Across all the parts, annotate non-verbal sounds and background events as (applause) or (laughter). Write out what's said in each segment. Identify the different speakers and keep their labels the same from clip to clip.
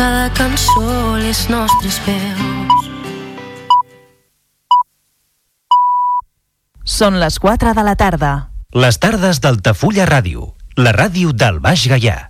Speaker 1: cada cançó les nostres veus.
Speaker 2: Són les 4 de la tarda.
Speaker 3: Les tardes d'Altafulla Ràdio, la ràdio del Baix Gaià.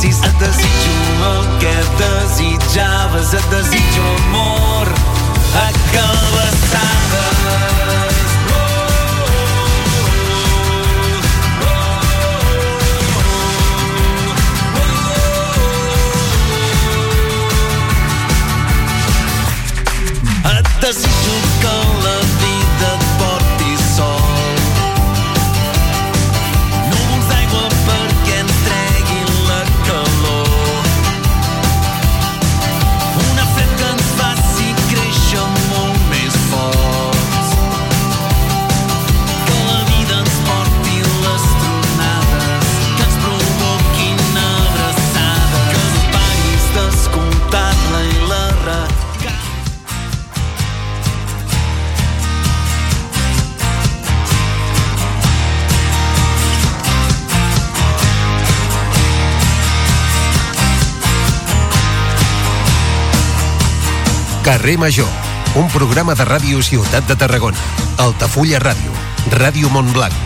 Speaker 4: си, за да си чумък, да си джава, за да си чумък.
Speaker 5: Carrer Major, un programa de ràdio Ciutat de Tarragona, Altafulla Ràdio, Ràdio Montblanc,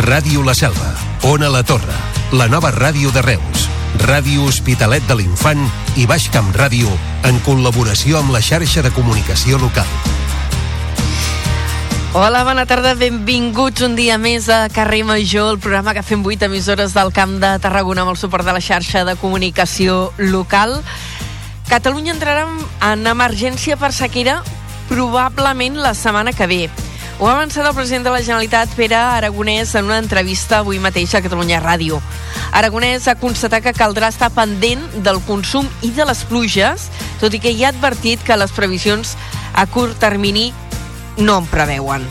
Speaker 5: Ràdio La Selva, Ona La Torre, la nova ràdio de Reus, Ràdio Hospitalet de l'Infant i Baix Camp Ràdio en col·laboració amb la xarxa de comunicació local.
Speaker 6: Hola, bona tarda, benvinguts un dia més a Carrer Major, el programa que fem 8 emissores del Camp de Tarragona amb el suport de la xarxa de comunicació local. Catalunya entrarà en emergència per sequera probablement la setmana que ve. Ho ha avançat el president de la Generalitat, Pere Aragonès, en una entrevista avui mateix a Catalunya Ràdio. Aragonès ha constatat que caldrà estar pendent del consum i de les pluges, tot i que hi ha advertit que les previsions a curt termini no en preveuen.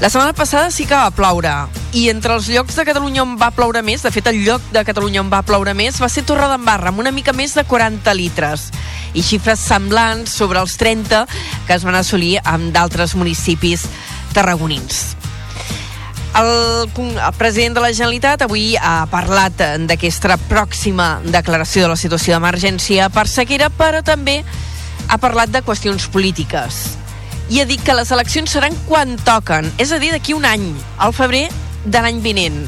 Speaker 6: La setmana passada sí que va ploure. I entre els llocs de Catalunya on va ploure més, de fet el lloc de Catalunya on va ploure més va ser Torredembarra, amb una mica més de 40 litres. I xifres semblants sobre els 30 que es van assolir amb d'altres municipis tarragonins. El, el president de la Generalitat avui ha parlat d'aquesta pròxima declaració de la situació d'emergència per sequera, però també ha parlat de qüestions polítiques i ha dit que les eleccions seran quan toquen, és a dir, d'aquí un any, al febrer de l'any vinent.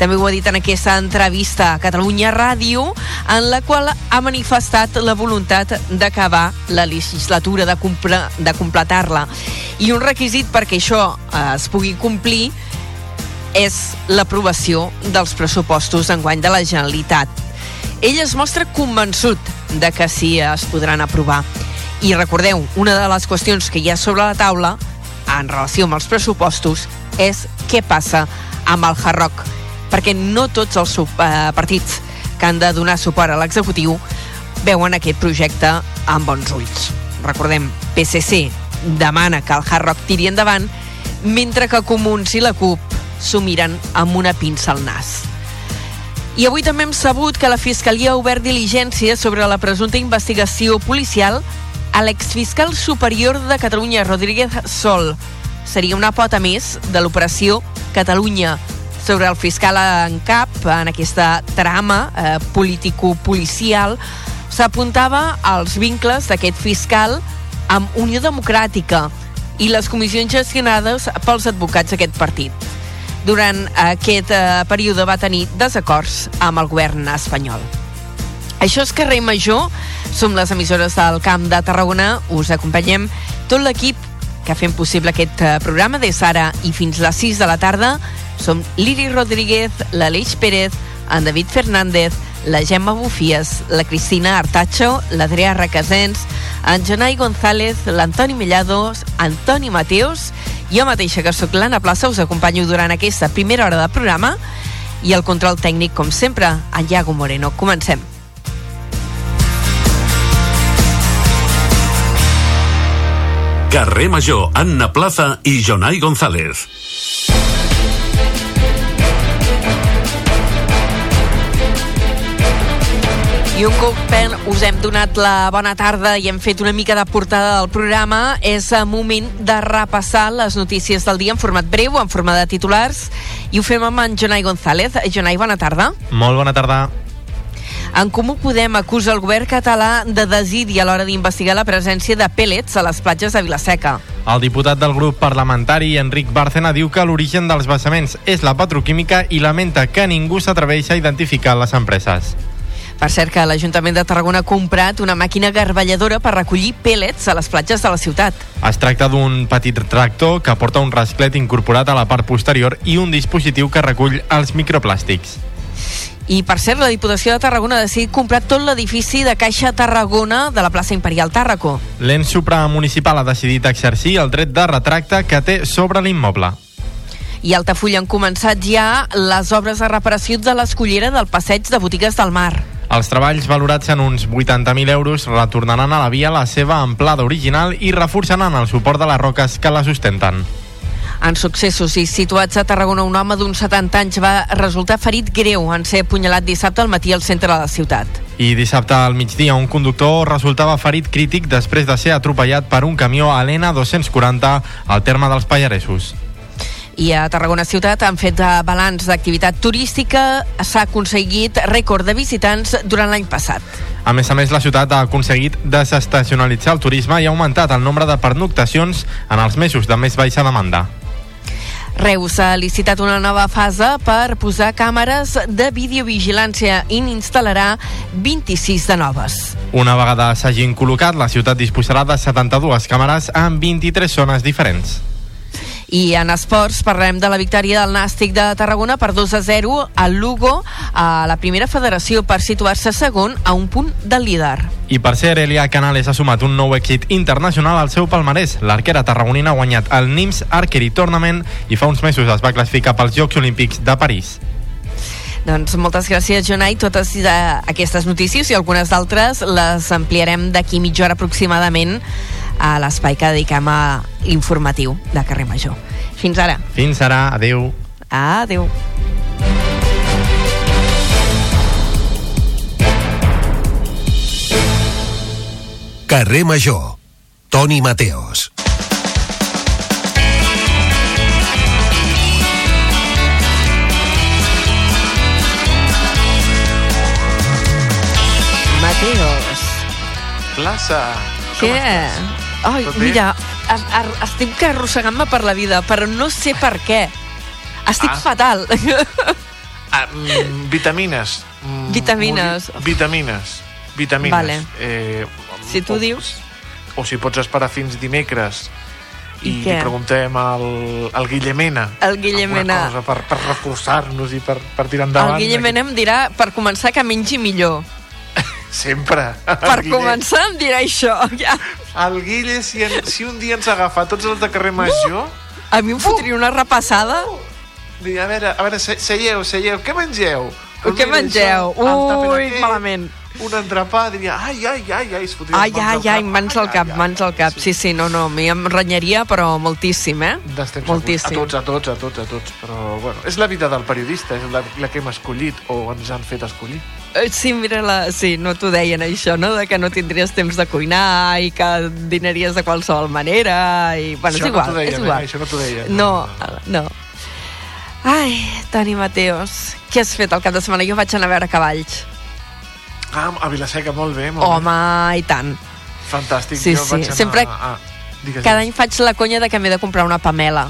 Speaker 6: També ho ha dit en aquesta entrevista a Catalunya Ràdio, en la qual ha manifestat la voluntat d'acabar la legislatura, de, compre, de completar-la. I un requisit perquè això eh, es pugui complir és l'aprovació dels pressupostos enguany de la Generalitat. Ell es mostra convençut de que sí es podran aprovar. I recordeu, una de les qüestions que hi ha sobre la taula en relació amb els pressupostos és què passa amb el Hard Rock, perquè no tots els eh, partits que han de donar suport a l'executiu veuen aquest projecte amb bons ulls. Recordem, PSC demana que el Hard Rock tiri endavant, mentre que Comuns i la CUP s'ho miren amb una pinça al nas. I avui també hem sabut que la Fiscalia ha obert diligència sobre la presumpta investigació policial a l'exfiscal superior de Catalunya, Rodríguez Sol. Seria una pota més de l'operació Catalunya sobre el fiscal en cap en aquesta trama eh, político-policial s'apuntava als vincles d'aquest fiscal amb Unió Democràtica i les comissions gestionades pels advocats d'aquest partit. Durant aquest eh, període va tenir desacords amb el govern espanyol. Això és Carrer Major, som les emissores del Camp de Tarragona, us acompanyem tot l'equip que fem possible aquest eh, programa des d'ara i fins les 6 de la tarda. Som Lili Rodríguez, l'Aleix Pérez, en David Fernández, la Gemma Bufies, la Cristina Artacho, l'Adrià Requesens, en Jonai González, l'Antoni Mellados, Antoni Mateos, jo mateixa que sóc l'Anna Plaça, us acompanyo durant aquesta primera hora de programa i el control tècnic, com sempre, en Iago Moreno. Comencem.
Speaker 7: Carrer Major, Anna Plaza i Jonai González.
Speaker 6: I un cop pen, us hem donat la bona tarda i hem fet una mica de portada del programa, és el moment de repassar les notícies del dia en format breu, en forma de titulars, i ho fem amb en Jonai González. Jonai, bona tarda.
Speaker 8: Molt bona tarda.
Speaker 6: En Comú Podem acusa el govern català de desidi a l'hora d'investigar la presència de pèl·lets a les platges de Vilaseca.
Speaker 8: El diputat del grup parlamentari, Enric Bárcena, diu que l'origen dels vessaments és la petroquímica i lamenta que ningú s'atreveix a identificar les empreses.
Speaker 6: Per cert que l'Ajuntament de Tarragona ha comprat una màquina garballadora per recollir pèl·lets a les platges de la ciutat.
Speaker 8: Es tracta d'un petit tractor que porta un rasclet incorporat a la part posterior i un dispositiu que recull els microplàstics.
Speaker 6: I, per cert, la Diputació de Tarragona ha decidit comprar tot l'edifici de Caixa Tarragona de la plaça Imperial Tàrraco.
Speaker 8: L'ens supramunicipal ha decidit exercir el dret de retracte que té sobre l'immoble.
Speaker 6: I a Altafulla han començat ja les obres de reparació de l'escollera del passeig de botigues del mar.
Speaker 8: Els treballs valorats en uns 80.000 euros retornaran a la via la seva amplada original i reforçaran el suport de les roques que la sustenten.
Speaker 6: En successos i situats a Tarragona, un home d'uns 70 anys va resultar ferit greu en ser apunyalat dissabte al matí al centre de la ciutat.
Speaker 8: I dissabte al migdia un conductor resultava ferit crític després de ser atropellat per un camió a l'N240 al terme dels Pallaresos.
Speaker 6: I a Tarragona Ciutat han fet balanç d'activitat turística. S'ha aconseguit rècord de visitants durant l'any passat.
Speaker 8: A més a més, la ciutat ha aconseguit desestacionalitzar el turisme i ha augmentat el nombre de pernoctacions en els mesos de més baixa demanda.
Speaker 6: Reus ha licitat una nova fase per posar càmeres de videovigilància i n'instal·larà 26 de noves.
Speaker 8: Una vegada s'hagin col·locat, la ciutat disposarà de 72 càmeres en 23 zones diferents.
Speaker 6: I en esports parlem de la victòria del Nàstic de Tarragona per 2 a 0 al Lugo a la primera federació per situar-se segon a un punt del líder.
Speaker 8: I per ser Elia Canales ha sumat un nou èxit internacional al seu palmarès. L'arquera tarragonina ha guanyat el NIMS Archery Tournament i fa uns mesos es va classificar pels Jocs Olímpics de París.
Speaker 6: Doncs moltes gràcies, Jonai. Totes aquestes notícies i algunes d'altres les ampliarem d'aquí mitja hora aproximadament a l'espai que dediquem a l'informatiu de Carrer Major. Fins ara.
Speaker 8: Fins ara. Adéu.
Speaker 6: Adéu.
Speaker 5: Carrer Major. Toni Mateos.
Speaker 6: Mateos.
Speaker 9: Plaça.
Speaker 6: Què? Ai,
Speaker 9: Tot
Speaker 6: mira, ar ar estic arrossegant-me per la vida, però no sé per què. Estic
Speaker 9: Ah.
Speaker 6: fatal.
Speaker 9: Ah, mm, vitamines. Mm,
Speaker 6: Vitamines.
Speaker 9: molt- Vitamines. Vitamines.
Speaker 6: Vale.
Speaker 9: Eh,
Speaker 6: Si tu
Speaker 9: o,
Speaker 6: dius...
Speaker 9: O si pots esperar fins dimecres i,
Speaker 6: I
Speaker 9: li preguntem al, al Guillemena
Speaker 6: El Guillemena.
Speaker 9: cosa per, per reforçar-nos i per, per tirar
Speaker 6: El
Speaker 9: endavant.
Speaker 6: Guillemena em dirà, per començar, que mengi millor.
Speaker 9: Sempre.
Speaker 6: Per començar em dirà això. Ja.
Speaker 9: El Guille, si, en, si un dia ens agafa tots els de carrer Major...
Speaker 6: A mi em fotria una repassada.
Speaker 9: Diria, a veure, a veure, se- seieu, seieu, què mengeu?
Speaker 6: Què mengeu?
Speaker 9: això,
Speaker 6: Ui,
Speaker 9: aquest,
Speaker 6: malament.
Speaker 9: Un entrepà, diria, ai, ai, ai, ai, es fotria
Speaker 6: Ai,
Speaker 9: les
Speaker 6: ai,
Speaker 9: mans
Speaker 6: ai, mans al cap, mans al cap. Sí, sí, no, no, a mi em renyaria, però moltíssim, eh? Moltíssim.
Speaker 9: segurs. A tots, a tots, a tots, a tots. Però, bueno, és la vida del periodista, és la, la que hem escollit o ens han fet escollir.
Speaker 6: Eh, Sí, mira, la... sí, no t'ho deien això, no? De que no tindries temps de cuinar i que dinaries de qualsevol manera i... Bueno,
Speaker 9: Això
Speaker 6: és igual,
Speaker 9: no deien,
Speaker 6: és igual.
Speaker 9: eh? Això no t'ho deien.
Speaker 6: No, no. Ai, Toni Mateos, què has fet el cap de setmana? Jo vaig anar a veure cavalls.
Speaker 9: Ah, a Vilaseca, molt bé, molt
Speaker 6: Home, i tant.
Speaker 9: bé. Fantàstic.
Speaker 6: Sí,
Speaker 9: jo
Speaker 6: sí,
Speaker 9: anar
Speaker 6: sempre-
Speaker 9: A... Digues,
Speaker 6: Cada any faig la conya de que m'he de comprar una pamela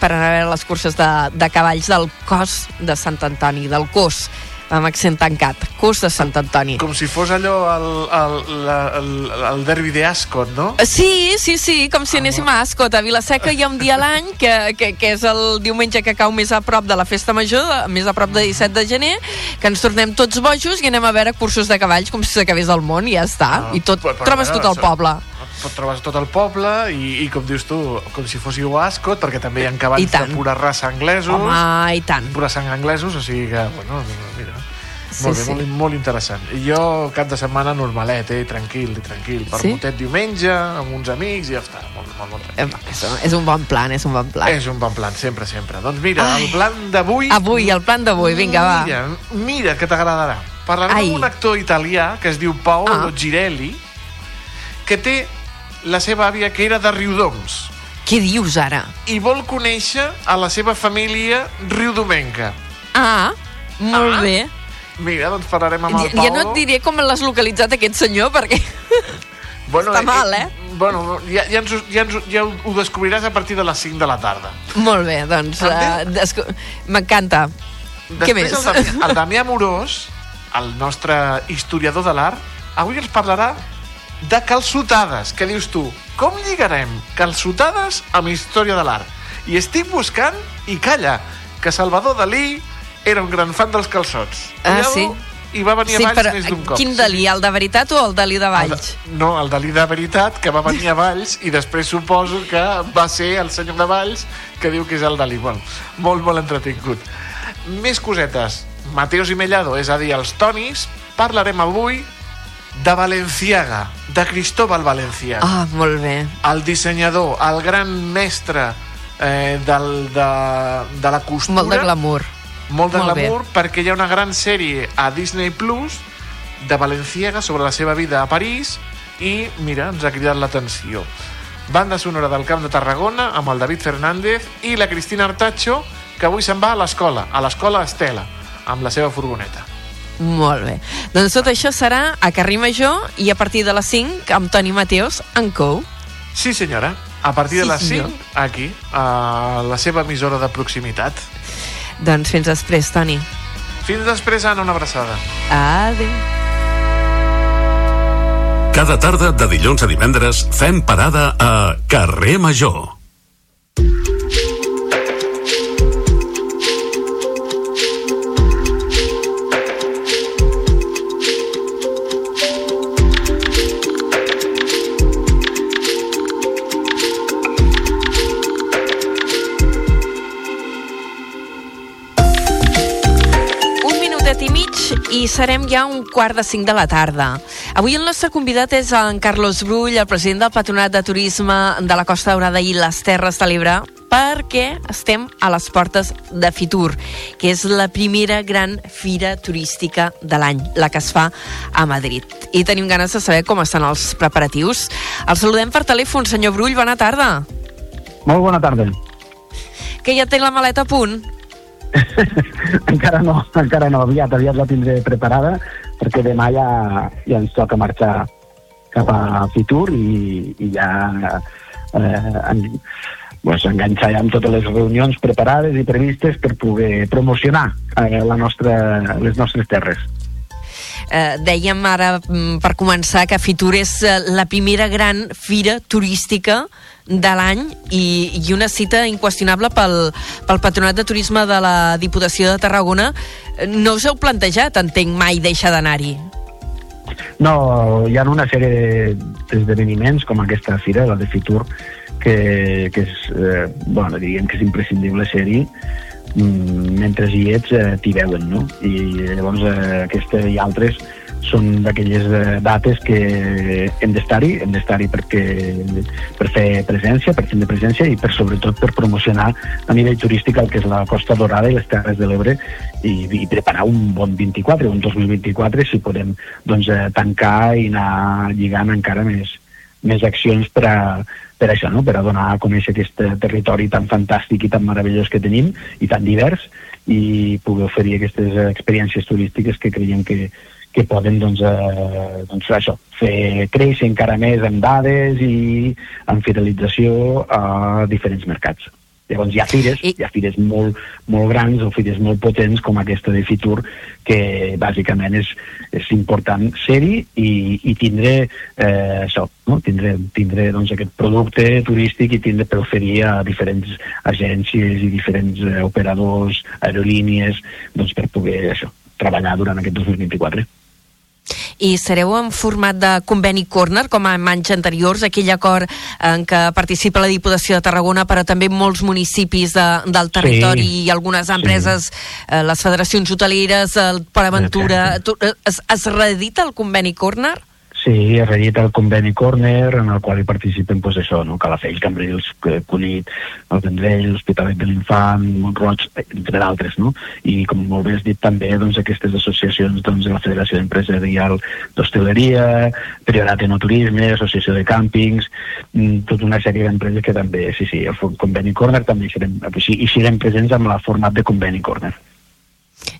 Speaker 6: per anar a veure les curses de, de cavalls del cos de Sant Antoni, del cos, amb accent tancat, cos de Sant Antoni.
Speaker 9: Com si fos allò el, el, la, el, el derbi de Ascot, no?
Speaker 6: Sí, sí, sí, com si anéssim a Ascot. A Vilaseca hi ha un dia a l'any, que, que, que és el diumenge que cau més a prop de la festa major, més a prop de 17 de gener, que ens tornem tots bojos i anem a veure cursos de cavalls com si s'acabés el món i ja està.
Speaker 9: Ah,
Speaker 6: I tot, trobes tot el poble.
Speaker 9: Pot trobes tot el poble i, i com dius tu, com si fóssiu a Ascot, perquè també hi ha cavalls
Speaker 6: I tant.
Speaker 9: de pura raça anglesos.
Speaker 6: Home, i tant.
Speaker 9: Pura sang anglesos, o sigui que, bueno, mira...
Speaker 6: Sí,
Speaker 9: molt bé,
Speaker 6: sí.
Speaker 9: molt, molt interessant. I jo cap de setmana normalet, eh, tranquil, tranquil. Per
Speaker 6: Sí?
Speaker 9: motet diumenge, amb uns amics i ja està. Molt, molt, molt tranquil.
Speaker 6: És, és un bon plan, és un bon plan.
Speaker 9: És un bon plan, sempre, sempre. Doncs mira,
Speaker 6: Ai.
Speaker 9: el plan d'avui...
Speaker 6: Avui, el plan d'avui, vinga, va.
Speaker 9: Mira, mira que t'agradarà. Parlarem
Speaker 6: Ai.
Speaker 9: amb un actor italià que es diu Paolo
Speaker 6: Ah.
Speaker 9: Girelli, que té la seva àvia que era de Riudoms
Speaker 6: Què dius ara?
Speaker 9: i vol conèixer a la seva família riudomenca.
Speaker 6: Ah, molt
Speaker 9: Ah.
Speaker 6: bé.
Speaker 9: Mira, doncs parlarem amb el Paolo.
Speaker 6: ja no et diré com l'has localitzat aquest senyor, perquè... (laughs)
Speaker 9: bueno,
Speaker 6: està mal, eh?
Speaker 9: Bueno, ja, ja, ens, ja, ens, ja ho descobriràs a partir de les 5 de la tarda.
Speaker 6: Molt bé, doncs... Uh, desco... M'encanta. Què més?
Speaker 9: El Damià, el Damià Morós, el nostre historiador de l'art, avui ens parlarà de calçotades. Què dius tu? Com lligarem calçotades amb història de l'art? I estic buscant, i calla, que Salvador Dalí era un gran fan dels calçots.
Speaker 6: Ah, sí?
Speaker 9: I va venir
Speaker 6: Sí,
Speaker 9: a Valls
Speaker 6: però
Speaker 9: més d'un cop.
Speaker 6: quin Dalí? El de veritat o el Dalí de Valls?
Speaker 9: No, el Dalí de veritat, que va venir a Valls i després suposo que va ser el senyor de Valls que diu que és el Dalí. Bueno, molt, molt entretingut. Més cosetes. Mateos i Mellado, és a dir, els Tonis, parlarem avui de Valenciaga, de Cristóbal Valenciaga.
Speaker 6: Ah, molt bé.
Speaker 9: El dissenyador, el gran mestre eh, del, de, de la costura.
Speaker 6: Molt de glamour.
Speaker 9: Molt de
Speaker 6: Molt bé.
Speaker 9: glamour, perquè hi ha una gran sèrie a Disney Plus de Valenciaga sobre la seva vida a París i, mira, ens ha cridat l'atenció. Banda sonora del Camp de Tarragona amb el David Fernández i la Cristina Artacho, que avui se'n va a l'escola, a l'escola Estela, amb la seva furgoneta.
Speaker 6: Molt bé. Doncs tot això serà a Carrer Major i a partir de les 5 amb Toni Mateos en Co.
Speaker 9: Sí, senyora. A partir
Speaker 6: Sí,
Speaker 9: de les
Speaker 6: senyor.
Speaker 9: 5, aquí, a la seva emissora de proximitat.
Speaker 6: Doncs fins després, Toni.
Speaker 9: Fins després, Anna, una abraçada.
Speaker 6: Adéu.
Speaker 7: Cada tarda de dilluns a divendres fem parada a Carrer Major.
Speaker 6: I serem ja un quart de cinc de la tarda. Avui el nostre convidat és en Carlos Brull, el president del Patronat de Turisme de la Costa Daurada i les Terres de l'Ebre, perquè estem a les portes de Fitur, que és la primera gran fira turística de l'any, la que es fa a Madrid. I tenim ganes de saber com estan els preparatius. El saludem per telèfon, senyor Brull, bona tarda.
Speaker 10: Molt bona tarda.
Speaker 6: Que ja té la maleta a punt? (laughs)
Speaker 10: encara no, encara no, aviat, aviat la tindré preparada, perquè demà ja, ja ens toca marxar cap a Fitur i, i ja eh, en, pues, enganxar ja amb totes les reunions preparades i previstes per poder promocionar eh, la nostra, les nostres terres.
Speaker 6: Eh, dèiem ara, mm, per començar, que Fitur és eh, la primera gran fira turística de l'any i, i una cita inqüestionable pel, pel Patronat de Turisme de la Diputació de Tarragona. Eh, No us heu plantejat, entenc, mai deixar d'anar-hi?
Speaker 10: No, hi ha una sèrie d'esdeveniments com aquesta fira, la de Fitur, que, que és, eh, bueno, diríem que és imprescindible ser-hi, mm, mentre hi ets eh, t'hi veuen, no? I llavors eh, aquesta i altres són d'aquelles eh, dates que hem d'estar-hi, hem d'estar-hi perquè per fer presència, per tindre presència i per sobretot per promocionar a nivell turístic el que és la Costa Dorada i les Terres de l'Ebre i, i preparar un bon 24, un 2024 si podem doncs, eh, tancar i anar lligant encara més, més accions per a, per això, no? per a donar a conèixer aquest territori tan fantàstic i tan meravellós que tenim i tan divers i poder oferir aquestes experiències turístiques que creiem que, que poden doncs, eh, doncs això, fer créixer encara més en dades i en fidelització a diferents mercats. Llavors hi ha fires, I... hi ha fires molt, molt grans o fires molt potents com aquesta de Fitur, que bàsicament és, és important ser-hi i, i tindre eh, això, no? tindre, tindre doncs, aquest producte turístic i tindre per oferir a diferents agències i diferents eh, operadors, aerolínies, doncs per poder això, treballar durant aquest 2024
Speaker 6: i sereu en format de conveni corner, com en anys anteriors, aquell acord en què participa la Diputació de Tarragona, però també molts municipis de, del territori sí, i algunes empreses, sí. eh, les federacions hoteleres, el Port Aventura... Tu, eh, es, es reedita el conveni corner?
Speaker 10: Sí, es redita el conveni Corner, en el qual hi participen, doncs això, no? Calafell, Cambrils, Cunit, el Vendrell, l'Hospitalet de l'Infant, Montroig, entre d'altres, no? I com molt bé has dit també, doncs, aquestes associacions, doncs, la Federació Empresarial d'Hostaleria, Priorat en Turisme, Associació de Càmpings, mm, tota una sèrie d'empreses que també, sí, sí, el conveni Corner també hi serem, i serem presents amb la format de conveni Corner.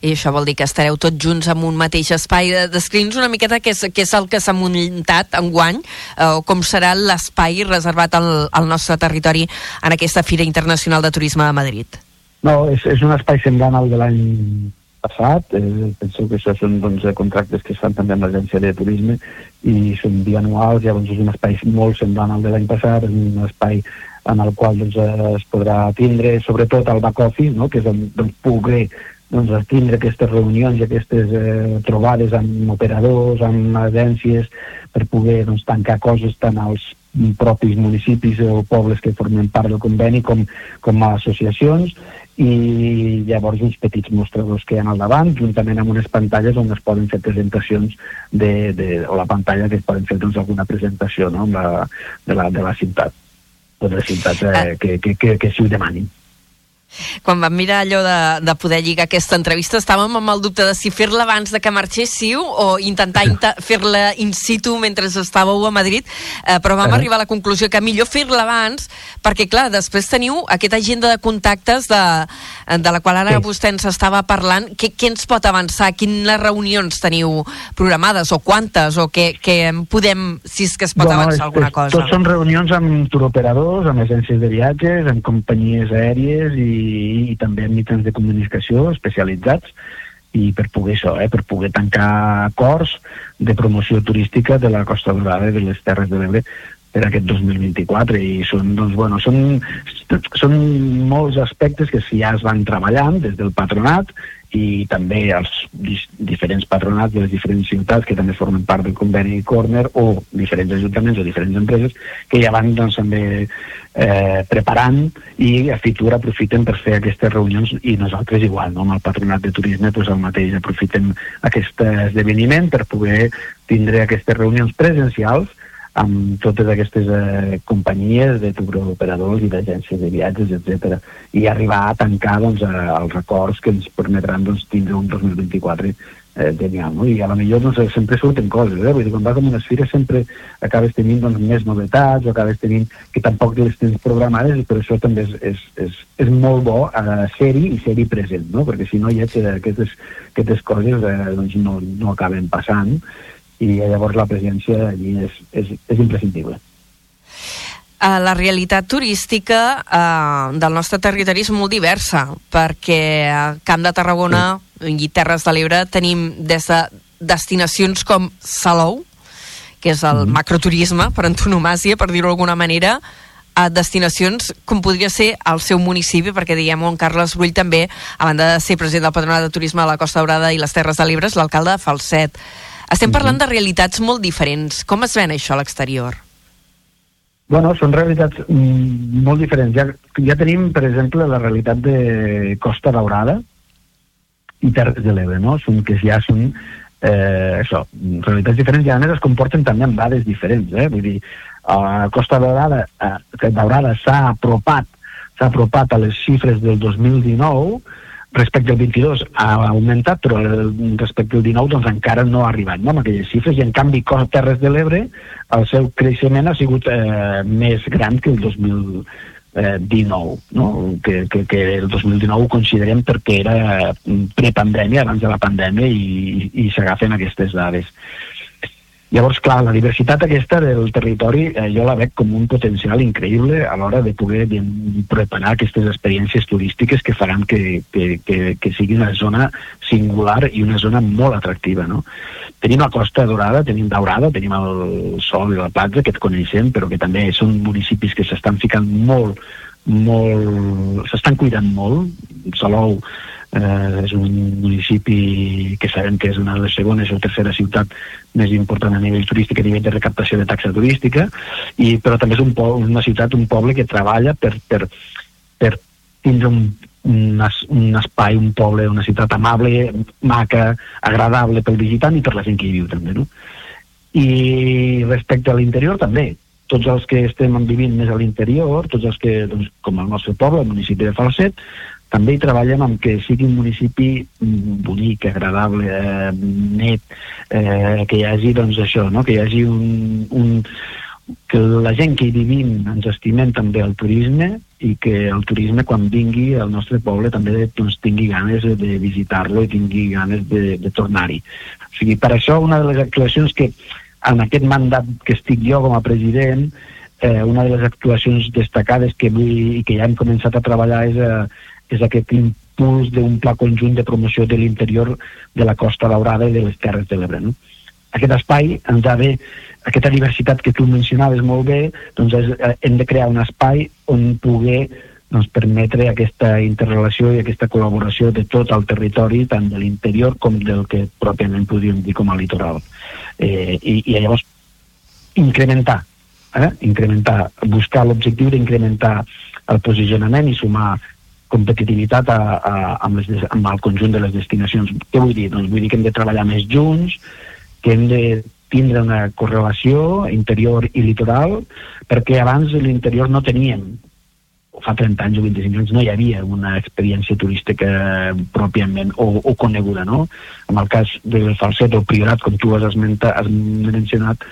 Speaker 6: I això vol dir que estareu tots junts en un mateix espai. Descriu'ns una miqueta què és, què és el que s'ha muntat en guany, eh, com serà l'espai reservat al, al nostre territori en aquesta Fira Internacional de Turisme de Madrid.
Speaker 10: No, és, és un espai semblant al de l'any passat. Eh, penso que això són doncs, contractes que es fan també amb l'agència de turisme i són bianuals, llavors és un espai molt semblant al de l'any passat, és un espai en el qual doncs, es podrà tindre sobretot el back office, no? que és on doncs, poder doncs, tindre aquestes reunions i aquestes eh, trobades amb operadors, amb agències, per poder doncs, tancar coses tant als propis municipis o pobles que formen part del conveni com, com a associacions i llavors uns petits mostradors que hi ha al davant, juntament amb unes pantalles on es poden fer presentacions de, de, o la pantalla que es poden fer doncs, alguna presentació no? la, de, la, de la ciutat de les ciutats eh, que, que, que, que s'hi demanin
Speaker 6: quan vam mirar allò de, de poder lligar aquesta entrevista estàvem amb el dubte de si fer-la abans de que marxéssiu o intentar inta fer-la in situ mentre estàveu a Madrid eh, però vam -huh. arribar a la conclusió que millor fer-la abans perquè clar, després teniu aquesta agenda de contactes de, de la qual ara sí. vostè ens estava parlant què, què ens pot avançar? Quines reunions teniu programades o quantes o què, què podem, si és que es pot bueno, avançar alguna cosa?
Speaker 10: Tots són reunions amb turoperadors, amb agències de viatges, amb companyies aèries i i també en mitjans de comunicació especialitzats i per poder això, eh, per poder tancar acords de promoció turística de la Costa Dorada i de les Terres de l'Ebre per aquest 2024 i són, doncs, bueno, són, són molts aspectes que ja es van treballant des del patronat i també els diferents patronats de les diferents ciutats que també formen part del conveni Corner o diferents ajuntaments o diferents empreses que ja van doncs, també eh, preparant i a Fitur aprofiten per fer aquestes reunions i nosaltres igual, no? amb el patronat de turisme doncs el mateix aprofitem aquest esdeveniment per poder tindre aquestes reunions presencials amb totes aquestes eh, companyies de turoperadors i d'agències de viatges, etc. i arribar a tancar doncs, eh, els acords que ens permetran doncs, tindre un 2024 eh, genial, no? I a la millor doncs, sempre surten coses, eh? Vull dir, quan vas a unes fires sempre acabes tenint doncs, més novetats o acabes tenint que tampoc les tens programades i per això també és, és, és, és molt bo eh, ser-hi i ser-hi present, no? Perquè si no hi ha aquestes, aquestes coses eh, doncs no, no acaben passant i llavors la presència allí és, és, és imprescindible.
Speaker 6: eh, la realitat turística eh, del nostre territori és molt diversa, perquè a Camp de Tarragona i Terres de l'Ebre tenim des de destinacions com Salou, que és el macroturisme per antonomàsia, per dir-ho d'alguna manera, a destinacions com podria ser el seu municipi, perquè diguem on Carles Brull també, a banda de ser president del Patronat de Turisme de la Costa Daurada i les Terres de l'Ebre, és l'alcalde de Falset. Estem parlant de realitats molt diferents. Com es ven això a l'exterior?
Speaker 10: Bueno, són realitats mm, molt diferents. Ja, ja tenim, per exemple, la realitat de Costa Daurada i Terres de l'Ebre, no? Són, que ja són eh, això, realitats diferents i a més es comporten també amb dades diferents, eh? Vull dir, a Costa Daurada, eh, Daurada s'ha apropat s'ha apropat a les xifres del 2019 respecte al 22 ha augmentat, però eh, respecte al 19 doncs encara no ha arribat no, amb aquelles xifres, i en canvi Terres de l'Ebre el seu creixement ha sigut eh, més gran que el 2019, no? que, que, que el 2019 ho considerem perquè era prepandèmia, abans de la pandèmia, i, i s'agafen aquestes dades. Llavors, clar, la diversitat aquesta del territori eh, jo la veig com un potencial increïble a l'hora de poder de, preparar aquestes experiències turístiques que faran que, que, que, que sigui una zona singular i una zona molt atractiva, no? Tenim la Costa Dorada, tenim Daurada, tenim el Sol i la Platja, que et coneixem, però que també són municipis que s'estan ficant molt, molt... s'estan cuidant molt. Salou eh, és un municipi que sabem que és una de les segones o tercera ciutat més important a nivell turístic, a nivell de recaptació de taxa turística, i, però també és un po una ciutat, un poble que treballa per, per, per tindre un, un, un espai, un poble, una ciutat amable, maca, agradable pel visitant i per la gent que hi viu també, no? I respecte a l'interior també, tots els que estem vivint més a l'interior, tots els que, doncs, com el nostre poble, el municipi de Falset, també hi treballem amb que sigui un municipi mm, bonic, agradable, eh, net, eh, que hi hagi, doncs, això, no? que hi hagi un, un, que la gent que hi vivim ens estimem també el turisme i que el turisme quan vingui al nostre poble també doncs, tingui ganes de visitar-lo i tingui ganes de, de tornar-hi. O sigui, per això una de les actuacions que en aquest mandat que estic jo com a president eh, una de les actuacions destacades que vull i que ja hem començat a treballar és eh, és aquest impuls d'un pla conjunt de promoció de l'interior de la Costa Daurada i de les Terres de l'Ebre. No? Aquest espai ens ha de, aquesta diversitat que tu mencionaves molt bé, doncs és, eh, hem de crear un espai on poder doncs, permetre aquesta interrelació i aquesta col·laboració de tot el territori, tant de l'interior com del que pròpiament podríem dir com a litoral. Eh, i, I llavors incrementar, eh? incrementar, buscar l'objectiu d'incrementar el posicionament i sumar competitivitat a, a, amb, les, amb el conjunt de les destinacions. Què vull dir? Doncs vull dir que hem de treballar més junts, que hem de tindre una correlació interior i litoral, perquè abans l'interior no teníem, fa 30 anys o 25 anys no hi havia una experiència turística pròpiament o, o coneguda, no? En el cas del Falset o Priorat, com tu has, esmenta, has mencionat,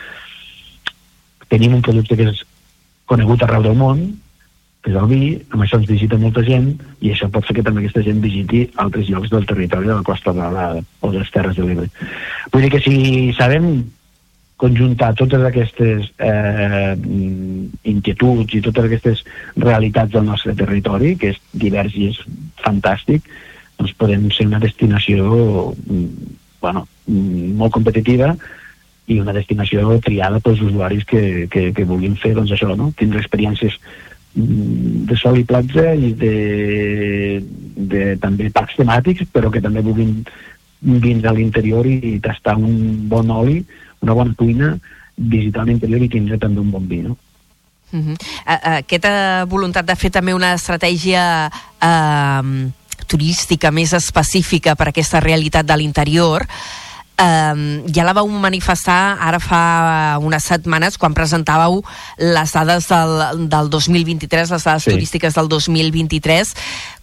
Speaker 10: tenim un producte que és conegut arreu del món, que és el vi, amb això ens visita molta gent i això pot fer que també aquesta gent visiti altres llocs del territori de la Costa la, o de les Terres de l'Ebre. Vull dir que si sabem conjuntar totes aquestes eh, inquietuds i totes aquestes realitats del nostre territori, que és divers i és fantàstic, doncs podem ser una destinació bueno, molt competitiva i una destinació triada pels usuaris que, que, que vulguin fer doncs això, no? tindre experiències Mm, de sol i platja i de, de també parcs temàtics, però que també vulguin vindre a l'interior i, tastar un bon oli, una bona cuina, visitar l'interior i tindre també un bon vi, no?
Speaker 6: Uh -huh. uh, aquesta voluntat de fer també una estratègia uh, turística més específica per a aquesta realitat de l'interior eh, ja la vau manifestar ara fa unes setmanes quan presentàveu les dades del, del 2023, les dades sí. turístiques del 2023.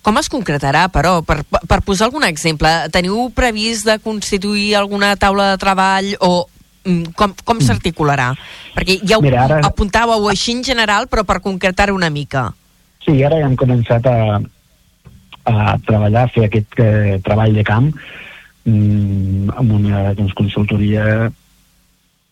Speaker 6: Com es concretarà, però? Per, per posar algun exemple, teniu previst de constituir alguna taula de treball o mm, com, com s'articularà? Perquè ja ho Mira, ara... apuntàveu així en general, però per concretar una mica.
Speaker 10: Sí, ara ja hem començat a, a treballar, a fer aquest eh, treball de camp, mm, amb una doncs, consultoria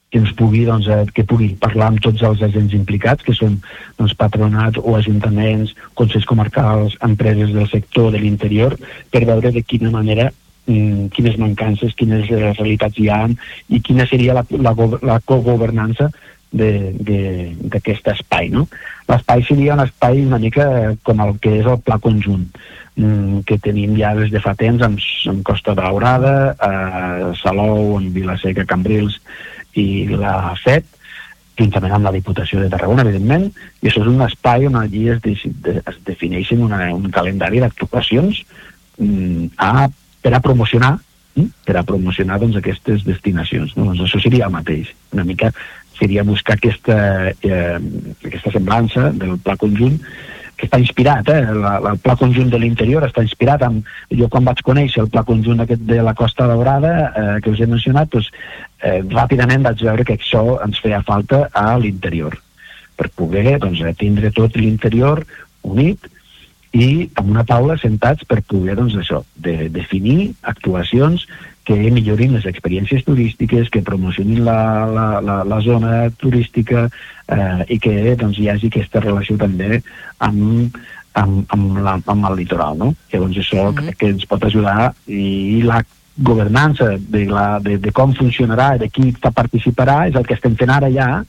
Speaker 10: que ens pugui, doncs, eh, que pugui parlar amb tots els agents implicats, que són doncs, patronats o ajuntaments, consells comarcals, empreses del sector de l'interior, per veure de quina manera mm, quines mancances, quines eh, realitats hi ha i quina seria la, la, la cogovernança d'aquest espai. No? L'espai seria un espai una mica com el que és el pla conjunt, mm, que tenim ja des de fa temps amb, amb Costa Daurada, a Salou, en Vilaseca, Cambrils i la FED, juntament amb la Diputació de Tarragona, evidentment, i això és un espai on allí es, de, es defineixen una, un calendari d'actuacions mm, a, per a promocionar mm, per a promocionar doncs, aquestes destinacions. No? Doncs això seria el mateix. Una mica seria buscar aquesta, eh, aquesta semblança del pla conjunt que està inspirat, eh? La, la, el pla conjunt de l'interior està inspirat amb... Jo quan vaig conèixer el pla conjunt aquest de la Costa Daurada, eh, que us he mencionat, doncs, eh, ràpidament vaig veure que això ens feia falta a l'interior, per poder doncs, eh, tindre tot l'interior unit i amb una taula sentats per poder doncs, això, de, definir actuacions que millorin les experiències turístiques, que promocionin la, la, la, la zona turística eh, i que doncs, hi hagi aquesta relació també amb, amb, amb, la, amb el litoral. No? Llavors això mm -hmm. que ens pot ajudar i la governança de, la, de, de com funcionarà i de qui participarà és el que estem fent ara ja,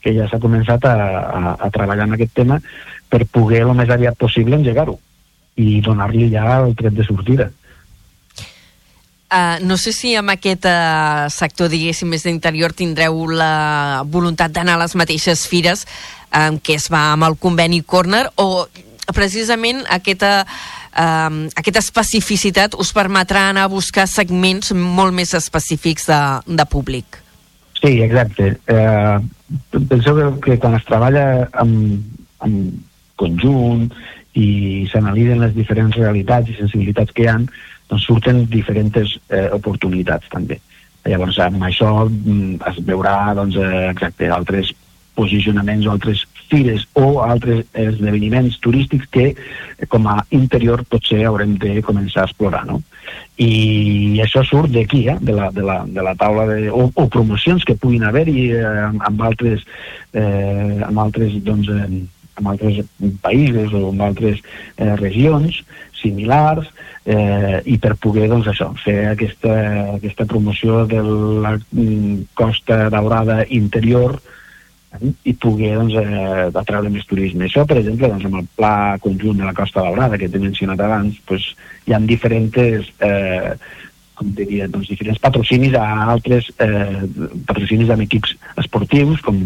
Speaker 10: que ja s'ha començat a, a, a treballar en aquest tema per poder el més aviat possible engegar-ho i donar-li ja el tret de sortida.
Speaker 6: Uh, no sé si amb aquest uh, sector, diguéssim, més d'interior tindreu la voluntat d'anar a les mateixes fires um, que es va amb el conveni Corner o precisament aquesta, um, aquesta especificitat us permetrà anar a buscar segments molt més específics de, de públic.
Speaker 10: Sí, exacte. Eh, penseu que, quan es treballa amb, amb conjunt i s'analitzen les diferents realitats i sensibilitats que hi ha, doncs surten diferents eh, oportunitats també. Llavors amb això mm, es veurà doncs, eh, exacte, altres posicionaments o altres fires o altres esdeveniments turístics que eh, com a interior potser haurem de començar a explorar, no? I això surt d'aquí, eh? de, la, de, la, de la taula de, o, o promocions que puguin haver-hi eh, amb, altres, eh, amb altres doncs, eh, amb altres països o amb altres eh, regions similars eh, i per poder doncs, això, fer aquesta, aquesta promoció de la mm, costa daurada interior eh, i poder doncs, eh, atraure més turisme. Això, per exemple, doncs, amb el pla conjunt de la Costa Daurada que t'he mencionat abans, doncs, hi ha diferents eh, com diria, doncs, diferents patrocinis a altres eh, patrocinis amb equips esportius, com,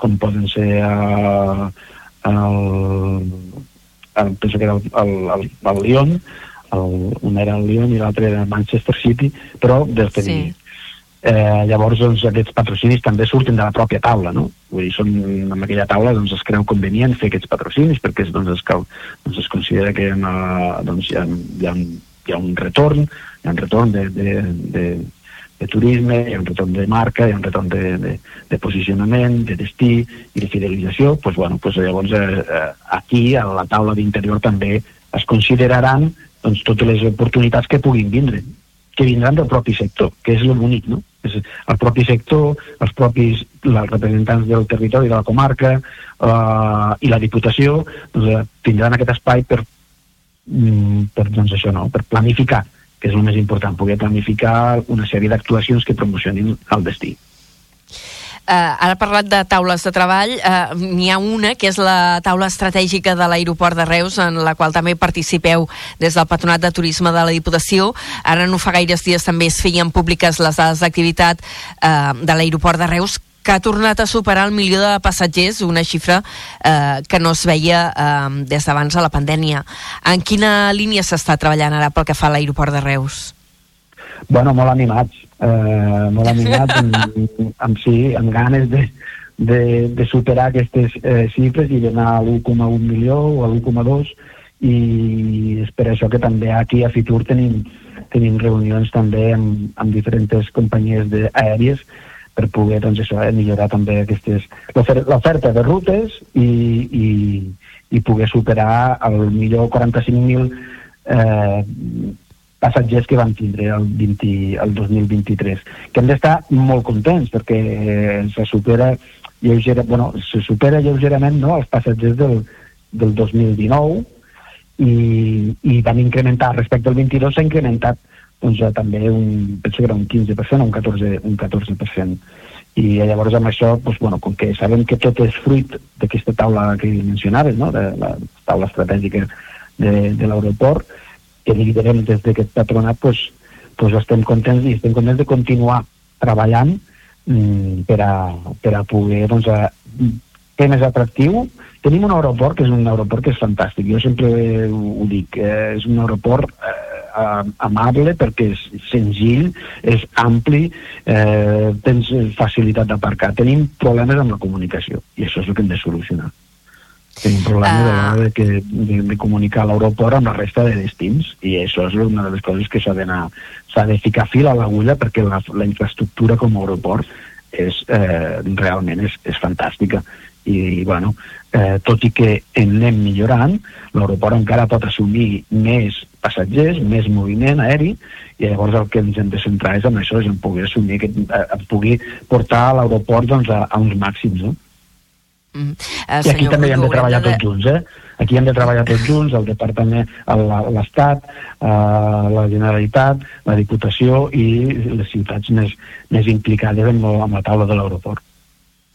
Speaker 10: com poden ser eh, el, el, penso que era el, el, el, el Lyon, el, un era el Lyon i l'altre era el Manchester City, però del femení. Sí. Eh, llavors doncs, aquests patrocinis també surten de la pròpia taula, no? Vull dir, són, en aquella taula doncs, es creu convenient fer aquests patrocinis perquè doncs, es, cal, doncs, es considera que una, doncs, hi, ha, hi, ha, hi ha un retorn, hi ha un retorn de, de, de, de turisme, hi ha un retorn de marca, hi ha un retorn de, de, de posicionament, de destí i de fidelització, doncs, bueno, doncs, llavors eh, eh, aquí a la taula d'interior també es consideraran doncs, totes les oportunitats que puguin vindre que vindran del propi sector, que és el bonic, no? És el propi sector, els propis els representants del territori de la comarca eh, i la Diputació doncs, eh, tindran aquest espai per, mm, per, doncs, això, no? per planificar que és el més important, poder planificar una sèrie d'actuacions que promocionin el destí.
Speaker 6: Uh, ara ha parlat de taules de treball, uh, n'hi ha una que és la taula estratègica de l'aeroport de Reus, en la qual també participeu des del Patronat de Turisme de la Diputació. Ara no fa gaires dies també es feien públiques les dades d'activitat uh, de l'aeroport de Reus, que ha tornat a superar el milió de passatgers, una xifra eh, que no es veia eh, des d'abans de la pandèmia. En quina línia s'està treballant ara pel que fa a l'aeroport de Reus?
Speaker 10: Bueno, molt animats, eh, molt animats, (laughs) amb, amb, sí, amb ganes de, de, de superar aquestes eh, xifres i d'anar a l'1,1 milió o a l'1,2 i és per això que també aquí a Fitur tenim, tenim reunions també amb, amb diferents companyies aèries per poder doncs, això, eh, millorar també aquestes l'oferta de rutes i, i, i poder superar el millor 45.000 eh, passatgers que van tindre el, 20, el 2023, que hem d'estar molt contents perquè se supera lleugera, bueno, se supera lleugerament no, els passatgers del, del 2019 i, i van incrementar respecte al 22 s'ha incrementat doncs, ja també un, penso que era un 15% o un 14%, un 14% i llavors amb això, doncs, bueno, com que sabem que tot és fruit d'aquesta taula que mencionaves, no? de la taula estratègica de, de l'aeroport, que liderem des d'aquest patronat, doncs, doncs estem contents i estem contents de continuar treballant mm, per, a, per a poder doncs, a, fer més atractiu. Tenim un aeroport que és un aeroport que és fantàstic, jo sempre ho dic, eh, és un aeroport eh, amable perquè és senzill, és ampli, eh, tens facilitat d'aparcar. Tenim problemes amb la comunicació i això és el que hem de solucionar. Tenim problemes uh... de, que, de, de comunicar l'aeroport amb la resta de destins i això és una de les coses que s'ha de ficar fil a l'agulla perquè la, la infraestructura com a aeroport és, eh, realment és, és fantàstica i, bueno, eh, tot i que anem millorant, l'aeroport encara pot assumir més passatgers, més moviment aeri, i llavors el que ens hem de centrar és en això, és en poder assumir, que, eh, en pugui portar l'aeroport doncs, a, a uns màxims, no?
Speaker 6: Mm.
Speaker 10: Uh, I aquí també hem de treballar de... tots junts, eh? Aquí hem de treballar tots (laughs) junts, el Departament, l'Estat, eh, la Generalitat, la Diputació i les ciutats més, més implicades amb, amb la taula de l'aeroport.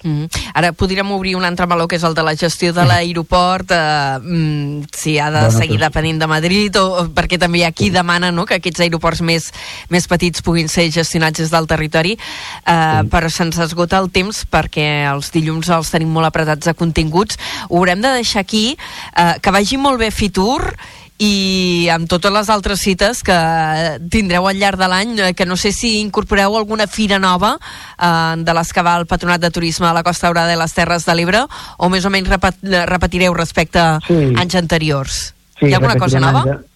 Speaker 6: Mm. Ara podríem obrir un altre meló que és el de la gestió de l'aeroport. Eh, mm, si ha de seguir depenent de Madrid o, o perquè també hi ha qui demana no, que aquests aeroports més, més petits puguin ser gestionats des del territori. Eh, sí. però se'ns esgota el temps perquè els dilluns els tenim molt apretats de continguts. Ho haurem de deixar aquí. Eh, que vagi molt bé Fitur i amb totes les altres cites que tindreu al llarg de l'any, eh, que no sé si incorporeu alguna fira nova eh, de les que va el Patronat de Turisme a la Costa Daurada de les Terres de l'Ebre, o més o menys repet, repetireu respecte a sí. anys anteriors?
Speaker 10: Sí,
Speaker 6: Hi ha alguna cosa nova?
Speaker 10: Anys...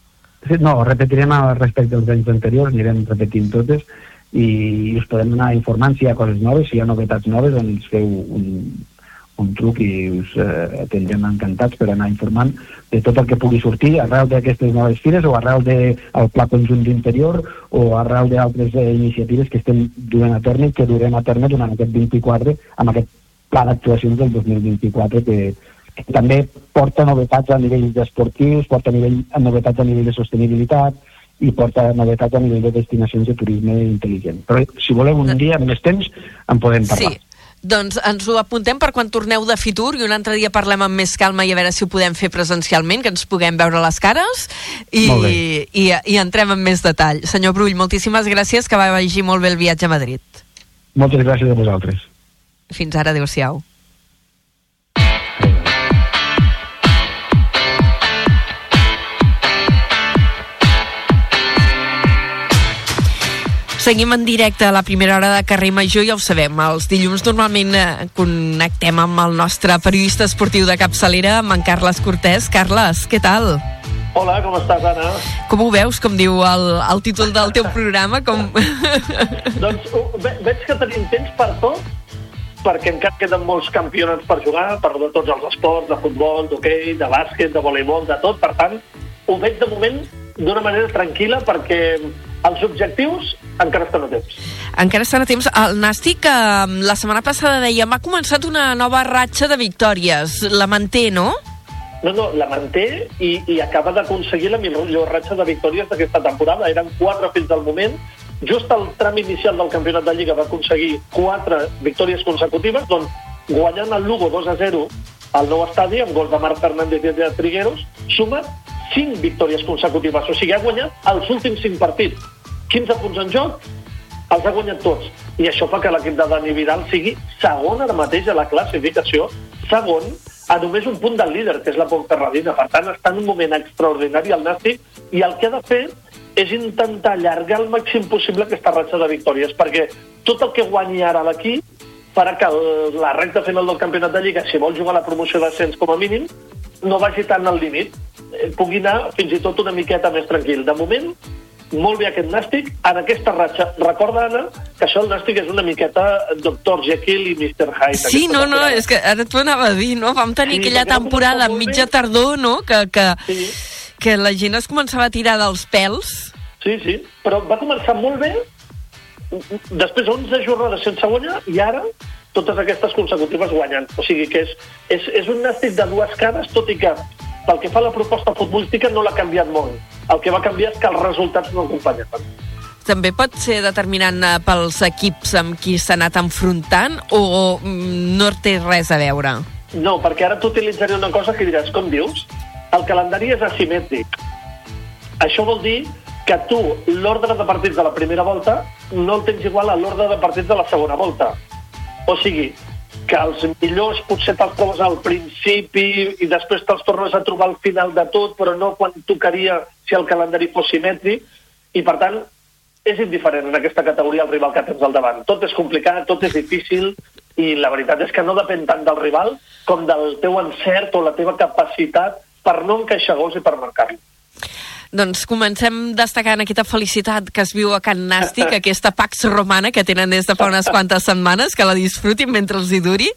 Speaker 10: Sí, no, repetirem respecte als anys anteriors, anirem repetint totes i us podem anar informant si hi ha coses noves, si hi ha novetats noves, ens feu un, un truc i us eh, tindrem encantats per anar informant de tot el que pugui sortir arrel d'aquestes noves fires o arrel del de, pla conjunt d'interior o arrel d'altres eh, iniciatives que estem duent a terme i que durem a terme durant aquest 24 amb aquest pla d'actuacions del 2024 que, que també porta novetats a nivell esportius, porta a nivell, a novetats a nivell de sostenibilitat i porta novetats a nivell de destinacions de turisme intel·ligent. Però si voleu un dia amb més temps en podem parlar.
Speaker 6: Sí, doncs ens ho apuntem per quan torneu de Fitur i un altre dia parlem amb més calma i a veure si ho podem fer presencialment, que ens puguem veure les cares i, i, i entrem en més detall. Senyor Brull, moltíssimes gràcies, que vagi molt bé el viatge a Madrid.
Speaker 10: Moltes gràcies a vosaltres.
Speaker 6: Fins ara, adeu-siau. Seguim en directe a la primera hora de Carrer Major, ja ho sabem, els dilluns normalment eh, connectem amb el nostre periodista esportiu de capçalera, amb en Carles Cortés. Carles, què tal?
Speaker 11: Hola, com estàs, Anna?
Speaker 6: Com ho veus, com diu el, el títol del teu programa? Com... (laughs)
Speaker 11: doncs ve, veig que tenim temps per tot, perquè encara queden molts campionats per jugar, per de tots els esports, de futbol, d'hoquei, de bàsquet, de voleibol, de tot. Per tant, ho veig de moment d'una manera tranquil·la perquè els objectius encara estan a temps.
Speaker 6: Encara estan a temps. El Nàstic, eh, la setmana passada dèiem, ha començat una nova ratxa de victòries. La manté, no?
Speaker 11: No, no, la manté i, i acaba d'aconseguir la millor ratxa de victòries d'aquesta temporada. Eren quatre fins al moment. Just al tram inicial del campionat de Lliga va aconseguir quatre victòries consecutives, doncs guanyant el Lugo 2 a 0 al nou estadi amb gol de Marc Fernández i de Trigueros, suma 5 victòries consecutives. O sigui, ha guanyat els últims 5 partits 15 punts en joc, els ha guanyat tots. I això fa que l'equip de Dani Vidal sigui segon ara mateix a la classificació, segon a només un punt del líder, que és la Ponferradina. Per tant, està en un moment extraordinari el Nàstic i el que ha de fer és intentar allargar el màxim possible aquesta ratxa de victòries, perquè tot el que guanyi ara l'equip farà que la recta final del campionat de Lliga, si vol jugar la promoció d'ascens com a mínim, no vagi tant al límit, eh, pugui anar fins i tot una miqueta més tranquil. De moment, molt bé aquest nàstic en aquesta ratxa. Recorda, Anna, que això el nàstic és una miqueta Dr. Jekyll i Mr. Hyde.
Speaker 6: Sí, no, no, és que ara t'ho anava a dir, no? Vam tenir sí, aquella temporada mitja tardor, no?, que, que, sí. que la gent es començava a tirar dels pèls
Speaker 11: Sí, sí, però va començar molt bé, després 11 jornades sense guanyar, i ara totes aquestes consecutives guanyant. O sigui que és, és, és un nàstic de dues cares, tot i que pel que fa a la proposta futbolística no l'ha canviat molt. El que va canviar és que els resultats no acompanyen.
Speaker 6: També pot ser determinant eh, pels equips amb qui s'ha anat enfrontant o mm, no té res a veure?
Speaker 11: No, perquè ara t'utilitzaré una cosa que diràs, com dius? El calendari és asimètric. Això vol dir que tu l'ordre de partits de la primera volta no el tens igual a l'ordre de partits de la segona volta. O sigui, que els millors potser te'ls trobes al principi i després te'ls tornes a trobar al final de tot, però no quan tocaria si el calendari fos simètric, i per tant és indiferent en aquesta categoria el rival que tens al davant. Tot és complicat, tot és difícil, i la veritat és que no depèn tant del rival com del teu encert o la teva capacitat per no encaixar gols i per marcar-lo.
Speaker 6: Doncs comencem destacant aquesta felicitat que es viu a Can Nàstic, aquesta Pax Romana que tenen des de fa unes quantes setmanes, que la disfrutin mentre els hi duri.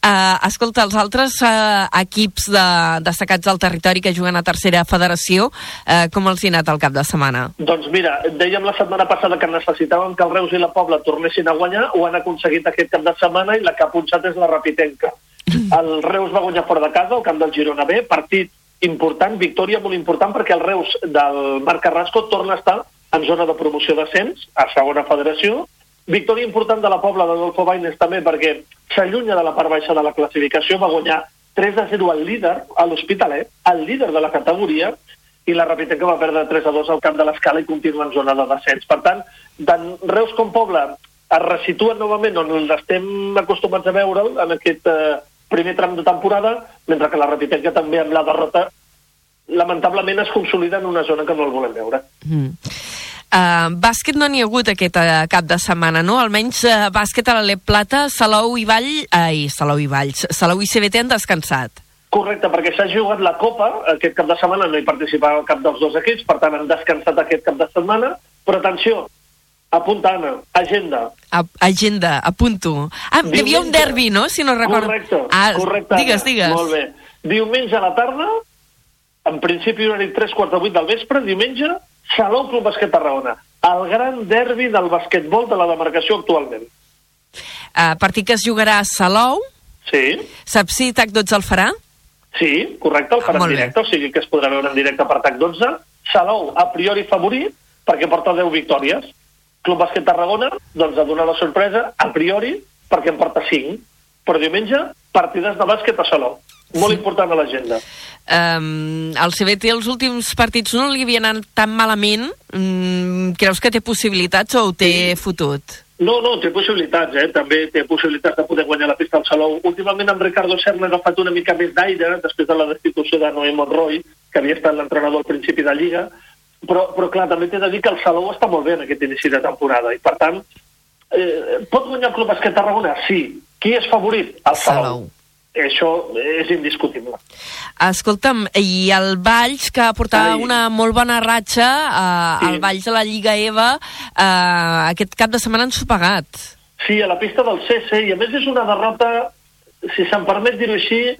Speaker 6: Uh, escolta, els altres uh, equips de, destacats del territori que juguen a tercera federació, uh, com els hi ha anat el cap de setmana?
Speaker 11: Doncs mira, dèiem la setmana passada que necessitàvem que el Reus i la Pobla tornessin a guanyar, ho han aconseguit aquest cap de setmana i la que ha punxat és la Rapitenca. El Reus va guanyar fora de casa, al camp del Girona B, partit important, victòria molt important, perquè el Reus del Marc Carrasco torna a estar en zona de promoció d'ascens, a segona federació. Victòria important de la Pobla d'Adolfo Baines també, perquè s'allunya de la part baixa de la classificació, va guanyar 3 a 0 al líder, a l'Hospitalet, el líder de la categoria, i la Rapitenca va perdre 3 a 2 al camp de l'escala i continua en zona de descens. Per tant, tant Reus com Pobla es resitua novament on estem acostumats a veure'l, en aquest eh, primer tram de temporada, mentre que la Rapitenca també amb la derrota lamentablement es consolida en una zona que no el volem veure.
Speaker 6: Mm. Uh, bàsquet no n'hi ha hagut aquest uh, cap de setmana, no? Almenys uh, bàsquet a l'Alep Plata, Salou i Vall... Ai, Salou i Valls. Salou i CBT han descansat.
Speaker 11: Correcte, perquè s'ha jugat la Copa, aquest cap de setmana no hi participava cap dels dos equips, per tant han descansat aquest cap de setmana, però atenció, apunta, Anna, agenda.
Speaker 6: A agenda, apunto. Ah, hi havia un derbi, no?, si no recordo.
Speaker 11: Correcte,
Speaker 6: ah,
Speaker 11: correcte.
Speaker 6: Digues,
Speaker 11: Anna.
Speaker 6: digues.
Speaker 11: Molt bé. Diumenge a la tarda, en principi horari 3 quarts de 8 del vespre, diumenge, Salou Club Basquet Tarragona. El gran derbi del basquetbol de la demarcació actualment.
Speaker 6: Uh, partit que es jugarà a Salou.
Speaker 11: Sí.
Speaker 6: Saps si TAC12 el farà?
Speaker 11: Sí, correcte, el farà
Speaker 6: molt
Speaker 11: en
Speaker 6: bé.
Speaker 11: directe, o sigui que es podrà veure en directe per TAC 12. Salou, a priori favorit, perquè porta 10 victòries. Club Basquet Tarragona, doncs ha donat la sorpresa, a priori, perquè en porta 5. Però diumenge, partides de bàsquet a Salou. Molt important a l'agenda.
Speaker 6: Um, el CBT els últims partits no li havien anat tan malament. Mm, creus que té possibilitats o ho té sí. fotut?
Speaker 11: No, no, té possibilitats, eh? També té possibilitats de poder guanyar la pista al Salou. Últimament amb Ricardo Serna ha agafat una mica més d'aire després de la destitució de Noé Monroy, que havia estat l'entrenador al principi de Lliga, però, però clar, també t'he de dir que el Salou està molt bé en aquest inici de temporada, i per tant, eh, pot guanyar el Club Basquet Tarragona? Sí. Qui és favorit? El Salou.
Speaker 6: Salou.
Speaker 11: Això és indiscutible.
Speaker 6: Escolta'm, i el Valls, que portava
Speaker 11: Ai.
Speaker 6: una molt bona ratxa, uh,
Speaker 11: Sí.
Speaker 6: el Valls de la Lliga EVA, uh, aquest cap de setmana han sopegat.
Speaker 11: Sí, a la pista del CC, i a més és una derrota, si se'm permet dir-ho així,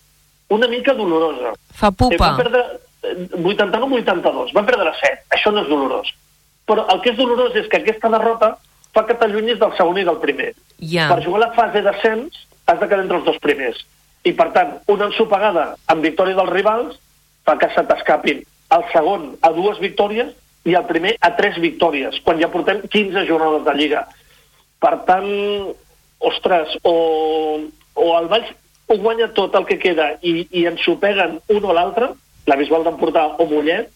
Speaker 11: una mica dolorosa.
Speaker 6: Fa
Speaker 11: Eh,
Speaker 6: pupa.
Speaker 11: van perdre eh, 89-82, van perdre 7, això no és dolorós. Però el que és dolorós és que aquesta derrota fa que t'allunyis del segon i del primer.
Speaker 6: Ja.
Speaker 11: Per jugar a la fase d'ascens has de quedar entre els dos primers. I per tant, una ensopegada amb victòria dels rivals fa que se t'escapin el segon a dues victòries i el primer a tres victòries, quan ja portem 15 jornades de Lliga. Per tant, ostres, o, o el Valls ho guanya tot el que queda i, i ensopeguen un o l'altre, la Bisbal d'Empordà o Mollet,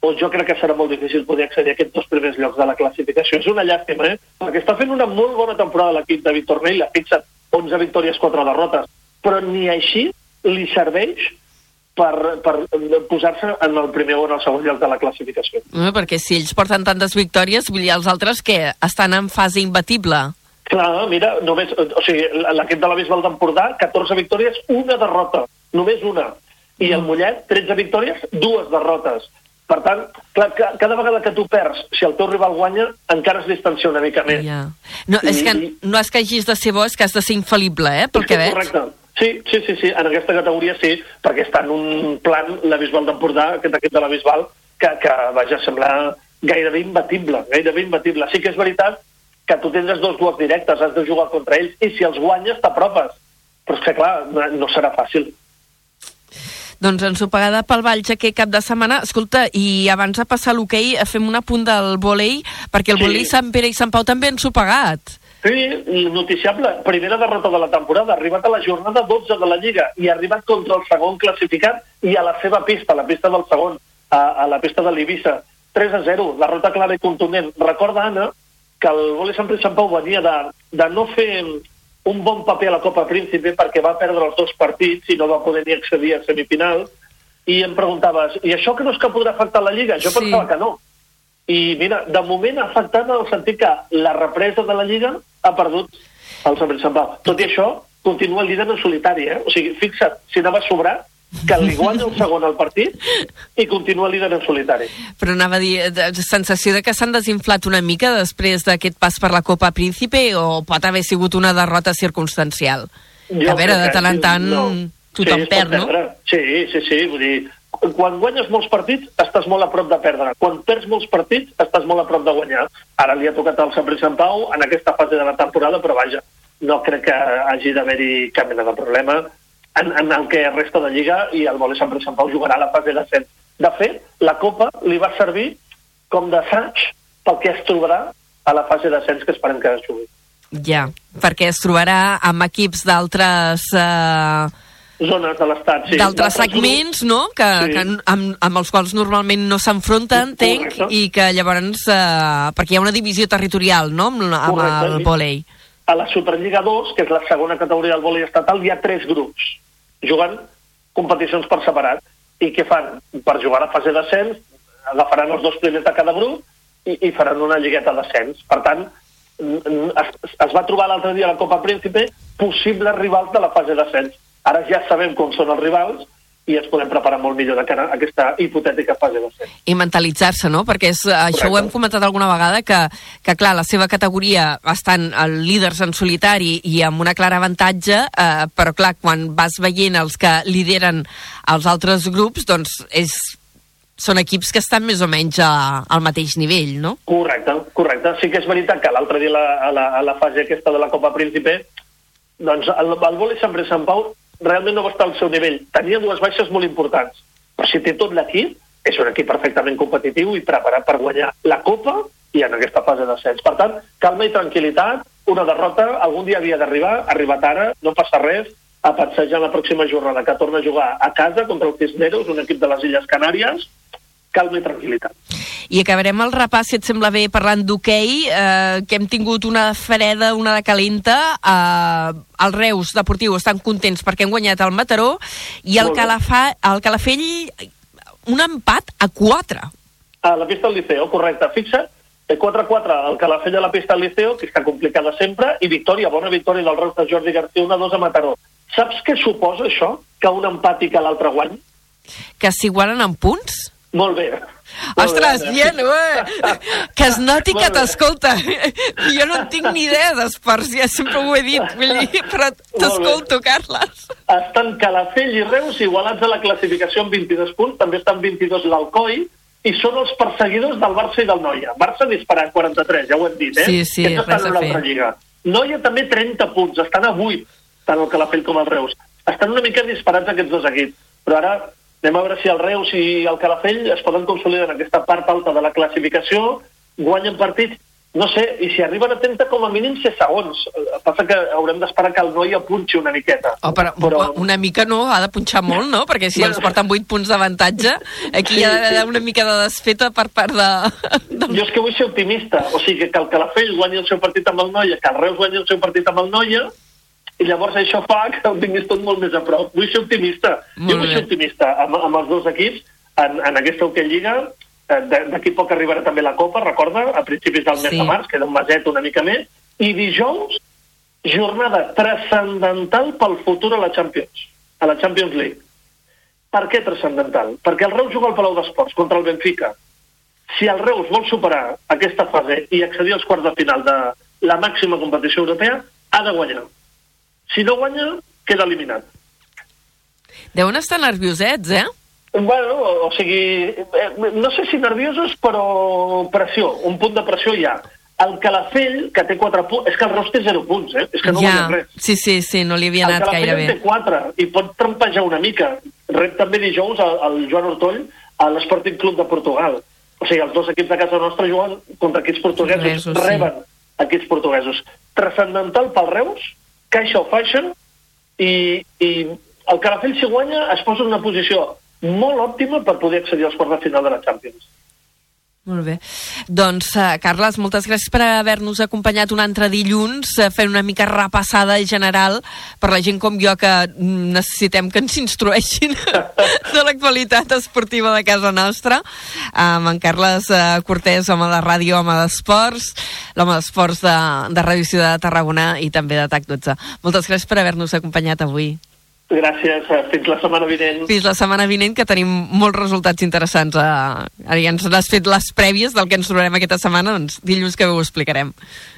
Speaker 11: o jo crec que serà molt difícil poder accedir a aquests dos primers llocs de la classificació. És una llàstima, eh? Perquè està fent una molt bona temporada l'equip de Víctor la fixa 11 victòries, 4 derrotes, però ni així li serveix per, per posar-se en el primer o en el segon lloc de la classificació.
Speaker 6: Eh, perquè si ells porten tantes victòries, vull dir, els altres que estan en fase imbatible.
Speaker 11: Clar, mira, només, o sigui, l'equip de la Bisbal d'Empordà, 14 victòries, una derrota, només una. I el Mollet, 13 victòries, dues derrotes. Per tant, clar, ca- cada vegada que tu perds, si el teu rival guanya, encara es distancia una mica més.
Speaker 6: Ja. No, és que no és que hagis de ser bo, és que has de ser infal·lible, eh, pel que veig.
Speaker 11: Correcte. Sí, sí, sí, sí, en aquesta categoria sí, perquè està en un plan la Bisbal d'Empordà, aquest equip de la Bisbal, que, que vaja, sembla gairebé imbatible, gairebé imbatible. Sí que és veritat que tu tindràs dos duels directes, has de jugar contra ells, i si els guanyes t'apropes. Però és que, clar, no, no serà fàcil.
Speaker 6: Doncs ensopegada pel Valls aquest cap de setmana. Escolta, i abans de passar l'hoquei, fem un apunt del volei, perquè el
Speaker 11: Sí.
Speaker 6: volei Sant Pere i Sant Pau també han sopegat.
Speaker 11: Sí, noticiable. Primera derrota de la temporada. Arribat a la jornada 12 de la Lliga i arribat contra el segon classificat i a la seva pista, la pista del segon, a, a la pista de l'Ibissa. 3 a 0, derrota clara i contundent. Recorda, Anna, que el vòlei Sant Pere i Sant Pau venia de, de no fer un bon paper a la Copa Príncipe perquè va perdre els dos partits i no va poder ni accedir a semifinal i em preguntaves, i això que no és que podrà afectar la Lliga? Jo
Speaker 6: Sí.
Speaker 11: pensava que no. I mira, de moment ha afectat en el sentit que la represa de la Lliga ha perdut el Sant Pau. Tot i això, continua el líder en solitari, eh? O sigui, fixa't, si anava a sobrar, que li guanya el segon al partit i continua líder en solitari.
Speaker 6: Però anava a dir, de, sensació de que s'han desinflat una mica després d'aquest pas per la Copa Príncipe o pot haver sigut una derrota circumstancial?
Speaker 11: Jo
Speaker 6: a veure, de tant en tant
Speaker 11: no.
Speaker 6: tothom
Speaker 11: sí,
Speaker 6: perd, no?
Speaker 11: perdre. Sí, sí, sí, vull dir, quan guanyes molts partits estàs molt a prop de perdre. Quan perds molts partits estàs molt a prop de guanyar. Ara li ha tocat al Sant Sant Pau en aquesta fase de la temporada, però vaja, no crec que hagi d'haver-hi cap mena de problema en, en el que resta de Lliga i el Voler Sant Sant Pau jugarà a la fase d'ascens. De fet, la Copa li va servir com d'assaig pel que es trobarà a la fase d'ascens que esperem que es jugui.
Speaker 6: Ja, perquè es trobarà amb equips d'altres... Eh,
Speaker 11: Zones de l'estat, sí.
Speaker 6: d'altres segments, no?, que,
Speaker 11: Sí.
Speaker 6: que amb, amb els quals normalment no s'enfronten, entenc,
Speaker 11: Correcte.
Speaker 6: i que llavors... Eh, perquè hi ha una divisió territorial, no?, amb, amb
Speaker 11: Correcte,
Speaker 6: el
Speaker 11: sí.
Speaker 6: vòlei.
Speaker 11: A la Superliga 2, que és la segona categoria del vòlei estatal, hi ha tres grups jugant competicions per separat. I què fan? Per jugar a fase d'ascens, agafaran els dos primers de cada grup i, i faran una lligueta d'ascens. Per tant, es, es va trobar l'altre dia a la Copa Príncipe possibles rivals de la fase d'ascens. Ara ja sabem com són els rivals i ens podem preparar molt millor de cara a aquesta hipotètica fase d'ascens.
Speaker 6: i mentalitzar-se, no? Perquè és, això ho hem comentat alguna vegada, que, que clar, la seva categoria estan el líders en solitari i amb una clara avantatge, eh, però clar, quan vas veient els que lideren els altres grups, doncs és, són equips que estan més o menys a, al mateix nivell, no?
Speaker 11: Correcte, correcte. Sí que és veritat que l'altre dia a la, a, la, a la fase aquesta de la Copa Príncipe doncs el, el vòlei Sant Pere Sant Pau realment no va estar al seu nivell. Tenia dues baixes molt importants, però si té tot l'equip, és un equip perfectament competitiu i preparat per guanyar la Copa i en aquesta fase d'ascens. Per tant, calma i tranquil·litat, una derrota, algun dia havia d'arribar, ha arribat ara, no passa res, a passejar la pròxima jornada, que torna a jugar a casa contra el Cisneros, un equip de les Illes Canàries, calma i tranquil·litat.
Speaker 6: I acabarem el repàs, si et sembla bé, parlant d'hoquei, eh, que hem tingut una freda, una de calenta. Eh, els Reus Deportiu estan contents perquè han guanyat el Mataró i el. Calafà, el Calafell un empat a 4.
Speaker 11: A la pista del Liceo, correcte. Fixa, eh, 4-4 el Calafell a la pista del Liceo, que està complicada sempre, i victòria, bona victòria del Reus de Jordi García, 1-2 a Mataró. Saps què suposa això? Que un empat i que l'altre guany?
Speaker 6: Que s'igualen en punts?
Speaker 11: Molt bé.
Speaker 6: Ostres,
Speaker 11: Molt
Speaker 6: bien, eh? Que es noti que t'escolta. (laughs) Jo no en tinc ni idea d'esports, ja sempre ho he dit, vull dir, però t'escolto, Carles.
Speaker 11: Estan Calafell i Reus igualats a la classificació amb 22 punts, també estan 22 l'Alcoi, i són els perseguidors del Barça i del Noia. Barça disparant 43, ja ho hem dit, eh?
Speaker 6: Sí, sí,
Speaker 11: Aquests estan
Speaker 6: a
Speaker 11: en l'altra
Speaker 6: fer.
Speaker 11: lliga. Noia també 30 punts, estan a 8, tant el Calafell com el Reus. Estan una mica disparats aquests dos equips, però ara anem a veure si el Reus i el Calafell es poden consolidar en aquesta part alta de la classificació, guanyen partits, no sé, i si arriben a 30 com a mínim ser segons. Eh, Passa que haurem d'esperar que el Noia punxi una miqueta.
Speaker 6: Oh, però, però una mica no, ha de punxar molt, no? Perquè si ens porten 8 punts d'avantatge, aquí
Speaker 11: Sí,
Speaker 6: hi ha d'haver
Speaker 11: sí.
Speaker 6: una mica de desfeta per part de...
Speaker 11: Jo és que vull ser optimista, o sigui, que el Calafell guanyi el seu partit amb el Noia, que el Reus guanyi el seu partit amb el Noia, i llavors això fa que ho tinguis tot molt més a prop. Vull ser optimista.
Speaker 6: Molt
Speaker 11: jo vull
Speaker 6: bé.
Speaker 11: ser optimista amb, amb els dos equips en, en aquesta Hockey Lliga. Eh, de- D'aquí poc arribarà també la Copa, recorda, a principis del mes
Speaker 6: Sí.
Speaker 11: de març, queda un meset una mica més, i dijous, jornada transcendental pel futur a la Champions, a la Champions League. Per què transcendental? Perquè el Reus juga al Palau d'Esports contra el Benfica. Si el Reus vol superar aquesta fase i accedir als quarts de final de la màxima competició europea, ha de guanyar. Si no guanya, queda eliminat.
Speaker 6: Deuen estar nerviosets, eh?
Speaker 11: Bueno, o sigui, eh, no sé si nerviosos, però pressió, un punt de pressió hi ha. El Calafell, que té 4 punts, és que el Reus té 0 punts, eh? És que no
Speaker 6: ja,
Speaker 11: res.
Speaker 6: sí, sí, sí, no li havia
Speaker 11: el
Speaker 6: anat gaire
Speaker 11: Calafell en
Speaker 6: bé.
Speaker 11: té 4 i pot trampejar una mica. Rep també dijous el, el Joan Ortoll a l'Sporting Club de Portugal. O sigui, els dos equips de casa nostra juguen contra equips portuguesos,
Speaker 6: sí.
Speaker 11: reben equips portuguesos. Transcendental pel Reus, caixa o fashion, i, i el Calafell, si guanya, es posa en una posició molt òptima per poder accedir als quarts de final de la Champions.
Speaker 6: Molt bé. Doncs, uh, Carles, moltes gràcies per haver-nos acompanyat un altre dilluns, uh, fent una mica repassada general per la gent com jo que mm, necessitem que ens instrueixin (laughs) de l'actualitat esportiva de casa nostra. Amb en Carles uh, Cortés, home de ràdio, home d'esports, l'home d'esports de, de Ràdio Ciutat de Tarragona i també de TAC 12. Moltes gràcies per haver-nos acompanyat avui.
Speaker 11: Gràcies, eh, fins la setmana vinent.
Speaker 6: Fins la setmana vinent, que tenim molts resultats interessants. Uh, ara ja ens has fet les prèvies del que ens trobarem aquesta setmana, doncs dilluns que ho explicarem.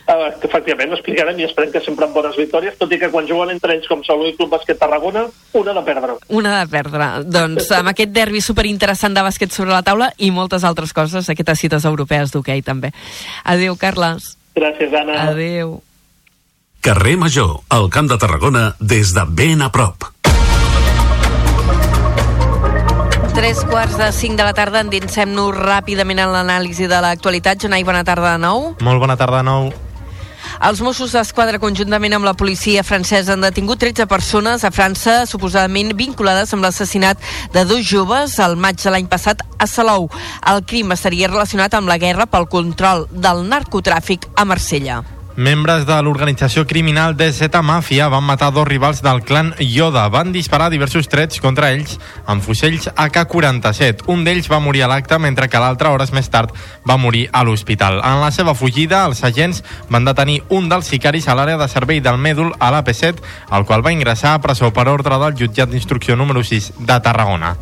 Speaker 11: Uh, efectivament, ho explicarem i esperem que sempre amb bones victòries, tot i que quan juguen entre ells com Salou i Club Bàsquet Tarragona, una de perdre.
Speaker 6: Una de perdre. Doncs amb aquest derbi superinteressant de bàsquet sobre la taula i moltes altres coses, aquestes cites europees d'hoquei també. Adéu, Carles.
Speaker 11: Gràcies, Anna.
Speaker 6: Adéu.
Speaker 7: Carrer Major, al Camp de Tarragona, des de ben a prop.
Speaker 6: Tres quarts de cinc de la tarda, endinsem-nos ràpidament en l'anàlisi de l'actualitat. Jonai, bona tarda de nou.
Speaker 8: Molt bona tarda de nou.
Speaker 6: Els Mossos d'Esquadra, conjuntament amb la policia francesa, han detingut 13 persones a França, suposadament vinculades amb l'assassinat de dos joves al maig de l'any passat a Salou. El crim estaria relacionat amb la guerra pel control del narcotràfic a Marsella.
Speaker 8: Membres de l'organització criminal DZ Màfia van matar dos rivals del clan Yoda. Van disparar diversos trets contra ells amb fusells AK-47. Un d'ells va morir a l'acte, mentre que l'altre, hores més tard, va morir a l'hospital. En la seva fugida, els agents van detenir un dels sicaris a l'àrea de servei del Mèdul a l'AP7, el qual va ingressar a presó per ordre del jutjat d'instrucció número 6 de Tarragona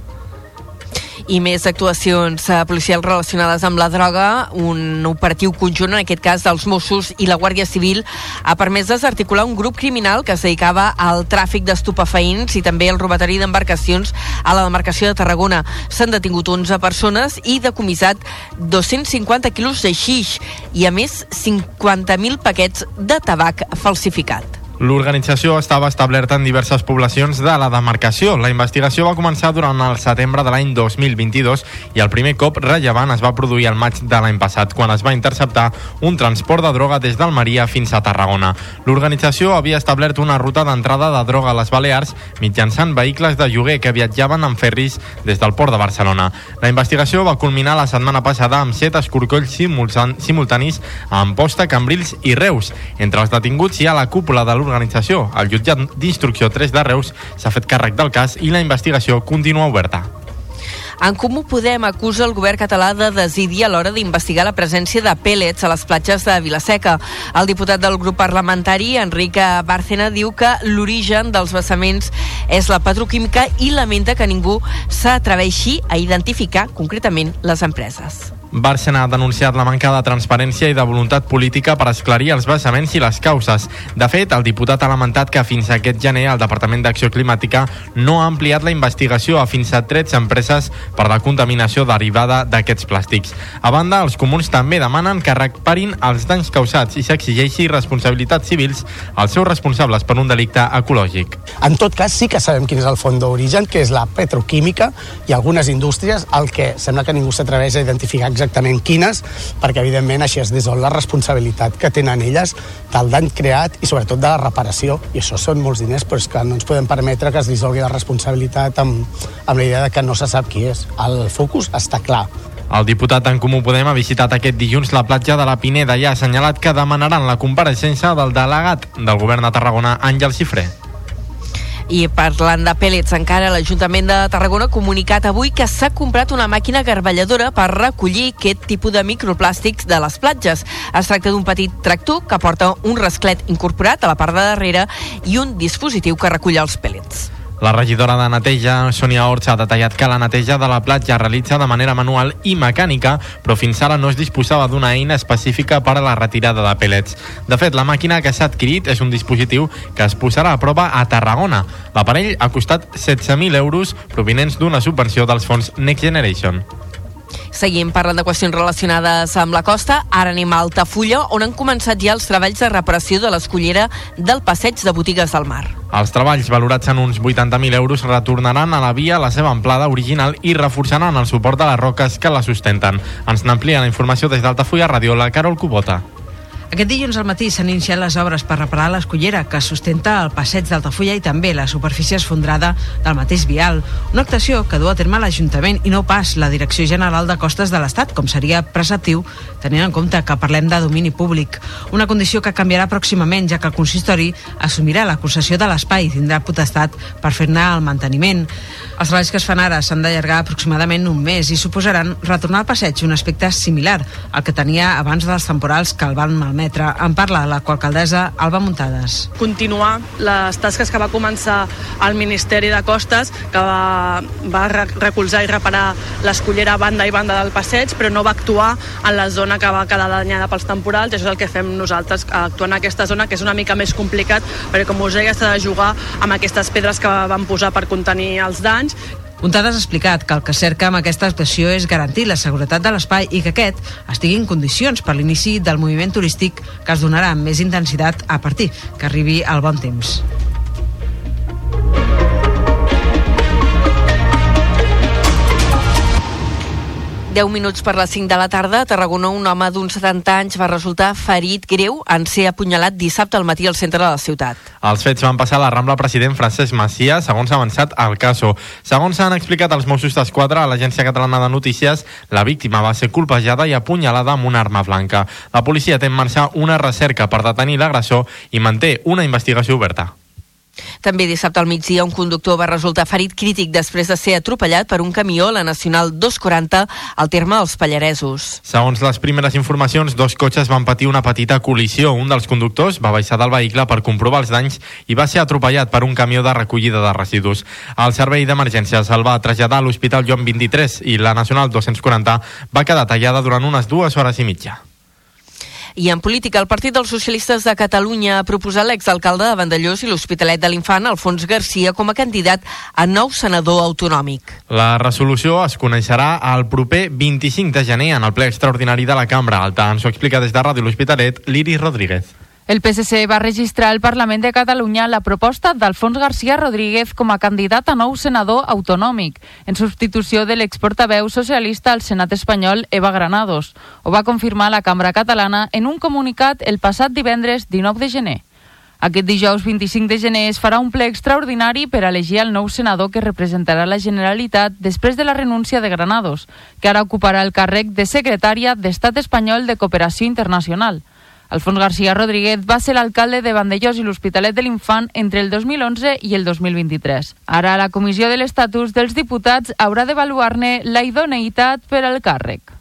Speaker 6: i més actuacions eh, policials relacionades amb la droga. Un operatiu conjunt, en aquest cas dels Mossos i la Guàrdia Civil, ha permès desarticular un grup criminal que es dedicava al tràfic d'estupefaïns i també al robatori d'embarcacions a la demarcació de Tarragona. S'han detingut 11 persones i decomissat 250 quilos de xix i, a més, 50.000 paquets de tabac falsificat.
Speaker 8: L'organització estava establerta en diverses poblacions de la demarcació. La investigació va començar durant el setembre de l'any 2022 i el primer cop rellevant es va produir el maig de l'any passat, quan es va interceptar un transport de droga des d'Almeria fins a Tarragona. L'organització havia establert una ruta d'entrada de droga a les Balears mitjançant vehicles de lloguer que viatjaven en ferris des del port de Barcelona. La investigació va culminar la setmana passada amb set escorcolls simultan- simultanis a Amposta, Cambrils i Reus. Entre els detinguts hi ha la cúpula de l'organització. El jutjat d'instrucció 3 de Reus s'ha fet càrrec del cas i la investigació continua oberta.
Speaker 6: En Comú Podem acusa el govern català de desidir a l'hora d'investigar la presència de pèl·lets a les platges de Vilaseca. El diputat del grup parlamentari, Enric Bárcena, diu que l'origen dels vessaments és la petroquímica i lamenta que ningú s'atreveixi a identificar concretament les empreses.
Speaker 8: Bárcena ha denunciat la manca de transparència i de voluntat política per esclarir els vessaments i les causes. De fet, el diputat ha lamentat que fins a aquest gener el Departament d'Acció Climàtica no ha ampliat la investigació a fins a 13 empreses per la contaminació derivada d'aquests plàstics. A banda, els comuns també demanen que reparin els danys causats i s'exigeixi responsabilitats civils als seus responsables per un delicte ecològic.
Speaker 12: En tot cas, sí que sabem quin és el fons d'origen, que és la petroquímica i algunes indústries, el que sembla que ningú s'atreveix a identificar exactament quines, perquè evidentment així es dissol la responsabilitat que tenen elles del dany creat i sobretot de la reparació. I això són molts diners, però és que no ens podem permetre que es dissolgui la responsabilitat amb, amb la idea de que no se sap qui és. El focus està clar.
Speaker 8: El diputat en Comú Podem ha visitat aquest dilluns la platja de la Pineda i ha assenyalat que demanaran la compareixença del delegat del govern de Tarragona, Àngel Cifré.
Speaker 6: I parlant de pèl·lets encara, l'Ajuntament de Tarragona ha comunicat avui que s'ha comprat una màquina garballadora per recollir aquest tipus de microplàstics de les platges. Es tracta d'un petit tractor que porta un rasclet incorporat a la part de darrere i un dispositiu que recull els pèl·lets.
Speaker 8: La regidora de neteja, Sònia Orts, ha detallat que la neteja de la platja es realitza de manera manual i mecànica, però fins ara no es disposava d'una eina específica per a la retirada de pellets. De fet, la màquina que s'ha adquirit és un dispositiu que es posarà a prova a Tarragona. L'aparell ha costat 16.000 euros provinents d'una subvenció dels fons Next Generation.
Speaker 6: Seguim parlant de qüestions relacionades amb la costa. Ara anem a Altafulla, on han començat ja els treballs de reparació de l'escollera del passeig de botigues del mar.
Speaker 8: Els treballs, valorats en uns 80.000 euros, retornaran a la via la seva amplada original i reforçaran el suport de les roques que la sustenten. Ens n'amplia la informació des d'Altafulla Ràdio, la Carol Cubota.
Speaker 13: Aquest dilluns al matí s'han iniciat les obres per reparar l'escollera que sustenta el passeig d'Altafulla i també la superfície esfondrada del mateix vial. Una actuació que du a terme l'Ajuntament i no pas la Direcció General de Costes de l'Estat, com seria preceptiu, tenint en compte que parlem de domini públic. Una condició que canviarà pròximament, ja que el consistori assumirà la concessió de l'espai i tindrà potestat per fer-ne el manteniment. Els treballs que es fan ara s'han d'allargar aproximadament un mes i suposaran retornar al passeig un aspecte similar al que tenia abans dels temporals que el van malmetre. En parla la coalcaldessa Alba Muntades.
Speaker 14: continuar les tasques que va començar el Ministeri de Costes, que va, va re- recolzar i reparar l'escollera banda i banda del passeig, però no va actuar en la zona que va quedar danyada pels temporals, això és el que fem nosaltres, actuar en aquesta zona, que és una mica més complicat, perquè com us deia, s'ha de jugar amb aquestes pedres que van posar per contenir els danys,
Speaker 13: Muntades ha explicat que el que cerca amb aquesta actuació és garantir la seguretat de l'espai i que aquest estigui en condicions per l'inici del moviment turístic que es donarà amb més intensitat a partir que arribi el bon temps.
Speaker 6: 10 minuts per les 5 de la tarda, a Tarragona un home d'uns 70 anys va resultar ferit greu en ser apunyalat dissabte al matí al centre de la ciutat.
Speaker 8: Els fets van passar a la Rambla president Francesc Macia, segons ha avançat el caso. Segons han explicat els Mossos d'Esquadra a l'Agència Catalana de Notícies, la víctima va ser colpejada i apunyalada amb una arma blanca. La policia té en marxa una recerca per detenir l'agressor i manté una investigació oberta.
Speaker 6: També dissabte al migdia un conductor va resultar ferit crític després de ser atropellat per un camió a la Nacional 240 al terme dels Pallaresos.
Speaker 8: Segons les primeres informacions, dos cotxes van patir una petita col·lisió. Un dels conductors va baixar del vehicle per comprovar els danys i va ser atropellat per un camió de recollida de residus. El servei d'emergències el va traslladar a l'Hospital Joan 23 i la Nacional 240 va quedar tallada durant unes dues hores i mitja.
Speaker 6: I en política, el Partit dels Socialistes de Catalunya ha proposat l'exalcalde de Vandellós i l'Hospitalet de l'Infant, Alfons Garcia, com a candidat a nou senador autonòmic.
Speaker 8: La resolució es coneixerà el proper 25 de gener en el ple extraordinari de la Cambra Alta. Ens ho explica des de Ràdio L'Hospitalet, l'Iris Rodríguez.
Speaker 15: El PSC va registrar al Parlament de Catalunya la proposta d'Alfons García Rodríguez com a candidat a nou senador autonòmic, en substitució de l'exportaveu socialista al Senat espanyol Eva Granados. Ho va confirmar la Cambra Catalana en un comunicat el passat divendres 19 de gener. Aquest dijous 25 de gener es farà un ple extraordinari per elegir el nou senador que representarà la Generalitat després de la renúncia de Granados, que ara ocuparà el càrrec de secretària d'Estat espanyol de Cooperació Internacional. Alfons García Rodríguez va ser l'alcalde de Vandellós i l'Hospitalet de l'Infant entre el 2011 i el 2023. Ara la Comissió de l'Estatus dels Diputats haurà d'avaluar-ne la idoneïtat per al càrrec.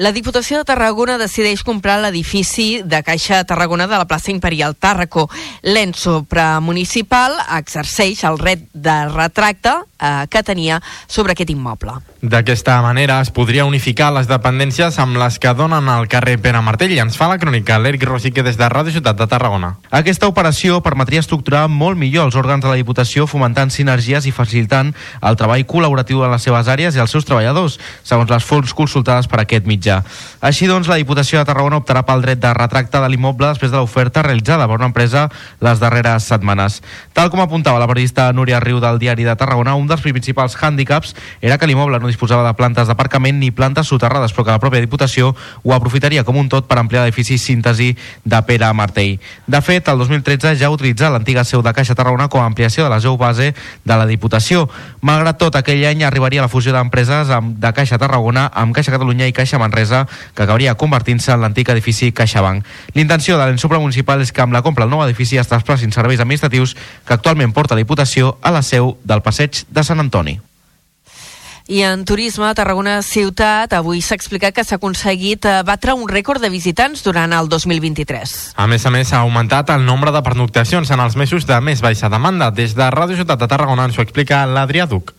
Speaker 6: La Diputació de Tarragona decideix comprar l'edifici de Caixa Tarragona de la plaça Imperial Tàrraco. L'ens supramunicipal exerceix el ret de retracte eh, que tenia sobre aquest immoble.
Speaker 8: D'aquesta manera es podria unificar les dependències amb les que donen al carrer Pere Martell. I ens fa la crònica l'Eric Rosique des de Ràdio Ciutat de Tarragona.
Speaker 16: Aquesta operació permetria estructurar molt millor els òrgans de la Diputació fomentant sinergies i facilitant el treball col·laboratiu en les seves àrees i els seus treballadors, segons les fonts consultades per aquest mitjà. Així doncs, la Diputació de Tarragona optarà pel dret de retracte de l'immoble després de l'oferta realitzada per una empresa les darreres setmanes. Tal com apuntava la periodista Núria Riu del diari de Tarragona, un dels principals hàndicaps era que l'immoble no disposava de plantes d'aparcament ni plantes soterrades, però que la pròpia Diputació ho aprofitaria com un tot per ampliar l'edifici síntesi de Pere Martell. De fet, el 2013 ja ha utilitzat l'antiga seu de Caixa Tarragona com a ampliació de la seu base de la Diputació. Malgrat tot, aquell any arribaria la fusió d'empreses de Caixa Tarragona amb Caixa Catalunya i Caixa Manresa, que acabaria convertint-se en l'antic edifici CaixaBank. L'intenció de l'ens supramunicipal és que amb la compra del nou edifici es trasplacin serveis administratius que actualment porta la Diputació a la seu del passeig de Sant Antoni.
Speaker 6: I en turisme, a Tarragona Ciutat, avui s'ha explicat que s'ha aconseguit eh, batre un rècord de visitants durant el 2023.
Speaker 8: A més a més, ha augmentat el nombre de pernoctacions en els mesos de més baixa demanda. Des de Ràdio Ciutat de Tarragona ens ho explica l'Adrià Duc.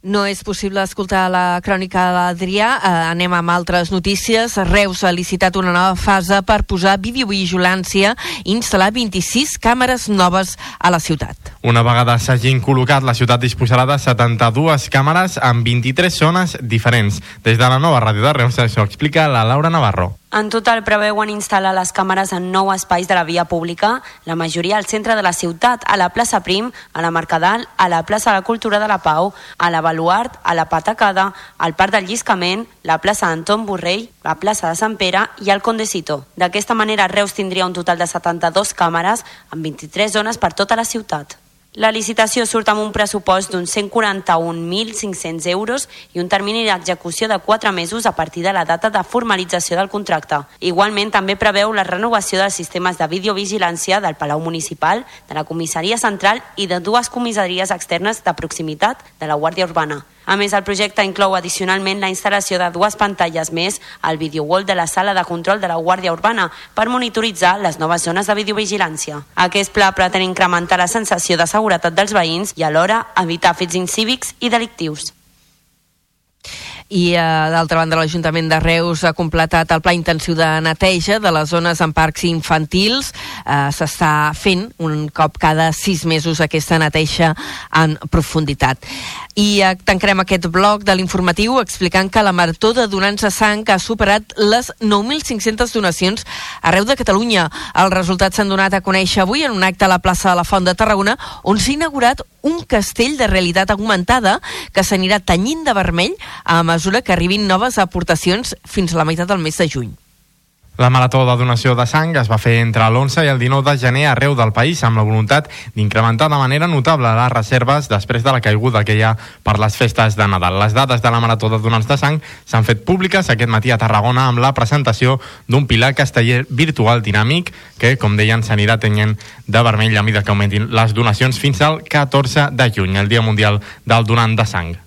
Speaker 6: No és possible escoltar la crònica de l'Adrià. Eh, anem amb altres notícies. Reus ha licitat una nova fase per posar videovigilància i instal·lar 26 càmeres noves a la ciutat.
Speaker 8: Una vegada s'hagin col·locat, la ciutat disposarà de 72 càmeres en 23 zones diferents. Des de la nova ràdio de Reus això explica la Laura Navarro.
Speaker 17: En total preveuen instal·lar les càmeres en nou espais de la via pública, la majoria al centre de la ciutat, a la plaça Prim, a la Mercadal, a la plaça de la Cultura de la Pau, a la Baluart, a la Patacada, al Parc del Lliscament, la plaça Anton Borrell, la plaça de Sant Pere i el Condesito. D'aquesta manera, Reus tindria un total de 72 càmeres en 23 zones per tota la ciutat. La licitació surt amb un pressupost d'uns 141.500 euros i un termini d'execució de 4 mesos a partir de la data de formalització del contracte. Igualment, també preveu la renovació dels sistemes de videovigilància del Palau Municipal, de la Comissaria Central i de dues comissaries externes de proximitat de la Guàrdia Urbana. A més, el projecte inclou addicionalment la instal·lació de dues pantalles més al videowall de la sala de control de la Guàrdia Urbana per monitoritzar les noves zones de videovigilància. Aquest pla pretén incrementar la sensació de seguretat dels veïns i alhora evitar fets incívics i delictius.
Speaker 6: I, eh, d'altra banda, l'Ajuntament de Reus ha completat el pla intensiu de neteja de les zones en parcs infantils. Eh, S'està fent un cop cada sis mesos aquesta neteja en profunditat. I eh, tancarem aquest bloc de l'informatiu explicant que la Marató de Donants de Sang ha superat les 9.500 donacions arreu de Catalunya. Els resultats s'han donat a conèixer avui en un acte a la plaça de la Font de Tarragona on s'ha inaugurat un castell de realitat augmentada que s'anirà tenyint de vermell a mesura que arribin noves aportacions fins a la meitat del mes de juny.
Speaker 8: La marató de donació de sang es va fer entre l'11 i el 19 de gener arreu del país amb la voluntat d'incrementar de manera notable les reserves després de la caiguda que hi ha per les festes de Nadal. Les dades de la marató de donants de sang s'han fet públiques aquest matí a Tarragona amb la presentació d'un pilar casteller virtual dinàmic que, com deien, s'anirà tenyent de vermell a mesura que augmentin les donacions fins al 14 de juny, el Dia Mundial del Donant de Sang.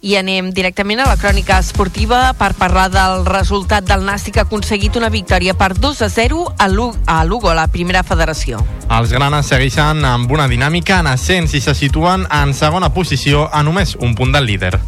Speaker 6: I anem directament a la crònica esportiva per parlar del resultat del Nàstic que ha aconseguit una victòria per 2 a 0 a Lu- a Lugo, la primera federació.
Speaker 8: Els granes segueixen amb una dinàmica en ascens i se situen en segona posició a només un punt del líder.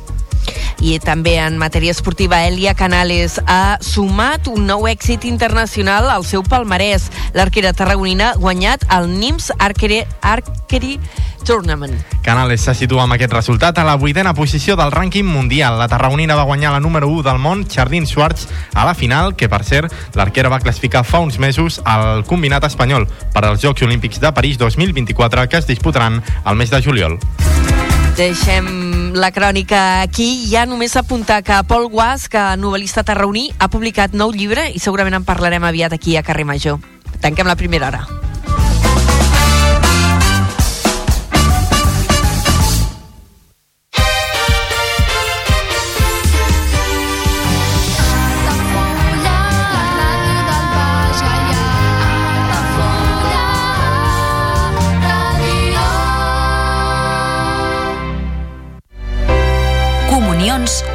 Speaker 6: I també en matèria esportiva, Elia Canales ha sumat un nou èxit internacional al seu palmarès. L'arquera tarragonina ha guanyat el NIMS Archery, Archery Tournament.
Speaker 8: Canales se situa amb aquest resultat a la vuitena posició del rànquing mundial. La tarragonina va guanyar la número 1 del món, Chardin Schwartz, a la final, que per cert, l'arquera va classificar fa uns mesos al combinat espanyol per als Jocs Olímpics de París 2024 que es disputaran al mes de juliol.
Speaker 6: Deixem la crònica aquí. Ja només apuntar que Pol Guas, que novel·lista tarraoní, ha publicat nou llibre i segurament en parlarem aviat aquí a Carrer Major. Tanquem la primera hora.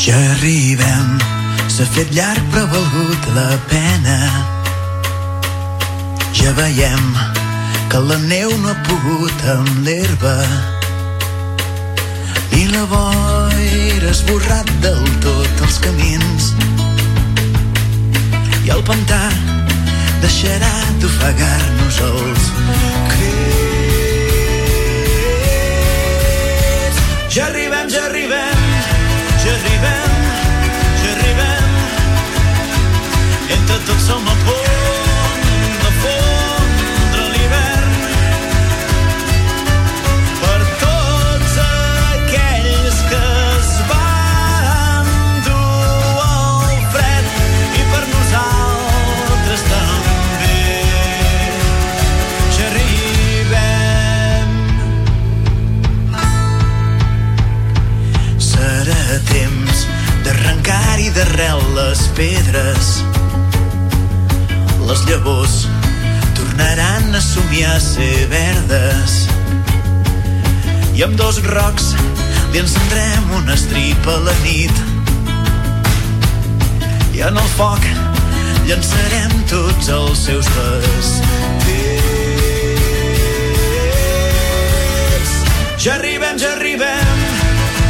Speaker 4: Ja arribem, s'ha fet llarg però ha valgut la pena. Ja veiem que la neu no ha pogut amb l'herba. I la boira ha esborrat del tot els camins. I el pantà deixarà d'ofegar-nos els Entre tots som a l'hivern. Per tots que fred i per nosaltres també. Temps d'arrencar-hi d'arrel les pedres. Les llavors tornaran a somiar a ser verdes. I amb dos rocs li encendrem una estripa a la nit. I en el foc llançarem tots els seus vestits. Ja arribem, ja arribem,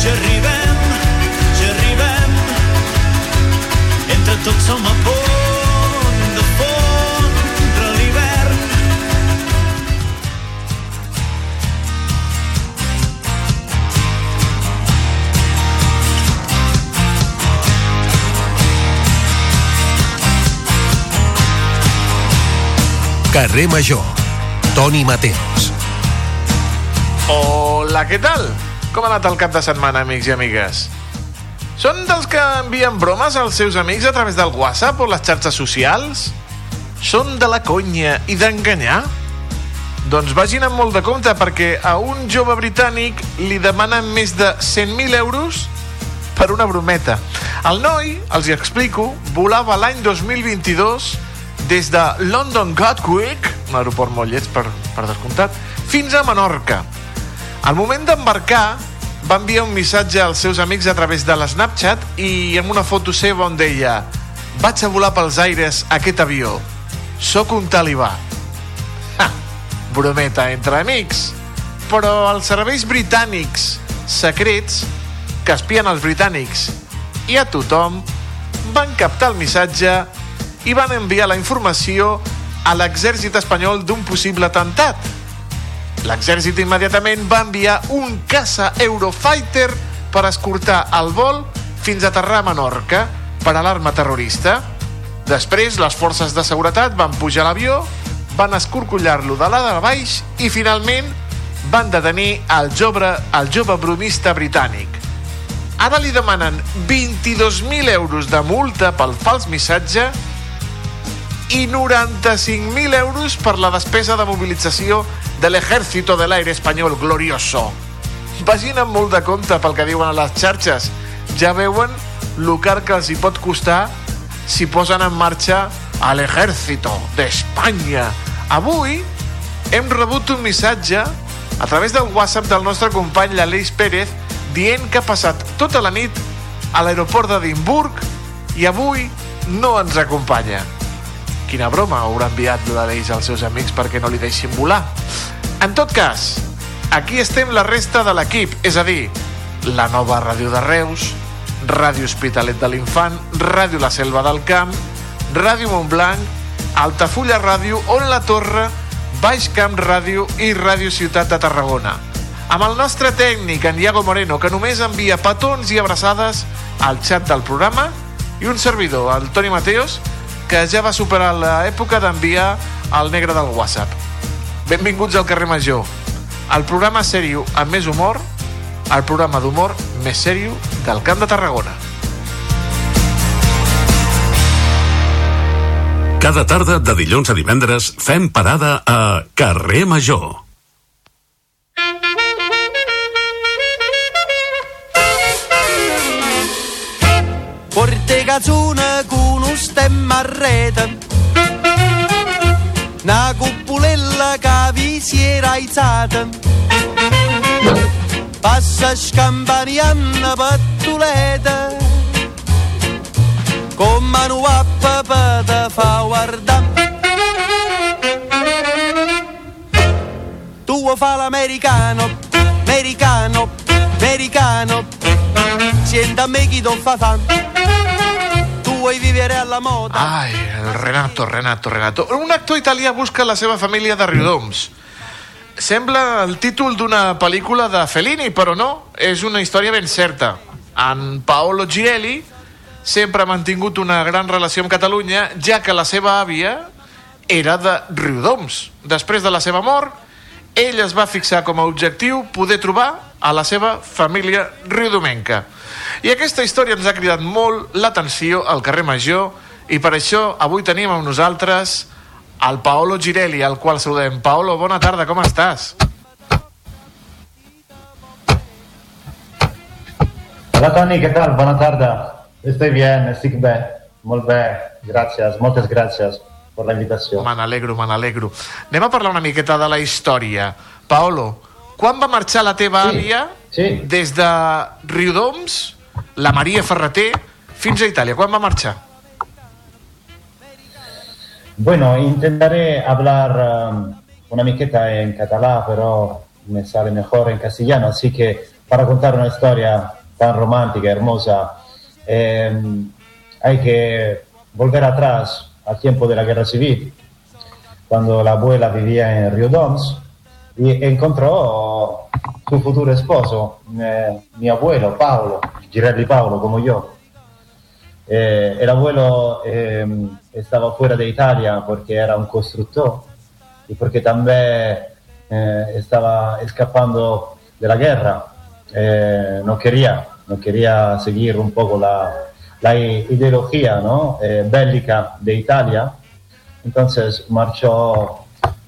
Speaker 4: ja arribem, ja arribem. Entre tots som a punt
Speaker 5: Carrer Major. Toni Mateos.
Speaker 9: Hola, què tal? Com ha anat el cap de setmana, amics i amigues? Són dels que envien bromes als seus amics a través del WhatsApp o les xarxes socials? Són de la conya i d'enganyar? Doncs vagin amb molt de compte perquè a un jove britànic li demanen més de 100.000 euros per una brometa. El noi, els hi explico, volava l'any 2022 des de London Gatwick, un aeroport molt lleig per, per descomptat, fins a Menorca. Al moment d'embarcar, va enviar un missatge als seus amics a través de l'Snapchat i amb una foto seva on deia vaig a volar pels aires aquest avió. Soc un talibà. Ha, brometa entre amics. Però els serveis britànics secrets que espien els britànics i a tothom van captar el missatge i van enviar la informació a l'exèrcit espanyol d'un possible atemptat. L'exèrcit immediatament va enviar un caça Eurofighter per escortar el vol fins a aterrar a Menorca per alarma terrorista. Després, les forces de seguretat van pujar l'avió, van escorcollar-lo de la de baix i finalment van detenir el jove, el jove bromista britànic. Ara li demanen 22.000 euros de multa pel fals missatge i 95.000 euros per la despesa de mobilització de l'Ejército de l'Aire Espanyol Glorioso. Vagin amb molt de compte pel que diuen a les xarxes. Ja veuen lo car que els hi pot costar si posen en marxa a l'Ejército d'Espanya. Avui hem rebut un missatge a través del WhatsApp del nostre company l'Aleix Pérez dient que ha passat tota la nit a l'aeroport d'Edimburg i avui no ens acompanya. Quina broma haurà enviat l'Aleix als seus amics perquè no li deixin volar. En tot cas, aquí estem la resta de l'equip, és a dir, la nova Ràdio de Reus, Ràdio Hospitalet de l'Infant, Ràdio La Selva del Camp, Ràdio Montblanc, Altafulla Ràdio, On la Torre, Baix Camp Ràdio i Ràdio Ciutat de Tarragona. Amb el nostre tècnic, en Diago Moreno, que només envia petons i abraçades al xat del programa, i un servidor, el Toni Mateos, que ja va superar l'època d'enviar el negre del WhatsApp. Benvinguts al carrer Major, el programa sèrio amb més humor, el programa d'humor més sèrio del Camp de Tarragona.
Speaker 18: Cada tarda de dilluns a divendres fem parada a Carrer Major.
Speaker 19: Porte cazzone con un stemma a rete Una cupulella che vi si era aizzata. Passa scampanianna pattuleta. Con mano a papà te fa guardare Tu fa l'americano, americano, americano. Sienta a me chi non fa Tu vuoi vivere alla moda
Speaker 9: Ai, el Renato, Renato, Renato. Un actor italià busca la seva família de Riudoms. Sembla el títol d'una pel·lícula de Fellini, però no, és una història ben certa. En Paolo Girelli sempre ha mantingut una gran relació amb Catalunya, ja que la seva àvia era de Riudoms. Després de la seva mort, ell es va fixar com a objectiu poder trobar a la seva família riudomenca. I aquesta història ens ha cridat molt l'atenció al carrer Major i per això avui tenim amb nosaltres el Paolo Girelli, al qual saludem. Paolo, bona tarda, com estàs?
Speaker 20: Hola Toni, què tal? Bona tarda. Estoy bien, estic bé. Molt bé, gràcies, moltes gràcies per la invitació.
Speaker 9: Me n'alegro, me n'alegro. Anem a parlar una miqueta de la història. Paolo, quan va marxar la teva sí, àvia
Speaker 20: sí.
Speaker 9: des de Riudoms, la Maria Ferreter, fins a Itàlia? Quan va marxar?
Speaker 20: Bueno, intentaré hablar um, una miqueta en català, pero me sale mejor en castellano, así que para contar una historia tan romántica, hermosa, eh, hay que volver atrás al tiempo de la guerra civil, cuando la abuela vivía en Rio Doms y encontró su futuro esposo, eh, mi abuelo Paolo, Girelli Paolo como yo. Eh, el abuelo eh, estaba fuera de Italia porque era un constructor y porque también eh, estaba escapando de la guerra. eh, no quería, no quería seguir un poco la, la ideología ¿no? Eh, bélica de Italia. Entonces marchó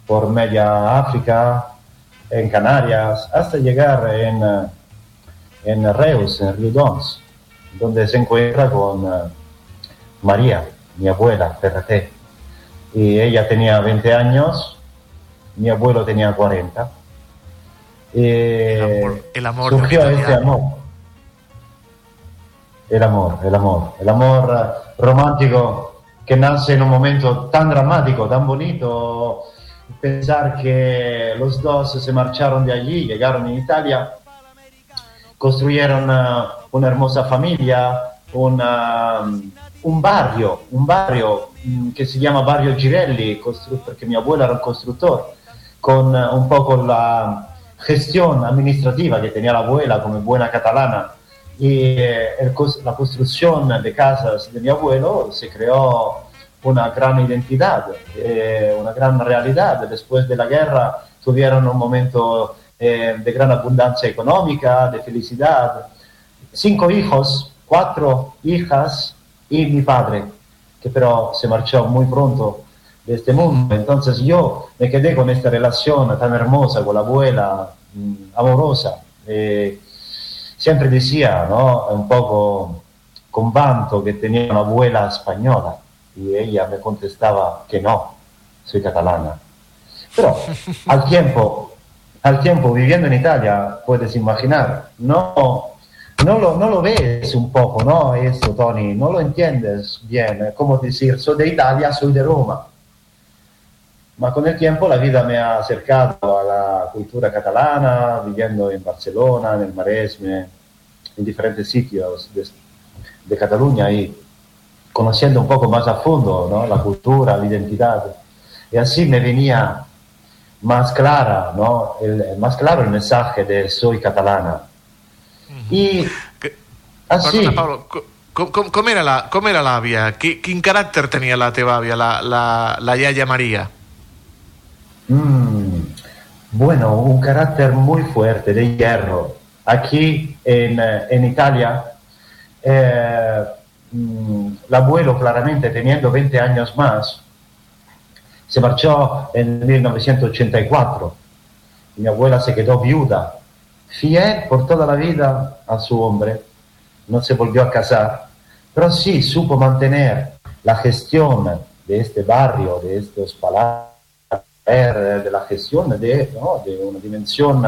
Speaker 20: por media África, en Canarias, hasta llegar en, eh, en Reus, en Riudons, donde se encuentra con eh, María, mi abuela, Ferreté. Y ella tenía 20 años, mi abuelo tenía 40. Y
Speaker 9: El amor de un
Speaker 20: surgió este amor. El amor, el amor, el amor eh, romántico que nace en un momento tan dramático, tan bonito. Pensar que los dos se marcharon de allí, llegaron en Italia, construyeron eh, una hermosa familia, una- un barrio, un barrio mm, que se llama Barrio Girelli, constru- porque mi abuelo era un constructor, con eh, un poco la gestión administrativa que tenía la abuela como buena catalana eh, cos- la construcción de casas de mi abuelo se creó una gran identidad, eh, una gran realidad. Después de la guerra tuvieron un momento eh, de gran abundancia económica, de felicidad. Cinco hijos, cuatro hijas y mi padre, que pero se marchó muy pronto de este mundo. Entonces yo me quedé con esta relación tan hermosa con la abuela, mm, amorosa. Eh, siempre decía, ¿no? Un poco con vanto que tenía una abuela española y ella me contestaba que no, soy catalana. Pero al tiempo, al tiempo viviendo en Italia, puedes imaginar, no, no, lo, no lo ves un poco, ¿no? Eso, Tony, no lo entiendes bien, es como decir, soy de Italia, soy de Roma. Ma con el tiempo la vida me ha acercado a la cultura catalana, viviendo en Barcelona, en el Maresme, en diferentes sitios de Cataluña y conociendo un poco más a fondo ¿no? la cultura, la identidad. Y así me venía más clara, ¿no? el, más claro el mensaje de soy catalana. Y así,
Speaker 9: Perdona, Pablo, co- com, com, com era la- com era l'àvia? Qui, quin caràcter tenia la teva àvia, la, la, la iaia Maria?
Speaker 20: Mm, bueno, un carácter muy fuerte, de hierro. Aquí en, eh, en Italia, eh, el abuelo claramente teniendo 20 años más, se marchó en 1984. Mi abuela se quedó viuda, fiel por toda la vida a su hombre, no se volvió a casar, pero sí supo mantener la gestión de este barrio, de estos palazos, de la gestión de, una dimensión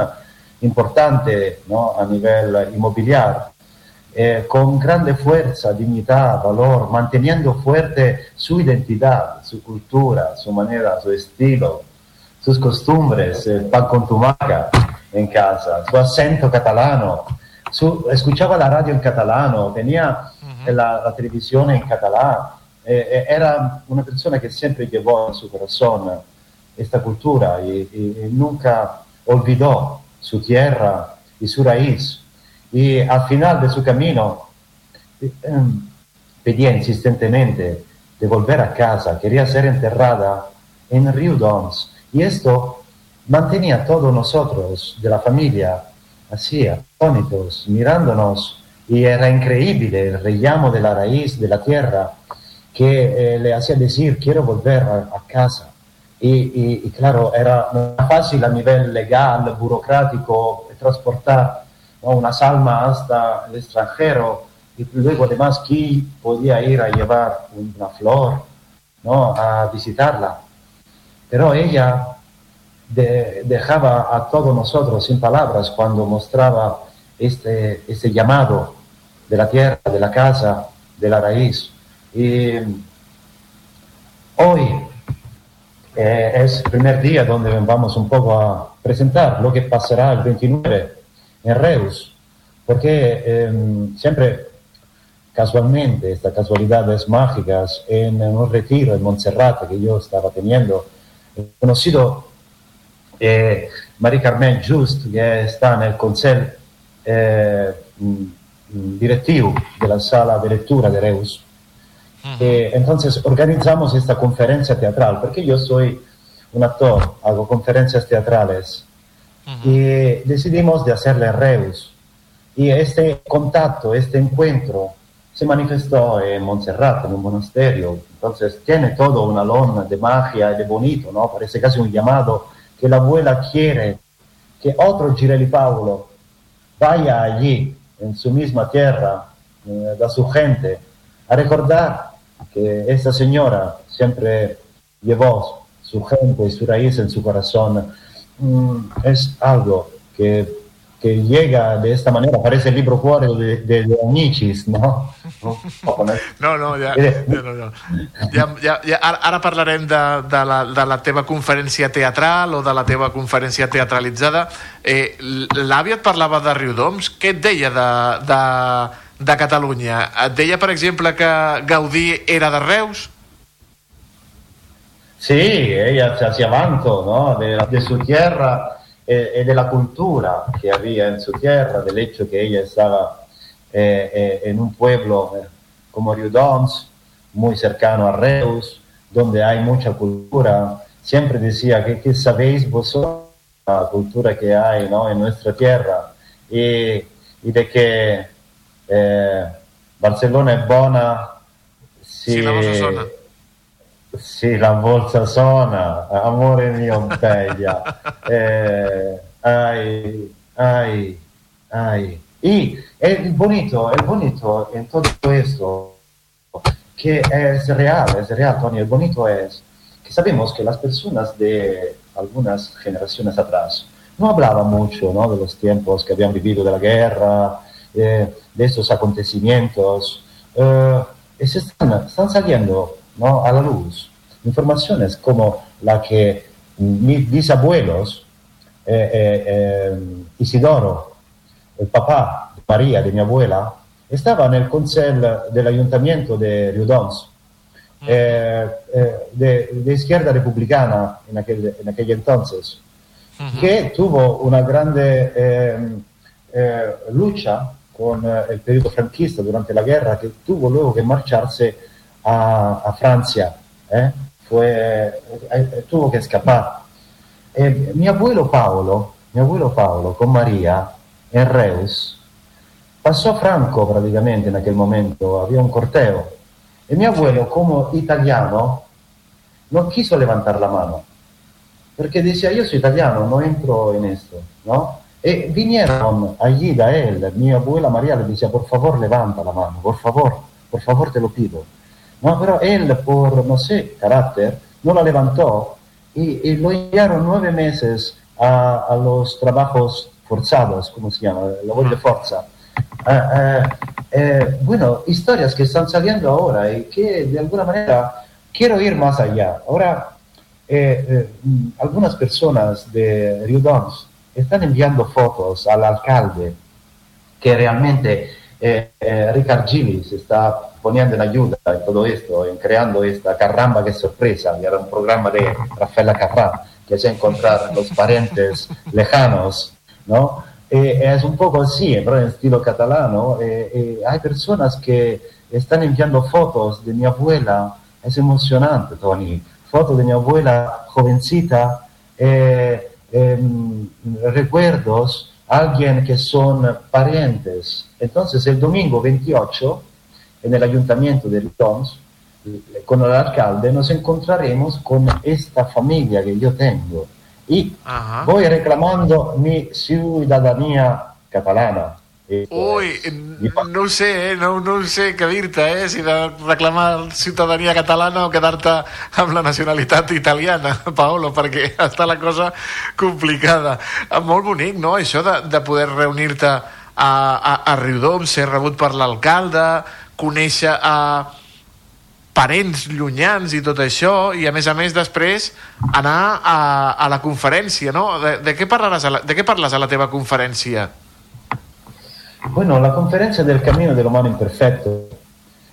Speaker 20: importante a nivel inmobiliario, eh, con grande fuerza, dignidad, valor, manteniendo fuerte su identidad, su cultura, su manera, su estilo, sus costumbres, el pan con tumaca en casa, su acento catalano, su- escuchaba la radio en catalano, tenía la, la televisión en catalán, eh, eh, era una persona que siempre llevó en su corazón esta cultura y, y- y nunca olvidó su tierra y su raíz. Y al final de su camino eh, em, pedía insistentemente de volver a casa, quería ser enterrada en Riudons. Y esto mantenía a todos nosotros de la familia así, atónitos, mirándonos. Y era increíble el rellamo de la raíz de la tierra que eh, le hacía decir, quiero volver a, casa. Y, y- claro, era fácil a nivel legal, burocrático, transportar. Unas almas hasta el extranjero y luego además quién podía ir a llevar una flor ¿no? a visitarla. Pero ella de- dejaba a todos nosotros sin palabras cuando mostraba este, este llamado de la tierra, de la casa, de la raíz. Hoy eh, es el primer día donde vamos un poco a presentar lo que pasará el 29 en Reus, porque eh, siempre casualmente, estas casualidades mágicas, en un retiro en Montserrat que yo estaba teniendo, he conocido eh, Marie Carmen Just, que está en el consejo eh, mm, directivo de la sala de lectura de Reus. Eh, entonces organizamos esta conferencia teatral, porque yo soy un actor, hago conferencias teatrales, y decidimos de hacerle Reus. Y este contacto, este encuentro, se manifestó en Montserrat, en un monasterio. Entonces tiene todo un alón de magia y de bonito, ¿no? Parece casi un llamado que la abuela quiere que otro Girelli Paulo vaya allí, en su misma tierra, eh, da su gente, a recordar que esta señora siempre llevó su gente y su raíz en su corazón. Mm, es algo que, que llega de esta manera, parece el libro cuore de, de, de Anichis, ¿no?
Speaker 9: No, no, ja, ja, no, no. ja, ja, ja ara, ara parlarem de, de, la, de la teva conferència teatral o de la teva conferència teatralitzada. Eh, L'àvia et parlava de Riudoms. Què et deia de, de, de Catalunya? Et deia, per exemple, que Gaudí era de Reus?
Speaker 20: Sí, ella se hacía vanto ¿no? de, de, su tierra eh, y de la cultura que había en su tierra, del hecho que ella estaba eh, eh, en un pueblo como Riudoms, muy cercano a Reus, donde hay mucha cultura. Siempre decía que, que sabéis vosotros la cultura que hay ¿no? en nuestra tierra y, y de que Barcelona es buena si,
Speaker 9: Sí, la.
Speaker 20: Sì, la bolsa suona, amore mio bella. (laughs) Eh, ay, ay, ay. Y el bonito, el bonito en todo esto, que es real, es real, Tony, el bonito es que sabemos que las personas de algunas generaciones atrás no hablaban mucho ¿no? de los tiempos que habían vivido de la guerra, eh, de estos acontecimientos, eh, y se están, están saliendo ¿no? a la luz. Informaciones como la que mis bisabuelos, eh, eh, eh, Isidoro, el papá de María, de mi abuela, estaba en el consejo del ayuntamiento de Riudoms, de, de, izquierda republicana en aquel, en aquel entonces, que tuvo una grande lucha con el periodo franquista durante la guerra, que tuvo luego que marcharse a, a Francia. ¿eh? Fue, eh, tuvo que escapar. Eh, mi abuelo Paolo, mi abuelo Paolo con María en Reus, pasó Franco prácticamente en aquel momento, había un corteo. Y mi abuelo, como italiano, no quiso levantar la mano, porque decía, yo soy italiano, no entro en esto, ¿no? Y vinieron allí da él, mi abuela María le decía, por favor levanta la mano, por favor, por favor te lo pido. No, pero él, por, no sé, carácter, no la levantó y, y lo enviaron nueve meses a, a, los trabajos forzados, ¿cómo se llama? Labor de fuerza. Uh, uh, bueno, historias que están saliendo ahora y que de alguna manera quiero ir más allá. Ahora, eh, algunas personas de Rio Dons están enviando fotos al alcalde que realmente eh, Ricard Gillis está poniendo en ayuda en todo esto, en creando esta carramba que sorpresa, y era un programa de Rafaela Carrá, que es encontrar los parientes (laughs) lejanos, ¿no? Eh, es un poco así, pero en estilo catalano. Eh, eh, hay personas que están enviando fotos de mi abuela, es emocionante, Tony, fotos de mi abuela jovencita, em, recuerdos, alguien que son parientes. Entonces, el domingo 28, en el ayuntamiento de Tons, con el alcalde, nos encontraremos con esta familia que yo tengo. Y
Speaker 9: Ajá.
Speaker 20: voy reclamando mi ciudadanía catalana.
Speaker 9: Ui, no sé, eh? no, no sé què dir-te, eh? si de reclamar ciutadania catalana o quedar-te amb la nacionalitat italiana, (laughs) Paolo, perquè està la cosa complicada. Eh, Molt bonic, no?, això de, de poder reunir-te a, a, a Riudoms, ser rebut per l'alcalde, conèixer a parents llunyans i tot això, i a més a més després anar a, a la conferència, no? De, de, què parlaràs la, de què parles a la teva conferència?
Speaker 20: Bueno, la conferencia del Camino del Humano Imperfecto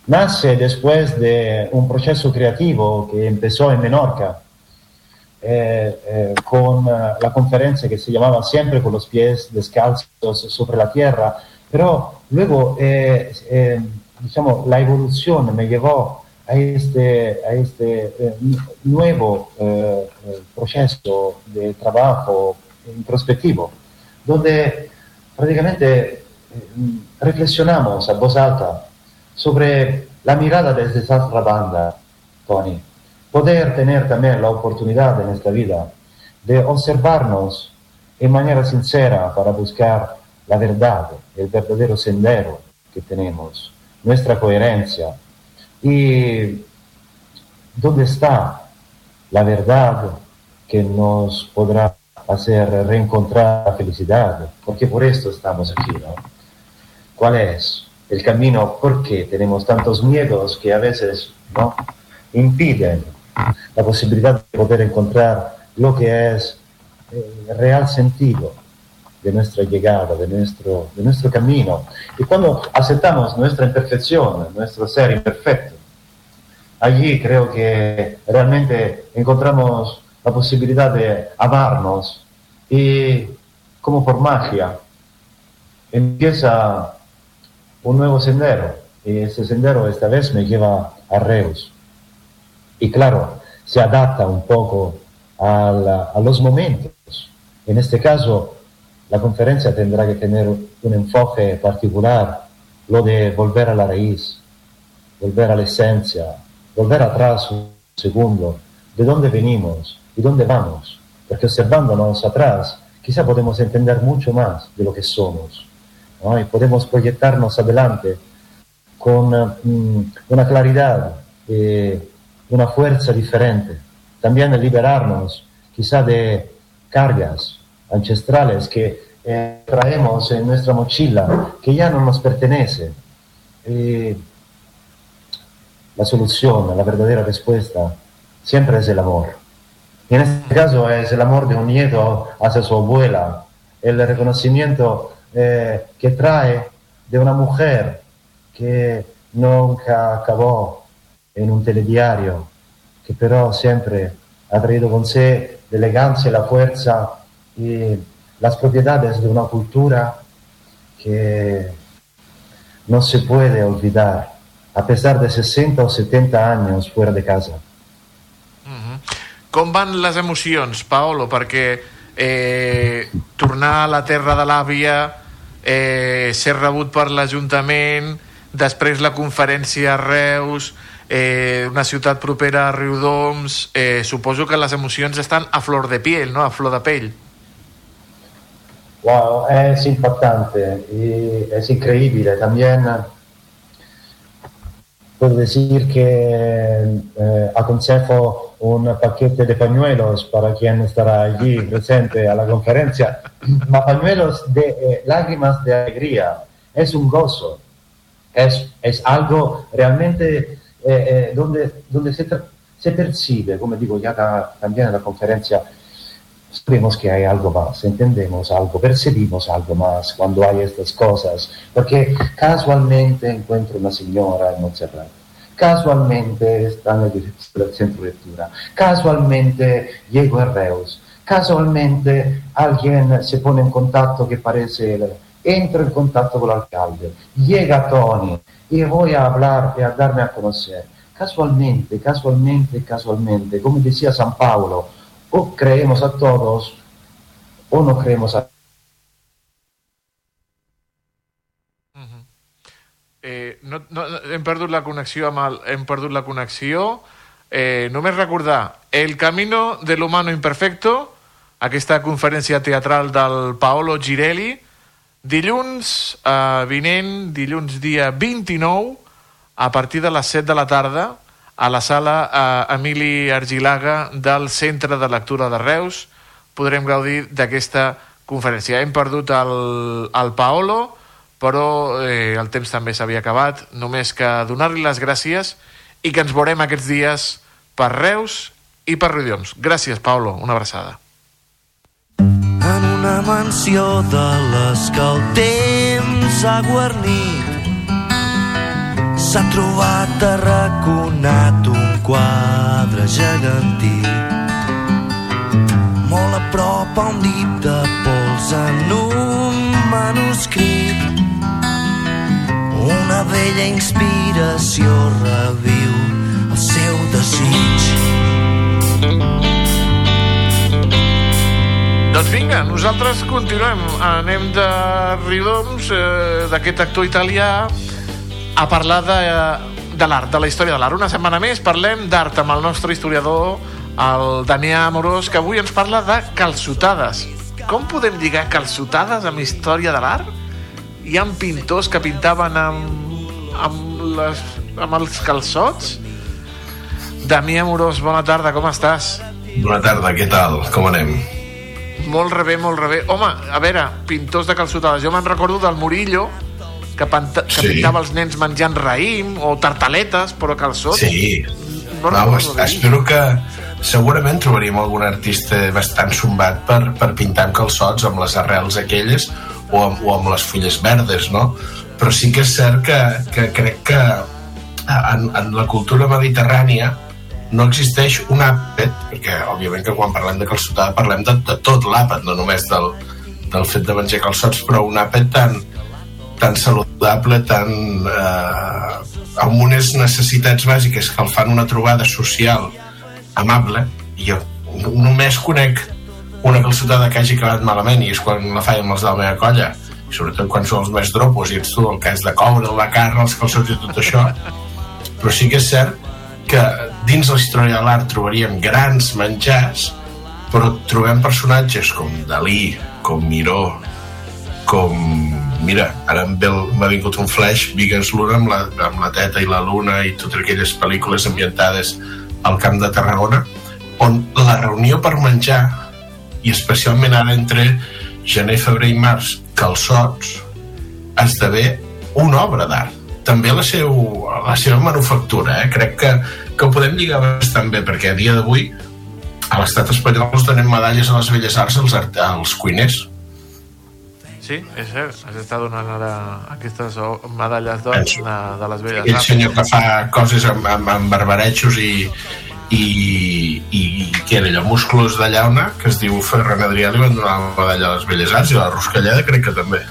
Speaker 20: nace después de un proceso creativo que empezó en Menorca eh, eh, con la conferencia que se llamaba Siempre con los pies descalzos sobre la tierra, pero luego, eh, digamos, la evolución me llevó a este, a este nuevo proceso de trabajo introspectivo, donde prácticamente reflexionamos a voz alta sobre la mirada desde esa banda, Tony. Poder tener también la oportunidad en esta vida de observarnos en manera sincera para buscar la verdad, el verdadero sendero que tenemos, nuestra coherencia. Y dónde está la verdad que nos podrá hacer reencontrar la felicidad, porque por esto estamos aquí, ¿no? ¿Cuál es el camino? ¿Por qué tenemos tantos miedos que a veces ¿no? impiden la posibilidad de poder encontrar lo que es el real sentido de nuestra llegada, de nuestro, de nuestro camino. Y cuando aceptamos nuestra imperfección, nuestro ser imperfecto, allí creo que realmente encontramos la posibilidad de amarnos y como por magia empieza un nuevo sendero y ese sendero esta vez me lleva a Reus. Y claro, se adapta un poco a, la- a los momentos. En este caso, la conferencia tendrá que tener un enfoque particular, lo de volver a la raíz, volver a la esencia, volver atrás un segundo, de dónde venimos y dónde vamos, porque observándonos atrás, quizá podemos entender mucho más de lo que somos, ¿no? y podemos proyectarnos adelante con mm, una claridad, eh, una fuerza diferente, también liberarnos quizá de cargas ancestrales que eh, traemos en nuestra mochila, que ya no nos pertenece. La solución, la verdadera respuesta, siempre es el amor. Y en este caso es el amor de un nieto hacia su abuela, el reconocimiento eh, que trae de una mujer que nunca acabó en un telediario, que pero siempre ha traído con sé la elegancia, la fuerza y las propiedades de una cultura que no se puede olvidar, a pesar de 60 o 70 años fuera de casa.
Speaker 9: Com van les emocions, Paolo? Perquè eh, tornar a la terra de l'àvia, eh, ser rebut per l'Ajuntament, després la conferència a Reus, eh, una ciutat propera a Riudoms, eh, suposo que les emocions estan a flor de piel, no? a flor de pell.
Speaker 20: Wow, es impactante y es increíble. También eh, puedo decir que eh, aconsejo un paquete de pañuelos para quien estará allí presente a la conferencia. Pañuelos de eh, lágrimas de alegría. Es un gozo. Es, es algo realmente eh, eh, donde, donde se, se percibe, como digo ya ta- también en la conferencia, sabemos que hay algo más, entendemos algo, percibimos algo más cuando hay estas cosas, porque casualmente encuentro una señora en Montserrat, casualmente está en el centro de lectura, casualmente llego a Reus, casualmente alguien se pone en contacto que parece, el- entro en contacto con el alcalde, llega Tony y voy a hablar y a darme a conocer. Casualmente, casualmente, casualmente, como decía San Pablo, o creemos a todos o no creemos a
Speaker 9: Eh, no, no, hem perdut la connexió amb el, hem perdut la connexió eh, només recordar El camino del humano imperfecto aquesta conferència teatral del Paolo Girelli dilluns eh, vinent dilluns dia 29 a partir de les 7 de la tarda a la sala eh, Emili Argilaga del Centre de Lectura de Reus podrem gaudir d'aquesta conferència. Hem perdut el, el Paolo, però eh, el temps també s'havia acabat. Només que donar-li les gràcies i que ens veurem aquests dies per Reus i per Riudoms. Gràcies, Paolo. Una abraçada.
Speaker 21: Una mansió de les que el temps ha guarnit. S'ha trobat arraconat un quadre gegantí. Molt a prop a un dit de pols en un manuscrit. Una vella inspiració reviu el seu desig
Speaker 9: Doncs vinga, nosaltres continuem. Anem de Riudoms, eh, d'aquest actor italià, a parlar de, de l'art, de la història de l'art. Una setmana més parlem d'art amb el nostre historiador, el Daniel Amorós, que avui ens parla de calçotades. Com podem lligar calçotades amb història de l'art? Hi ha pintors que pintaven amb, amb, les, amb els calçots? Damià Amorós, bona tarda, com estàs?
Speaker 22: Bona tarda, què tal? Com anem?
Speaker 9: Molt rebé, molt rebé. Home, a veure, pintors de calçotades. Jo me'n recordo del Murillo, que, panta, que
Speaker 22: Sí.
Speaker 9: pintava els nens menjant raïm o tartaletes, però calçots.
Speaker 22: Sí.
Speaker 9: No d'ell.
Speaker 22: espero que segurament trobaríem algun artista bastant sombat per, per pintar amb calçots amb les arrels aquelles o amb, o amb les fulles verdes, no? Però sí que és cert que, que crec que en, en la cultura mediterrània no existeix un àpat, perquè òbviament que quan parlem de calçotada parlem de, de tot l'àpat, no només del, del fet de menjar calçots, però un àpat tan, tan saludable, tan eh, amb unes necessitats bàsiques que el fan una trobada social amable, i jo només conec una calçotada que hagi acabat malament i és quan la faig amb els de la meva colla i sobretot quan són els més dropos i ets tu el has de coure, la carn, els calçots i tot això. Però sí que és cert que dins la història de l'art trobaríem grans menjars però trobem personatges com Dalí, com Miró com... Mira, ara m'ha vingut un flash Vigues Luna amb la, amb la teta i la luna i totes aquelles pel·lícules ambientades al Camp de Tarragona on la reunió per menjar i especialment ara entre gener, febrer i març calçots esdevé una obra d'art també la, seu, la seva manufactura eh? crec que, que ho podem lligar bastant bé perquè a dia d'avui a l'estat espanyol es donen medalles a les belles arts als, als cuiners
Speaker 9: Sí, és cert. Has estat donant ara aquestes medalles d'or de, de les
Speaker 22: aquell
Speaker 9: arts.
Speaker 22: senyor que fa coses amb, amb, amb barbarejos i, i, i, i què era allò, musclos de llauna que es diu Ferran Adrià li van donar la medalla a les belles arts i a la Ruscalleda crec que també.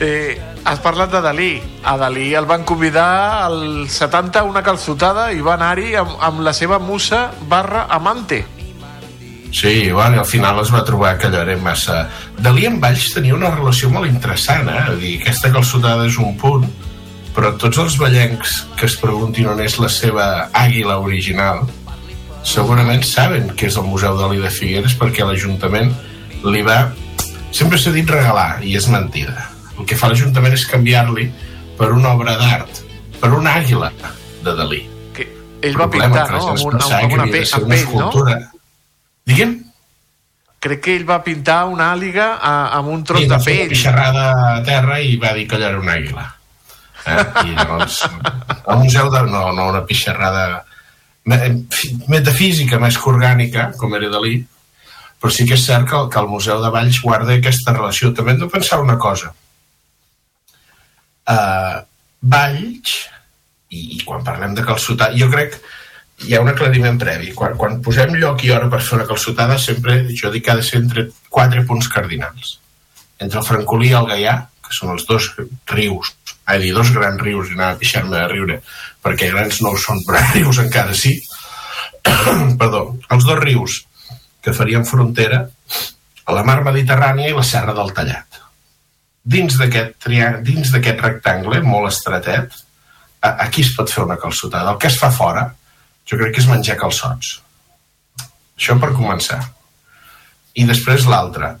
Speaker 9: Eh, has parlat de Dalí. A Dalí el van convidar al 70 a una calçotada i va anar-hi amb, amb la seva musa barra amante.
Speaker 22: Sí, bueno, al final es va trobar que allò era massa... Dalí amb Valls tenia una relació molt interessant, eh? Vull dir, aquesta calçotada és un punt, però tots els ballencs que es preguntin on és la seva àguila original segurament saben que és el Museu Dalí de Figueres perquè l'Ajuntament li va... Sempre s'ha dit regalar, i és mentida. El que fa l'Ajuntament és canviar-li per una obra d'art, per una àguila de Dalí.
Speaker 9: Que ell va pintar, no? Amb, un, amb, una, pe amb pell, no?
Speaker 22: escultura. Digue'm?
Speaker 9: Crec que ell va pintar una àliga a, amb un tros
Speaker 22: I
Speaker 9: de
Speaker 22: va fer una
Speaker 9: pell.
Speaker 22: pixarrada a terra i va dir que allò era una àguila. Eh? I llavors, al museu de... No, no, una pixarrada metafísica més que orgànica, com era Dalí, però sí que és cert que, que el Museu de Valls guarda aquesta relació. També hem de pensar una cosa. Uh, Valls, i, i quan parlem de calçotar, jo crec hi ha un aclariment previ. Quan, quan posem lloc i hora per fer una calçotada, sempre jo dic que ha de ser entre quatre punts cardinals. Entre el Francolí i el Gaià, que són els dos rius, de dir, dos grans rius, i anava a pixar-me de riure, perquè grans no ho són, però rius encara sí. (coughs) Perdó, els dos rius que farien frontera a la mar Mediterrània i la Serra del Tallat. Dins d'aquest dins d'aquest rectangle molt estretet, aquí es pot fer una calçotada. El que es fa fora, jo crec que és menjar calçots. Això per començar. I després l'altre.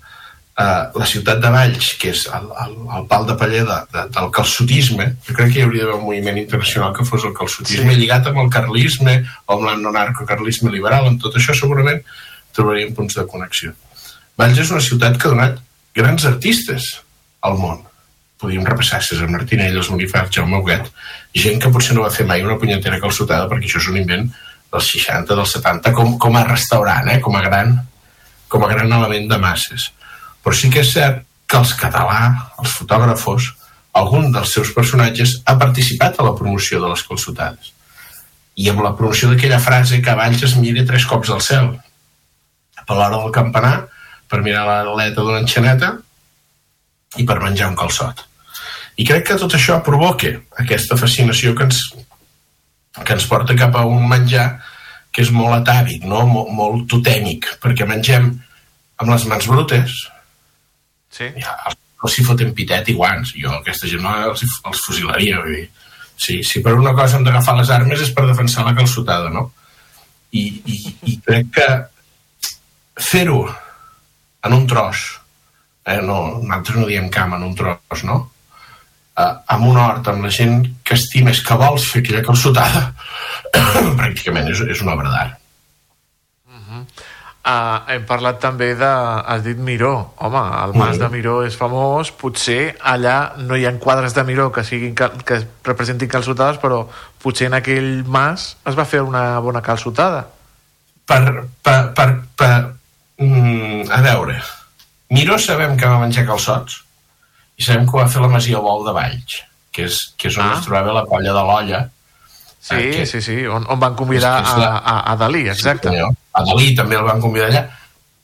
Speaker 22: Uh, la ciutat de Valls, que és el, el, el pal de paller de, de, del calçotisme, jo crec que hi hauria d'haver un moviment internacional que fos el calçotisme
Speaker 9: Sí.
Speaker 22: lligat amb el carlisme o amb l'anarcocarlisme liberal, amb tot això segurament trobaríem punts de connexió. Valls és una ciutat que ha donat grans artistes al món. Podríem repassar César Martinell, els Bonifats, Jaume Huguet, gent que potser no va fer mai una punyetera calçotada perquè això és un invent dels 60, dels 70, com, com a restaurant, eh? com, a gran, com a gran element de masses. Però sí que és cert que els català, els fotògrafos, algun dels seus personatges ha participat a la promoció de les calçotades. I amb la promoció d'aquella frase que Valls es mire tres cops al cel, per l'hora del campanar, per mirar l'aleta d'una enxaneta i per menjar un calçot. I crec que tot això provoca aquesta fascinació que ens, que ens porta cap a un menjar que és molt atàvic, no? molt, molt totèmic, perquè mengem amb les mans brutes.
Speaker 9: Sí.
Speaker 22: Ja, els, els s'hi foten pitet i guants. Jo aquesta gent no els, els fusilaria. Vull dir. Si, si per una cosa hem d'agafar les armes és per defensar la calçotada, no? I, i, i crec que fer-ho en un tros, eh, no, nosaltres no diem camp, en un tros, no? Eh, amb un hort, amb la gent que estimes, que vols fer aquella calçotada, (coughs) pràcticament és, és una obra d'art.
Speaker 9: Uh, hem parlat també de... Has dit Miró. Home, el mas de Miró és famós. Potser allà no hi ha quadres de Miró que, siguin, cal- que representin calçotades, però potser en aquell mas es va fer una bona calçotada.
Speaker 22: per, per, per, per mm, a veure Miró sabem que va menjar calçots i sabem que ho va fer la Masia Bou de Valls que és, que és on
Speaker 9: Ah.
Speaker 22: es trobava la colla de l'olla
Speaker 9: Sí,
Speaker 22: que-
Speaker 9: sí, sí, on, on van convidar
Speaker 22: És és
Speaker 9: a,
Speaker 22: la-
Speaker 9: a, a Dalí, exacte.
Speaker 22: Sí, a Dalí també el van convidar allà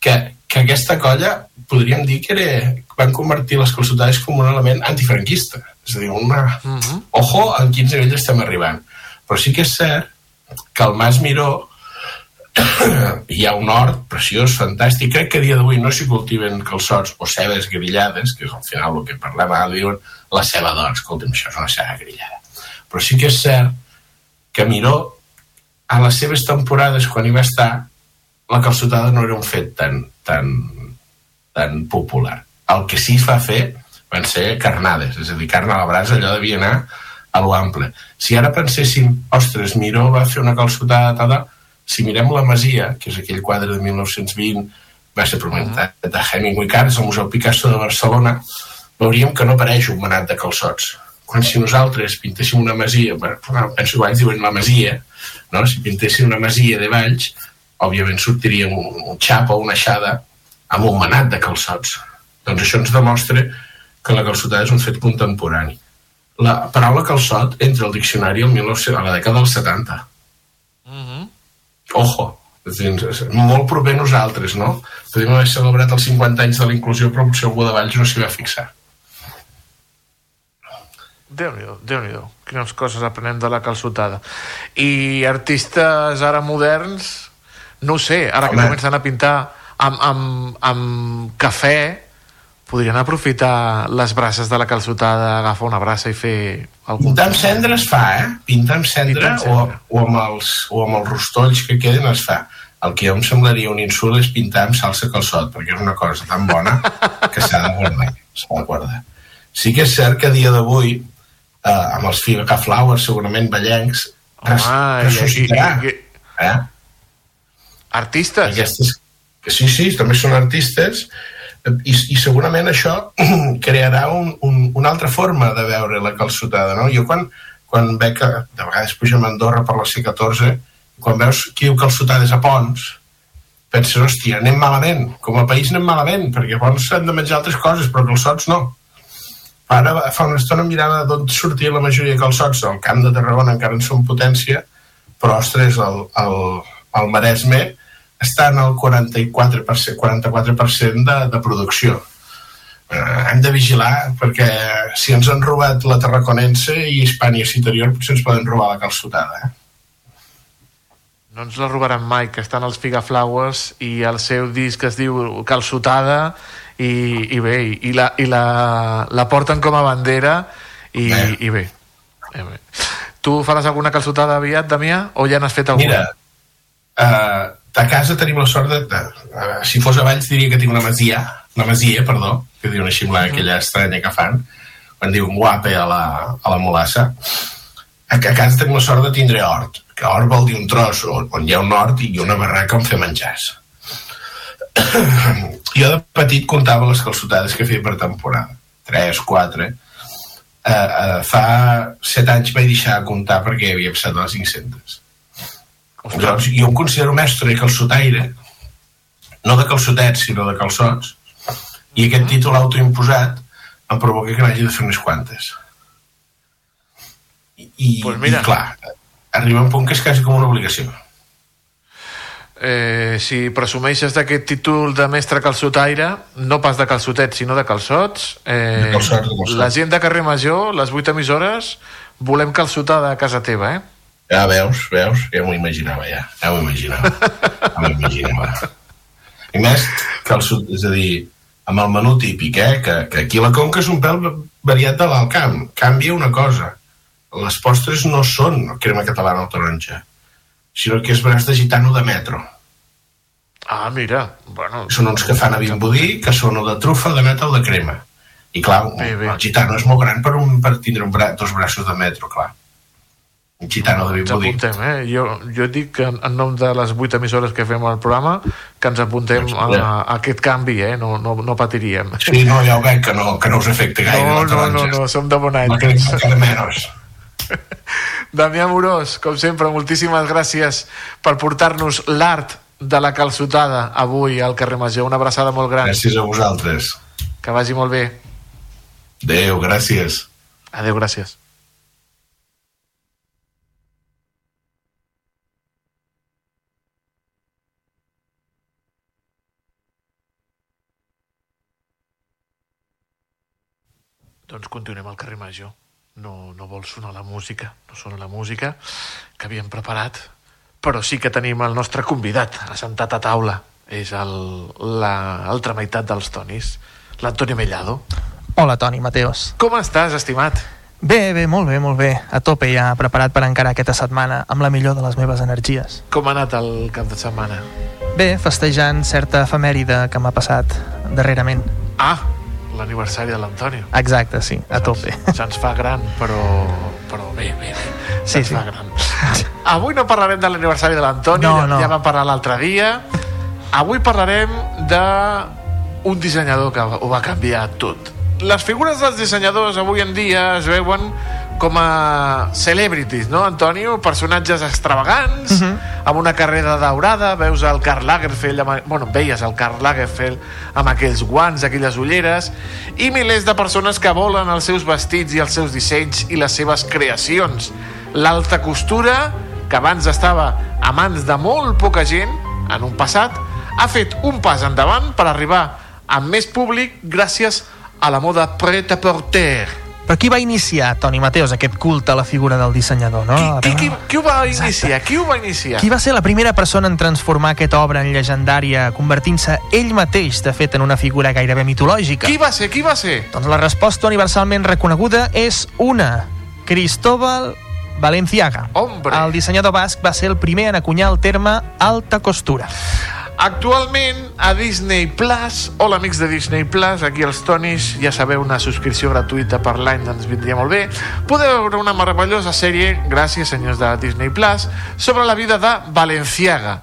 Speaker 22: que, que aquesta colla podríem dir que era, van convertir les calçotades com un element antifranquista és a dir, una,
Speaker 9: Mm -hmm.
Speaker 22: ojo en quins nivells estem arribant però sí que és cert que el Mas Miró (coughs) hi ha un hort preciós, fantàstic. Crec que a dia d'avui no s'hi cultiven calçots o cebes grillades, que és al final el que parlem ara diuen la ceba d'or. Escolta'm, això és una ceba grillada. Però sí que és cert que Miró a les seves temporades quan hi va estar la calçotada no era un fet tan, tan, tan popular. El que sí va fer van ser carnades, és a dir, carn a la brasa allò devia anar a l'ample si ara penséssim, ostres, Miró va fer una calçotada tal, si mirem la Masia, que és aquell quadre de 1920 va ser promentat uh -huh. de Hemingway Cars al Museu Picasso de Barcelona veuríem que no apareix un manat de calçots. Quan si nosaltres pintéssim una masia bueno, penso que diuen la masia no? si pintéssim una masia de Valls òbviament sortiria un, un xap o una aixada amb un manat de calçots. Doncs això ens demostra que la calçotada és un fet contemporani. La paraula calçot entra al diccionari el 1900, a la dècada dels 70 ojo és és molt proper a nosaltres no? podríem haver celebrat els 50 anys de la inclusió però potser algú de Valls no s'hi va fixar
Speaker 9: Déu-n'hi-do, déu nhi déu Quines coses aprenem de la calçotada. I artistes ara moderns, no sé, ara que
Speaker 22: Home.
Speaker 9: comencen a pintar amb, amb, amb cafè, podrien aprofitar les braces de la calçotada, agafar una braça i fer algun...
Speaker 22: Pintar amb cendra es fa, eh? Pintar amb cendra,
Speaker 9: Pintar amb
Speaker 22: o, o, amb els, o amb els rostolls que queden es fa. El que jo em semblaria un insult és pintar amb salsa calçot, perquè és una cosa tan bona que s'ha de guardar. S'ha de guardar. Sí que és cert que a dia d'avui, eh, amb els Figa Flowers, segurament ballencs, res,
Speaker 9: Home, i-
Speaker 22: ressuscitarà.
Speaker 9: i- i-
Speaker 22: Eh?
Speaker 9: Artistes?
Speaker 22: Aquestes, que sí, sí, també són artistes i, i segurament això (clears throat) crearà un, un, una altra forma de veure la calçotada, no? Jo quan, quan veig que de vegades pugem a Andorra per la C14 quan veus qui diu calçotades a Pons penses, hòstia, anem malament com a país anem malament, perquè a Pons s'han de menjar altres coses, però calçots no ara fa una estona mirava d'on sortia la majoria de calçots al camp de Tarragona encara en són potència però ostres, el, el, el Maresme està en el 44%, 44% de, de producció eh, hem de vigilar perquè si ens han robat la Tarraconense i Hispània Citerior potser ens poden robar la calçotada eh?
Speaker 9: No ens la robaran mai, que estan els Figaflowers i el seu disc es diu Calçotada i, i bé, i, la, i la, la porten com a bandera i bé. I bé. Eh, bé. Tu faràs alguna calçotada aviat, Damià, o ja n'has fet alguna?
Speaker 22: Mira, uh, a casa tenim la sort de... de uh, si fos a Valls diria que tinc una masia, una masia, perdó, que diu una ximla aquella estranya que fan, quan diuen guape a la, a la molassa. A, a casa tenim la sort de tindre hort, que hort vol dir un tros on, on hi ha un hort i una barraca on fer menjars. (coughs) jo de petit comptava les calçotades que feia per temporada. 3, 4... Uh, uh, fa 7 anys vaig deixar de comptar perquè havia passat a les 500. Llavors, jo em considero mestre de calçotaire, no de calçotets, sinó de calçots, i aquest títol autoimposat em provoca que n'hagi de fer unes quantes. I,
Speaker 9: Pues mira.
Speaker 22: i clar, arriba un punt que és quasi com una obligació.
Speaker 9: Eh, si presumeixes d'aquest títol de mestre calçotaire, no pas de calçotets, sinó de calçots, eh,
Speaker 22: De calçots, de calçots.
Speaker 9: la gent de carrer Major, les 8 emissores, volem calçotada a casa teva, eh?
Speaker 22: Ja veus, veus? Ja m'ho imaginava, ja. Ja m'ho imaginava. Ja m'ho imaginava. I més que el sud, és a dir, amb el menú típic, eh? que, que aquí la conca és un pèl variat de l'alt camp. Canvia una cosa. Les postres no són crema catalana o taronja, sinó que és braç de gitano de metro.
Speaker 9: Ah, mira. Bueno,
Speaker 22: Són uns que fan a Vimbodí, que són o de trufa, de metro o de crema. I clar,
Speaker 9: Bé, bé.
Speaker 22: el gitano és molt gran per, un, per tindre un bra, dos braços de metro, clar. Gitano de
Speaker 9: Ens
Speaker 22: Vimbodí.
Speaker 9: apuntem, eh? Jo, jo dic que en, nom de les vuit emissores que fem al programa que ens apuntem a, a aquest canvi, eh? No, no, no patiríem.
Speaker 22: Sí, no, ja ho veig que no, que no us afecta gaire.
Speaker 9: No, no,
Speaker 22: taronja.
Speaker 9: no, no, som de bon any.
Speaker 22: Encara menys. (laughs)
Speaker 9: Damià Morós, com sempre, moltíssimes gràcies per portar-nos l'art de la calçotada avui al carrer Major. Una abraçada molt gran.
Speaker 22: Gràcies a vosaltres.
Speaker 9: Que vagi molt bé.
Speaker 22: Adéu, gràcies.
Speaker 9: Adéu, gràcies. Doncs continuem al carrer Major. No, no vol sonar la música, no sona la música que havíem preparat, però sí que tenim el nostre convidat assentat a taula. És l'altra meitat dels tonis, l'Antoni Mellado.
Speaker 23: Hola, Toni, Mateos.
Speaker 9: Com estàs, estimat?
Speaker 23: Bé, bé, molt bé, molt bé. A tope ja, preparat per encarar aquesta setmana amb la millor de les meves energies.
Speaker 9: Com ha anat el cap de setmana?
Speaker 23: Bé, festejant certa efemèride que m'ha passat darrerament.
Speaker 9: Ah, l'aniversari de l'Antonio.
Speaker 23: Exacte, sí, a tope.
Speaker 9: Se'ns fa gran, però, però bé, bé, bé.
Speaker 23: Sí, sí.
Speaker 9: fa gran. Avui no parlarem de l'aniversari de l'Antonio,
Speaker 23: No, no.
Speaker 9: ja vam parlar l'altre dia. Avui parlarem de un dissenyador que ho va canviar tot. Les figures dels dissenyadors avui en dia es veuen com a celebrities, no, Antonio? Personatges extravagants, amb una carrera daurada, veus el Karl Lagerfeld, amb, bueno, veies el Karl Lagerfeld amb aquells guants, aquelles ulleres, i milers de persones que volen els seus vestits i els seus dissenys i les seves creacions. L'alta costura, que abans estava a mans de molt poca gent, en un passat, ha fet un pas endavant per arribar amb més públic gràcies a la moda pret-à-porter.
Speaker 23: Però qui va iniciar, Toni Mateos, aquest culte a la figura del dissenyador, no?
Speaker 9: Qui,
Speaker 23: veure,
Speaker 9: qui, qui ho va iniciar? Qui ho va iniciar?
Speaker 23: Qui va ser la primera persona en transformar aquesta obra en llegendària, convertint-se ell mateix, de fet, en una figura gairebé mitològica?
Speaker 9: Qui va ser? Qui va ser?
Speaker 23: Doncs la resposta universalment reconeguda és una. Cristóbal Valenciaga.
Speaker 9: Hombre.
Speaker 23: El dissenyador basc va ser el primer en encunyar el terme alta costura.
Speaker 9: Actualment a Disney Plus, hola amics de Disney Plus, aquí els Tonis, ja sabeu, una subscripció gratuïta per l'any ens vindria molt bé. Podeu veure una meravellosa sèrie, gràcies senyors de Disney Plus, sobre la vida de Valenciaga,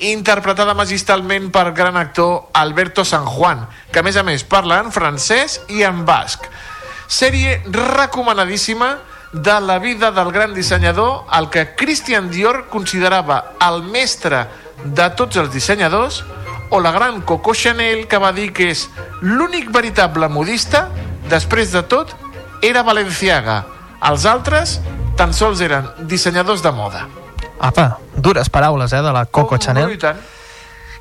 Speaker 9: interpretada magistralment per gran actor Alberto San Juan, que a més a més parla en francès i en basc. Sèrie recomanadíssima de la vida del gran dissenyador, el que Christian Dior considerava el mestre de tots els dissenyadors, o la gran Coco Chanel, que va dir que és l'únic veritable modista, després de tot, era Valenciaga. Els altres tan sols eren dissenyadors de moda.
Speaker 23: Apa, dures paraules, eh, de la Coco Chanel.
Speaker 9: I tant.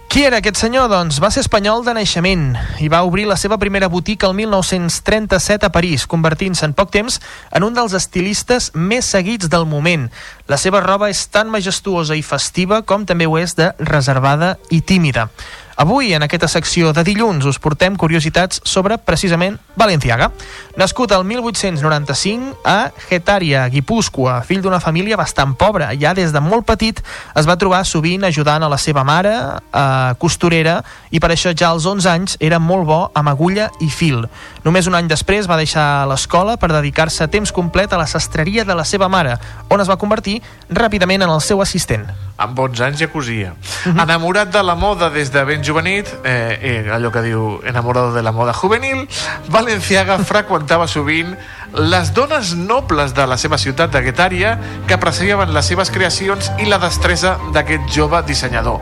Speaker 23: Qui era aquest senyor? Doncs va ser espanyol de naixement i va obrir la seva primera botiga el 1937 a París, convertint-se en poc temps en un dels estilistes més seguits del moment. La seva roba és tan majestuosa i festiva com també ho és de reservada i tímida. Avui, en aquesta secció de dilluns, us portem curiositats sobre, precisament, Valenciaga. Nascut el 1895 a Getaria, Guipúscoa, fill d'una família bastant pobra. Ja des de molt petit es va trobar sovint ajudant a la seva mare, eh, costurera, i per això ja als 11 anys era molt bo amb agulla i fil. Només un any després va deixar l'escola per dedicar-se a temps complet a la sastreria de la seva mare, on es va convertir ràpidament en el seu assistent.
Speaker 9: amb 11 anys ja cosia. Enamorat de la moda des de ben jovenit, eh, eh, allò que diu enamorado de la moda juvenil, Valenciaga freqüentava sovint les dones nobles de la seva ciutat de Guetària que apreciaven les seves creacions i la destresa d'aquest jove dissenyador.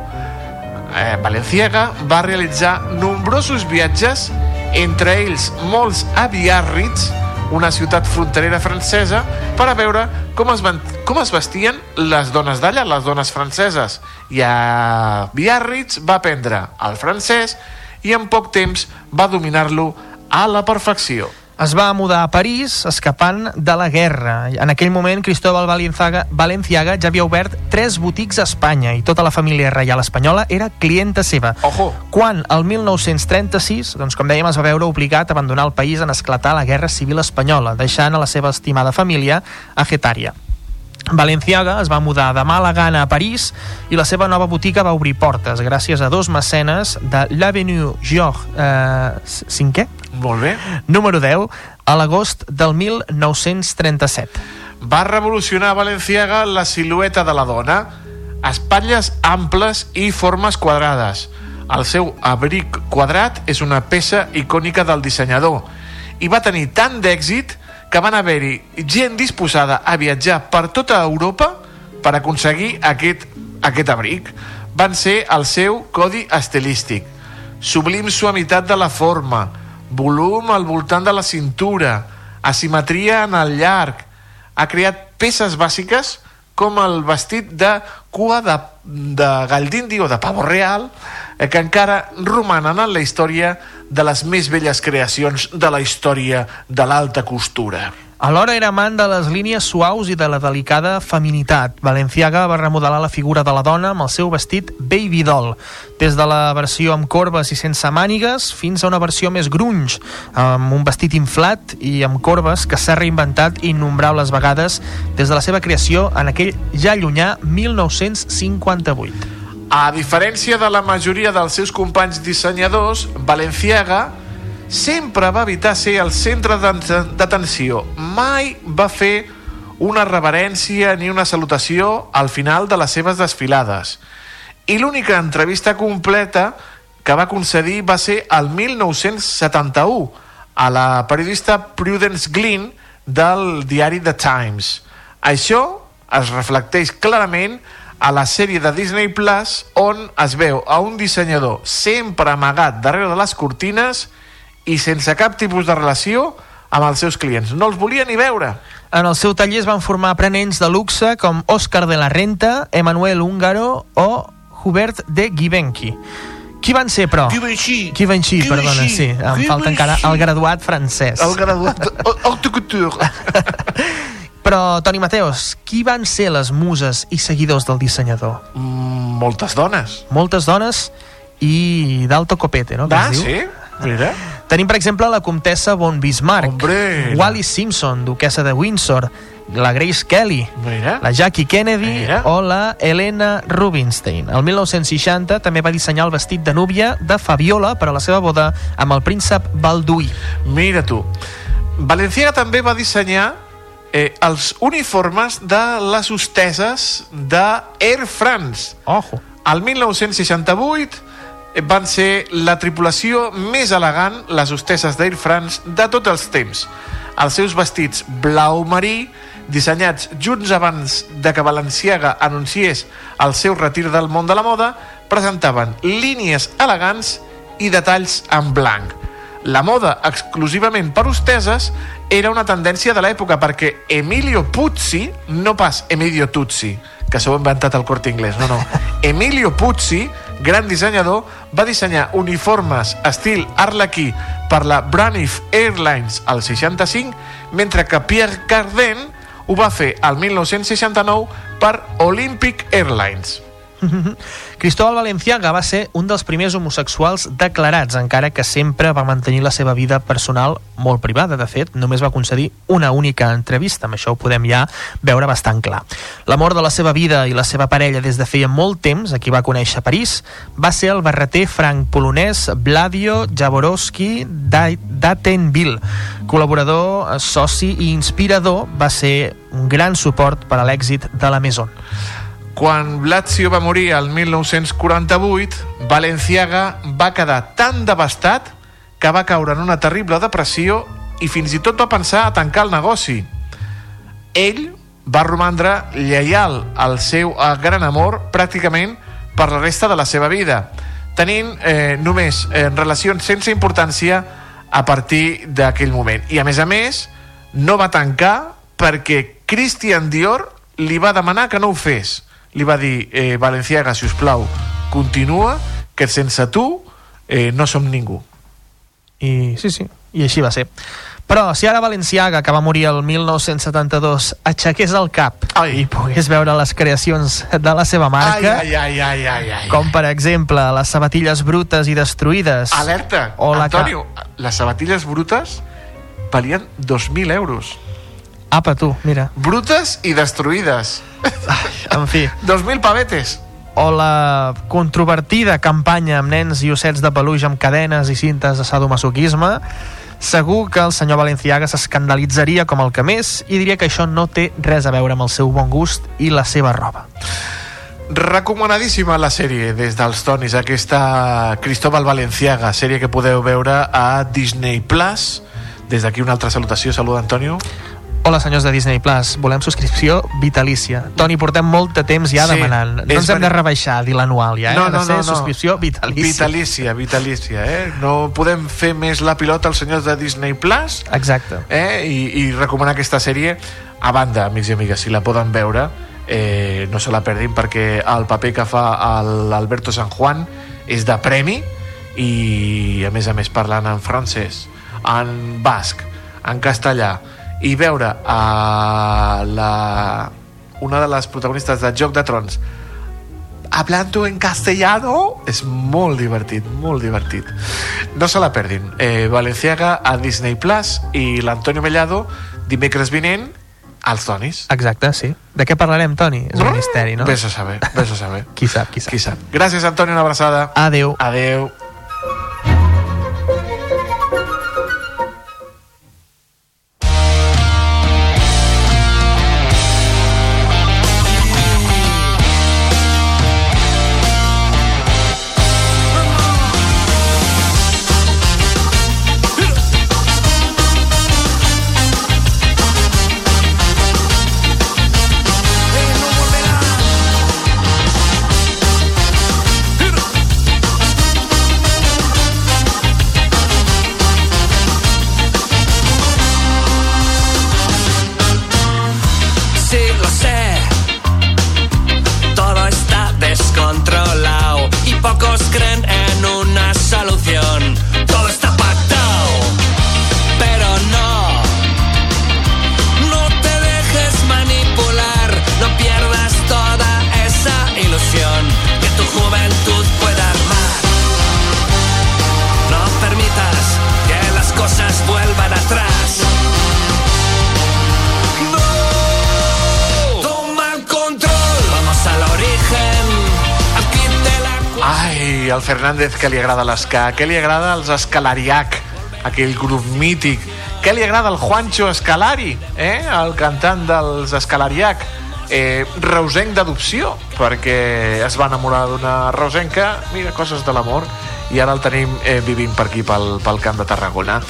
Speaker 9: Eh, Valenciaga va realitzar nombrosos viatges, entre ells molts a Biarritz, una ciutat fronterera francesa, per a veure com es, van, com es vestien les dones d'allà, les dones franceses. I a Biarritz va aprendre el francès i en poc temps va dominar-lo a la perfecció.
Speaker 23: Es va mudar a París escapant de la guerra. En aquell moment, Cristóbal Valenciaga, Valenciaga ja havia obert tres botics a Espanya i tota la família reial espanyola era clienta seva.
Speaker 9: Ojo!
Speaker 23: Quan, el 1936, doncs, com dèiem, es va veure obligat a abandonar el país en esclatar la Guerra Civil Espanyola, deixant a la seva estimada família a Getaria. Valenciaga es va mudar de mala gana a París i la seva nova botiga va obrir portes gràcies a dos mecenes de l'Avenue Georges eh, cinquè?
Speaker 9: Molt bé.
Speaker 23: Número 10, a l'agost del 1937.
Speaker 9: Va revolucionar a Valenciaga la silueta de la dona, espatlles amples i formes quadrades. El seu abric quadrat és una peça icònica del dissenyador i va tenir tant d'èxit que van haver-hi gent disposada a viatjar per tota Europa per aconseguir aquest, aquest abric. Van ser el seu codi estilístic. Sublim suavitat de la forma, volum al voltant de la cintura, asimetria en el llarg. Ha creat peces bàsiques com el vestit de cua de, de gall d'indi o de pavo real, eh, que encara romanen en la història de les més belles creacions de la història de l'alta costura.
Speaker 23: Alhora era amant de les línies suaus i de la delicada feminitat. Valenciaga va remodelar la figura de la dona amb el seu vestit Baby Doll, des de la versió amb corbes i sense mànigues fins a una versió més grunge, amb un vestit inflat i amb corbes que s'ha reinventat innombrables vegades des de la seva creació en aquell ja llunyà 1958.
Speaker 9: A diferència de la majoria dels seus companys dissenyadors, Valenciaga sempre va evitar ser el centre d'atenció. Mai va fer una reverència ni una salutació al final de les seves desfilades. I l'única entrevista completa que va concedir va ser el 1971 a la periodista Prudence Glynn del diari The Times. Això es reflecteix clarament a la sèrie de Disney Plus on es veu a un dissenyador sempre amagat darrere de les cortines i sense cap tipus de relació amb els seus clients. No els volia ni veure.
Speaker 23: En el seu taller es van formar aprenents de luxe com Òscar de la Renta, Emanuel Húngaro o Hubert de Givenchy. Qui van ser, però?
Speaker 9: Givenchy.
Speaker 23: Givenchy, perdona, sí. Em falta encara el graduat francès.
Speaker 9: El graduat haute couture. (laughs)
Speaker 23: Però, Toni Mateos, qui van ser les muses i seguidors del dissenyador?
Speaker 9: Mm, moltes dones.
Speaker 23: Moltes dones i d'alto copete, no?
Speaker 9: Ah, sí? Mira.
Speaker 23: Tenim, per exemple, la comtessa von Bismarck,
Speaker 9: Hombre.
Speaker 23: Wallis Simpson, duquesa de Windsor, la Grace Kelly,
Speaker 9: Mira.
Speaker 23: la Jackie Kennedy
Speaker 9: Mira.
Speaker 23: o la Helena Rubinstein. El 1960 també va dissenyar el vestit de núvia de Fabiola per a la seva boda amb el príncep Balduí.
Speaker 9: Mira tu. Valenciaga també va dissenyar eh, els uniformes de les hosteses de Air France.
Speaker 23: Ojo.
Speaker 9: El 1968 eh, van ser la tripulació més elegant, les hosteses d'Air France, de tots els temps. Els seus vestits blau marí, dissenyats junts abans de que Valenciaga anunciés el seu retir del món de la moda, presentaven línies elegants i detalls en blanc. La moda exclusivament per hosteses era una tendència de l'època perquè Emilio Puzzi, no pas Emilio Tutsi, que s'ho ha inventat el corte inglès, no, no. (laughs) Emilio Puzzi, gran dissenyador, va dissenyar uniformes estil arlequí per la Braniff Airlines al 65, mentre que Pierre Cardin ho va fer al 1969 per Olympic Airlines. (laughs)
Speaker 23: Cristóbal Valenciaga va ser un dels primers homosexuals declarats, encara que sempre va mantenir la seva vida personal molt privada. De fet, només va concedir una única entrevista, amb això ho podem ja veure bastant clar. L'amor de la seva vida i la seva parella des de feia molt temps, a qui va conèixer a París, va ser el barreter franc-polonès Vladio Jaworowski d'Atenville. Col·laborador, eh, soci i inspirador, va ser un gran suport per a l'èxit de la Maison.
Speaker 9: Quan Lazio va morir el 1948, Valenciaga va quedar tan devastat que va caure en una terrible depressió i fins i tot va pensar a tancar el negoci. Ell va romandre lleial al seu eh, gran amor pràcticament per la resta de la seva vida, tenint eh, només eh, relacions sense importància a partir d'aquell moment. I a més a més, no va tancar perquè Christian Dior li va demanar que no ho fes li va dir, eh, Valenciaga, si us plau, continua, que sense tu eh, no som ningú.
Speaker 23: I sí, sí, i així va ser. Però si ara Valenciaga, que va morir el 1972, aixequés el cap ai. i pogués veure les creacions de la seva marca,
Speaker 9: Ai, ai, ai, ai, ai.
Speaker 23: com per exemple les sabatilles brutes i destruïdes...
Speaker 9: Alerta!
Speaker 23: O la ca-
Speaker 9: Antonio, les sabatilles brutes valien 2.000 euros.
Speaker 23: Apa, tu, mira.
Speaker 9: Brutes i destruïdes.
Speaker 23: En fi.
Speaker 9: 2.000 pavetes.
Speaker 23: o la controvertida campanya amb nens i ossets de peluix amb cadenes i cintes de sadomasoquisme, segur que el senyor Valenciaga s'escandalitzaria com el que més i diria que això no té res a veure amb el seu bon gust i la seva roba.
Speaker 9: Recomanadíssima la sèrie des dels Tonis, aquesta Cristóbal Valenciaga, sèrie que podeu veure a Disney Plus. Des d'aquí una altra salutació, salut Antonio.
Speaker 23: Hola, senyors de Disney Plus, volem subscripció vitalícia. Toni, portem molt de temps ja
Speaker 9: Sí,
Speaker 23: demanant. No ens hem de rebaixar, dir l'anual ja, eh?
Speaker 9: No,
Speaker 23: ha de
Speaker 9: no,
Speaker 23: ser
Speaker 9: no, no.
Speaker 23: subscripció vitalícia.
Speaker 9: Vitalícia, vitalícia, eh? No podem fer més la pilota als senyors de Disney Plus
Speaker 23: Exacte.
Speaker 9: eh? I, i recomanar aquesta sèrie a banda, amics i amigues, si la poden veure eh, no se la perdin perquè el paper que fa l'Alberto San Juan és de premi i a més a més parlant en francès en basc, en castellà i veure a la, una de les protagonistes de Joc de Trons hablando en castellano és molt divertit, molt divertit no se la perdin eh, Valenciaga a Disney Plus i l'Antonio Mellado dimecres vinent als Tonis
Speaker 23: Exacte, sí. De què parlarem, Toni? És un misteri, no?
Speaker 9: Vés a saber, vés a saber. (laughs)
Speaker 23: qui sap, qui sap.
Speaker 9: Qui sap. Gràcies, Antonio, una abraçada.
Speaker 23: Adeu.
Speaker 9: Adeu.
Speaker 24: Sí, lo
Speaker 9: Ai, el Fernández que li agrada l'esca, que li agrada els Escalariac, aquell grup mític, que li agrada el Juancho Escalari, eh? el cantant dels Escalariac, eh, reusenc d'adopció, perquè es va enamorar d'una reusenca, mira, coses de l'amor, i ara el tenim eh, vivint per aquí, pel, pel camp de Tarragona.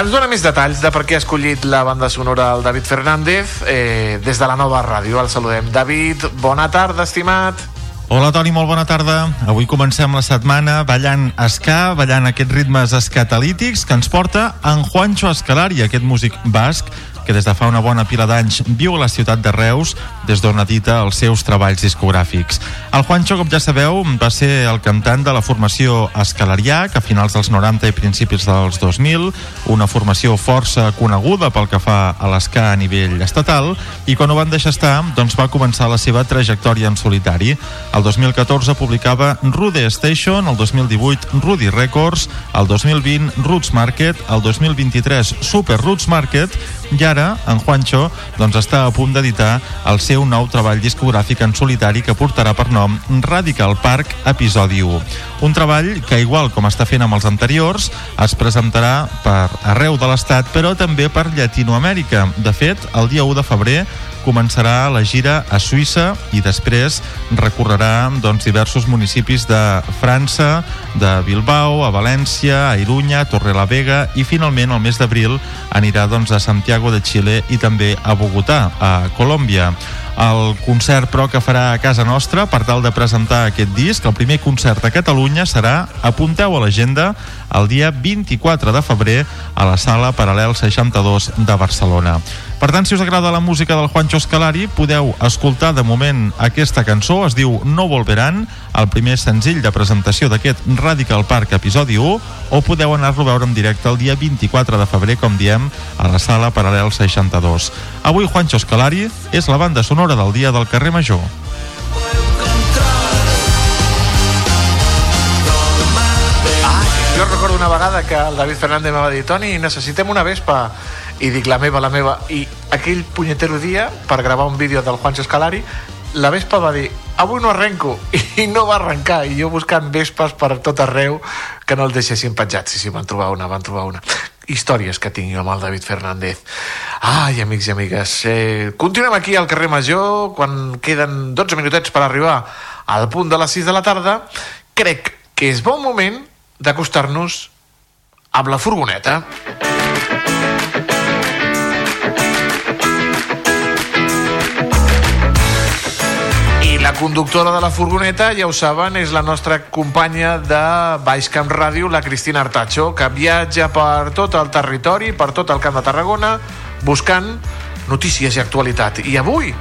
Speaker 9: Ens dona més detalls de per què ha escollit la banda sonora el David Fernández eh, des de la nova ràdio. El saludem. David, bona tarda, estimat.
Speaker 25: Hola Toni, molt bona tarda. Avui comencem la setmana ballant esca, ballant aquests ritmes escatalítics que ens porta en Juancho Escalari, aquest músic basc que des de fa una bona pila d'anys viu a la ciutat de Reus, des d'on edita els seus treballs discogràfics. El Juancho, com ja sabeu, va ser el cantant de la formació Escalarià, que a finals dels 90 i principis dels 2000, una formació força coneguda pel que fa a l'esca a nivell estatal, i quan ho van deixar estar, doncs va començar la seva trajectòria en solitari. El 2014 publicava Rude Station, el 2018 Rudy Records, el 2020 Roots Market, el 2023 Super Roots Market, i ara en Juancho doncs, està a punt d'editar el seu nou treball discogràfic en solitari que portarà per nom Radical Park Episodi 1. Un treball que, igual com està fent amb els anteriors, es presentarà per arreu de l'Estat, però també per Llatinoamèrica. De fet, el dia 1 de febrer començarà la gira a Suïssa i després recorrerà doncs, diversos municipis de França, de Bilbao, a València, a Irunya, a Torrelavega i finalment el mes d'abril anirà doncs, a Santiago de Xile i també a Bogotà, a Colòmbia. El concert, però, que farà a casa nostra per tal de presentar aquest disc, el primer concert a Catalunya serà, apunteu a l'agenda, el dia 24 de febrer a la sala Paral·lel 62 de Barcelona. Per tant, si us agrada la música del Juancho Escalari, podeu escoltar de moment aquesta cançó, es diu No Volveran, el primer senzill de presentació d'aquest Radical Park episodi 1, o podeu anar-lo a veure en directe el dia 24 de febrer, com diem, a la sala Paral·lel 62. Avui Juancho Escalari és la banda sonora del dia del carrer Major.
Speaker 9: Jo recordo una vegada que el David Fernández me va dir Toni, necessitem una vespa i dic la meva, la meva. I aquell punyetero dia per gravar un vídeo del Juancho Escalari la vespa va dir avui no arrenco. (laughs) I no va arrencar. I jo buscant vespes per tot arreu que no el deixessin penjat sí, sí, van trobar una, van trobar una. Històries que tinc jo amb el David Fernández. Ai, amics i amigues eh, continuem aquí al carrer Major quan queden 12 minutets per arribar al punt de les 6 de la tarda. Crec que és bon moment d'acostar-nos amb la furgoneta. Conductora de la furgoneta, ja ho saben, és la nostra companya de Baix Camp Ràdio, la Cristina Artacho, que viatja per tot el territori, per tot el Camp de Tarragona, buscant notícies i actualitat. I avui,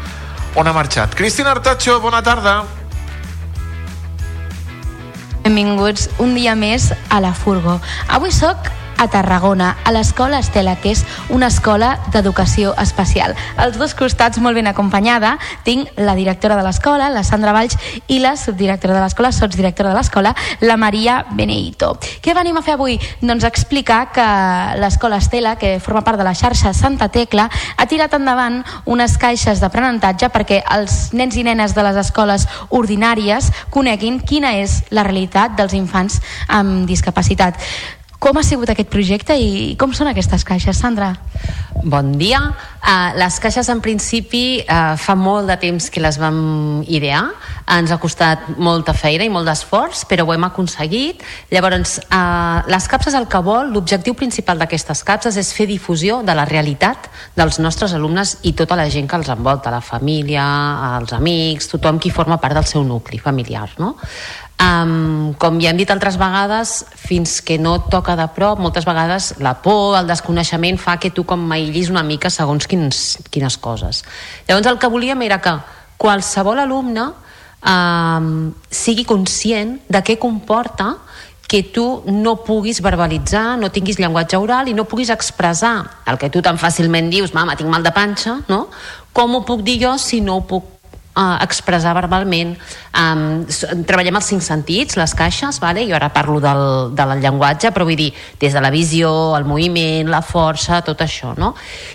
Speaker 9: on ha marxat? Cristina Artacho, bona tarda.
Speaker 26: Benvinguts un dia més a la Furgo. Avui sóc a Tarragona, a l'escola Estela, que és una escola d'educació especial. Als dos costats, molt ben acompanyada, tinc la directora de l'escola, la Sandra Valls, i la subdirectora de l'escola, sotsdirectora de l'escola, la Maria Beneito. Què venim a fer avui? Doncs explicar que l'escola Estela, que forma part de la xarxa Santa Tecla, ha tirat endavant unes caixes d'aprenentatge perquè els nens i nenes de les escoles ordinàries coneguin quina és la realitat dels infants amb discapacitat. Com ha sigut aquest projecte i com són aquestes caixes, Sandra?
Speaker 27: Bon dia. Uh, les caixes, en principi, uh, fa molt de temps que les vam idear. Ens ha costat molta feina i molt d'esforç, però ho hem aconseguit. Llavors, uh, les capses el que vol, l'objectiu principal d'aquestes capses és fer difusió de la realitat dels nostres alumnes i tota la gent que els envolta, la família, els amics, tothom qui forma part del seu nucli familiar, no? Um, com ja hem dit altres vegades, fins que no et toca de prop, moltes vegades la por, el desconeixement fa que tu com m'aïllis una mica segons quins, quines coses. Llavors el que volíem era que qualsevol alumne um, sigui conscient de què comporta que tu no puguis verbalitzar, no tinguis llenguatge oral i no puguis expressar el que tu tan fàcilment dius, mama, tinc mal de panxa, no? Com ho puc dir jo si no ho puc uh, expressar verbalment. Um, treballem els cinc sentits, les caixes, vale? jo ara parlo del, del llenguatge, però vull dir, des de la visió, el moviment, la força, tot això. No?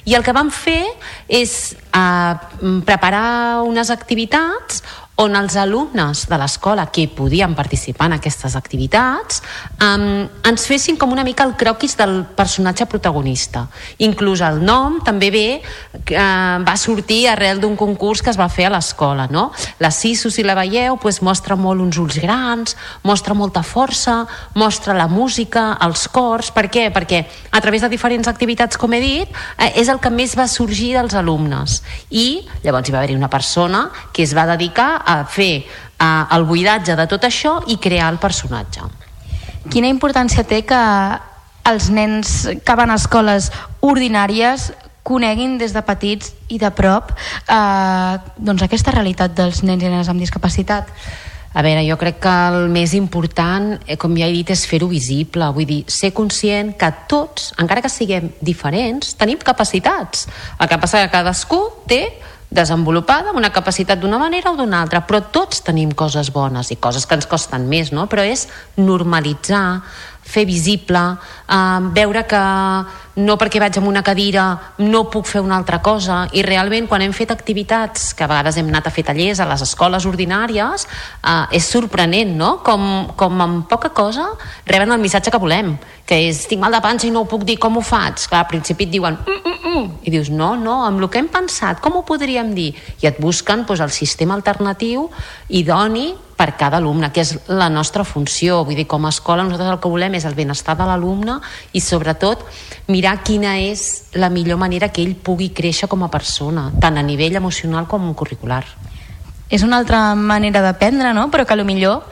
Speaker 27: I el que vam fer és uh, preparar unes activitats on els alumnes de l'escola que podien participar en aquestes activitats um, ens fessin com una mica el croquis del personatge protagonista. Inclús el nom també ve, uh, va sortir arrel d'un concurs que es va fer a l'escola. No? La Sisu, si la veieu, pues, mostra molt uns ulls grans, mostra molta força, mostra la música, els cors... Per què? Perquè a través de diferents activitats, com he dit, eh, és el que més va sorgir dels alumnes. I llavors hi va haver-hi una persona que es va dedicar a fer uh, el buidatge de tot això i crear el personatge.
Speaker 26: Quina importància té que els nens que van a escoles ordinàries coneguin des de petits i de prop eh, doncs aquesta realitat dels nens i nenes amb discapacitat?
Speaker 27: A veure, jo crec que el més important, eh, com ja he dit, és fer-ho visible. Vull dir, ser conscient que tots, encara que siguem diferents, tenim capacitats. El que passa que cadascú té desenvolupada, una capacitat d'una manera o d'una altra, però tots tenim coses bones i coses que ens costen més, no? però és normalitzar, fer visible, eh, veure que no perquè vaig amb una cadira no puc fer una altra cosa i realment quan hem fet activitats que a vegades hem anat a fer tallers a les escoles ordinàries eh, és sorprenent no? com, com amb poca cosa reben el missatge que volem que és tinc mal de panxa i no ho puc dir com ho faig Clar, al principi et diuen mm, mm, mm, i dius no, no, amb el que hem pensat com ho podríem dir? i et busquen doncs, el sistema alternatiu idoni per cada alumne, que és la nostra funció. Vull dir, com a escola nosaltres el que volem és el benestar de l'alumne i sobretot mirar quina és la millor manera que ell pugui créixer com a persona, tant a nivell emocional com curricular.
Speaker 26: És una altra manera d'aprendre, no? Però que a lo millor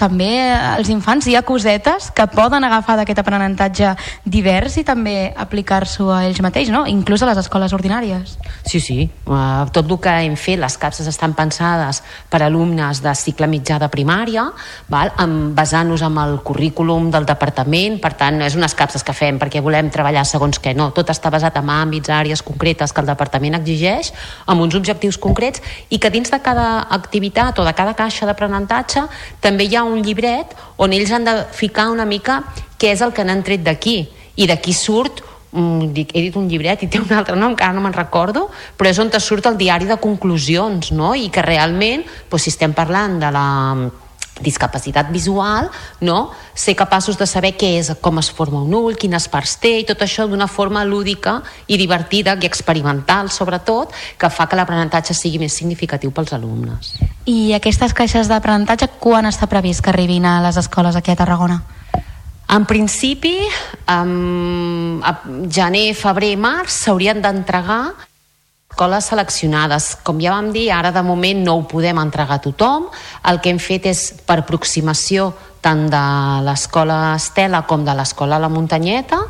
Speaker 26: també els infants hi ha cosetes que poden agafar d'aquest aprenentatge divers i també aplicar-s'ho a ells mateix, no? inclús a les escoles ordinàries.
Speaker 27: Sí, sí. Uh, tot el que hem fet, les capses estan pensades per alumnes de cicle mitjà de primària, val? Amb, basant-nos en el currículum del departament, per tant, no és unes capses que fem perquè volem treballar segons què, no. Tot està basat en àmbits, àrees concretes que el departament exigeix, amb uns objectius concrets, i que dins de cada activitat o de cada caixa d'aprenentatge també hi ha un llibret on ells han de ficar una mica què és el que n'han tret d'aquí, i d'aquí surt mm, dic, he dit un llibret i té un altre nom, encara no me'n recordo, però és on te surt el diari de conclusions, no? I que realment, doncs, si estem parlant de la discapacitat visual, no? ser capaços de saber què és, com es forma un ull, quines parts té, i tot això d'una forma lúdica i divertida i experimental, sobretot, que fa que l'aprenentatge sigui més significatiu pels alumnes.
Speaker 26: I aquestes caixes d'aprenentatge quan està previst que arribin a les escoles aquí a Tarragona?
Speaker 27: En principi, um, a gener, febrer, març s'haurien d'entregar escoles seleccionades. Com ja vam dir, ara de moment no ho podem entregar a tothom. El que hem fet és per aproximació tant de l'escola Estela com de l'escola La Muntanyeta,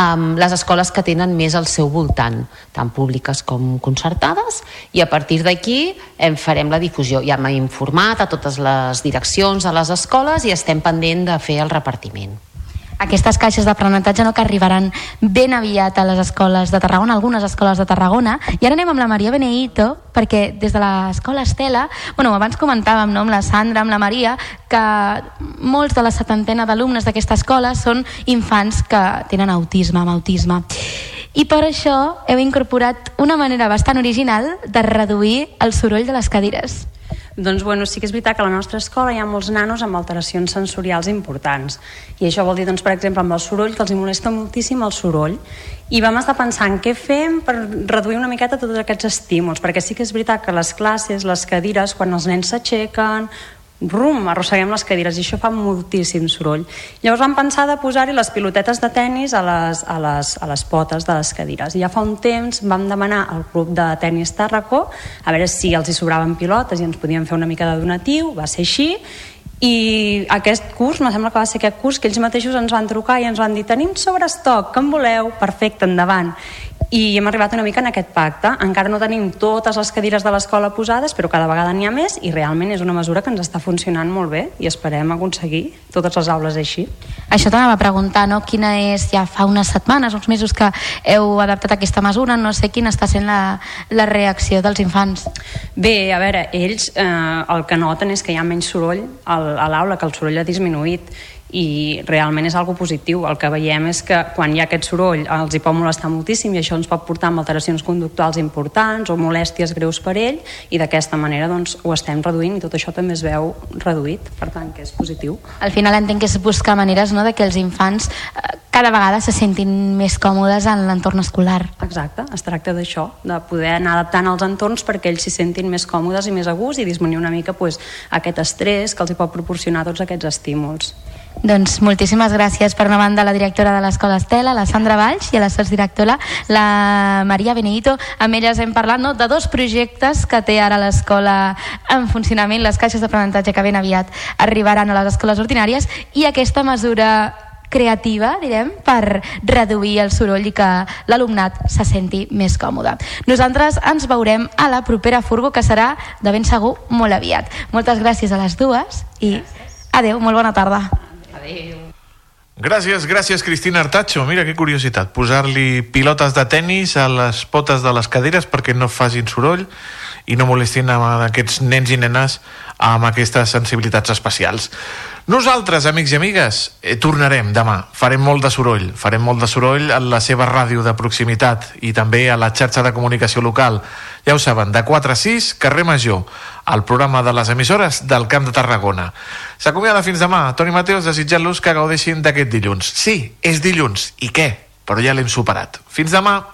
Speaker 27: amb les escoles que tenen més al seu voltant, tant públiques com concertades, i a partir d'aquí en farem la difusió. Ja hem informat a totes les direccions de les escoles i estem pendent de fer el repartiment
Speaker 26: aquestes caixes d'aprenentatge no, que arribaran ben aviat a les escoles de Tarragona, algunes escoles de Tarragona. I ara anem amb la Maria Beneito, perquè des de l'escola Estela, bueno, abans comentàvem no, amb la Sandra, amb la Maria, que molts de la setantena d'alumnes d'aquesta escola són infants que tenen autisme, amb autisme. I per això heu incorporat una manera bastant original de reduir el soroll de les cadires.
Speaker 28: Doncs bueno, sí que és veritat que a la nostra escola hi ha molts nanos amb alteracions sensorials importants. I això vol dir, doncs, per exemple, amb el soroll, que els molesta moltíssim el soroll. I vam estar pensant què fem per reduir una miqueta tots aquests estímuls, perquè sí que és veritat que les classes, les cadires, quan els nens s'aixequen rum, arrosseguem les cadires i això fa moltíssim soroll. Llavors vam pensar de posar-hi les pilotetes de tennis a les, a, les, a les potes de les cadires. I ja fa un temps vam demanar al club de tennis Tàrraco a veure si els hi sobraven pilotes i ens podien fer una mica de donatiu, va ser així, i aquest curs, me sembla que va ser aquest curs que ells mateixos ens van trucar i ens van dir tenim sobrestoc, que en voleu? Perfecte, endavant i hem arribat una mica en aquest pacte. Encara no tenim totes les cadires de l'escola posades, però cada vegada n'hi ha més i realment és una mesura que ens està funcionant molt bé i esperem aconseguir totes les aules així.
Speaker 26: Això t'anava a preguntar, no? Quina és, ja fa unes setmanes, uns mesos que heu adaptat aquesta mesura, no sé quina està sent la, la reacció dels infants.
Speaker 28: Bé, a veure, ells eh, el que noten és que hi ha menys soroll a l'aula, que el soroll ha disminuït i realment és algo positiu. El que veiem és que quan hi ha aquest soroll els hi pot molestar moltíssim i això ens pot portar amb alteracions conductuals importants o molèsties greus per ell i d'aquesta manera doncs, ho estem reduint i tot això també es veu reduït, per tant que és positiu.
Speaker 26: Al final entenc que és buscar maneres no, de que els infants eh, cada vegada se sentin més còmodes en l'entorn escolar.
Speaker 28: Exacte, es tracta d'això, de poder anar adaptant els entorns perquè ells s'hi sentin més còmodes i més a gust i disminuir una mica pues, aquest estrès que els hi pot proporcionar tots aquests estímuls.
Speaker 26: Doncs moltíssimes gràcies per una banda a la directora de l'Escola Estela, la Sandra Valls, i a la sotsdirectora, la Maria Benedito. Amb elles hem parlat no, de dos projectes que té ara l'escola en funcionament, les caixes d'aprenentatge que ben aviat arribaran a les escoles ordinàries, i aquesta mesura creativa, direm, per reduir el soroll i que l'alumnat se senti més còmode. Nosaltres ens veurem a la propera furgo, que serà, de ben segur, molt aviat. Moltes gràcies a les dues i adeu, molt bona tarda.
Speaker 9: Adéu. Gràcies, gràcies Cristina Artacho. Mira que curiositat, posar-li pilotes de tennis a les potes de les cadires perquè no facin soroll i no molestin a aquests nens i nenes amb aquestes sensibilitats especials. Nosaltres, amics i amigues, eh, tornarem demà. Farem molt de soroll. Farem molt de soroll a la seva ràdio de proximitat i també a la xarxa de comunicació local. Ja ho saben, de 4 a 6, carrer Major, al programa de les emissores del Camp de Tarragona. S'acomiada fins demà. Toni Mateus desitjant-los que gaudeixin d'aquest dilluns. Sí, és dilluns. I què? Però ja l'hem superat. Fins demà.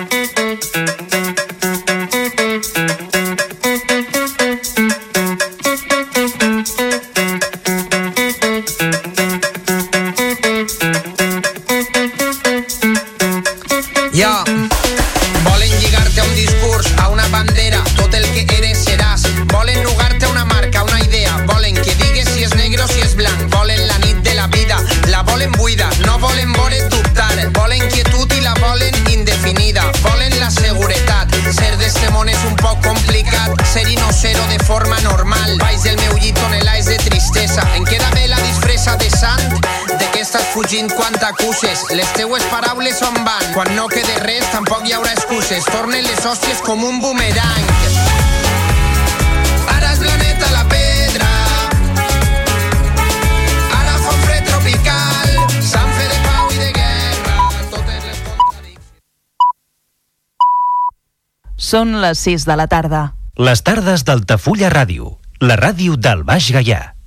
Speaker 29: Fugint quan t'acuses? Les teues paraules on van? Quan no quede res tampoc hi haurà excuses. Tornen les hòsties com un boomerang. Ara és la neta la pedra. Ara fa un fred tropical. Sant fe de pau i de guerra. Totes les
Speaker 30: Són les 6 de la tarda.
Speaker 31: Les tardes d'Altafulla Ràdio, la ràdio del Baix Gaià.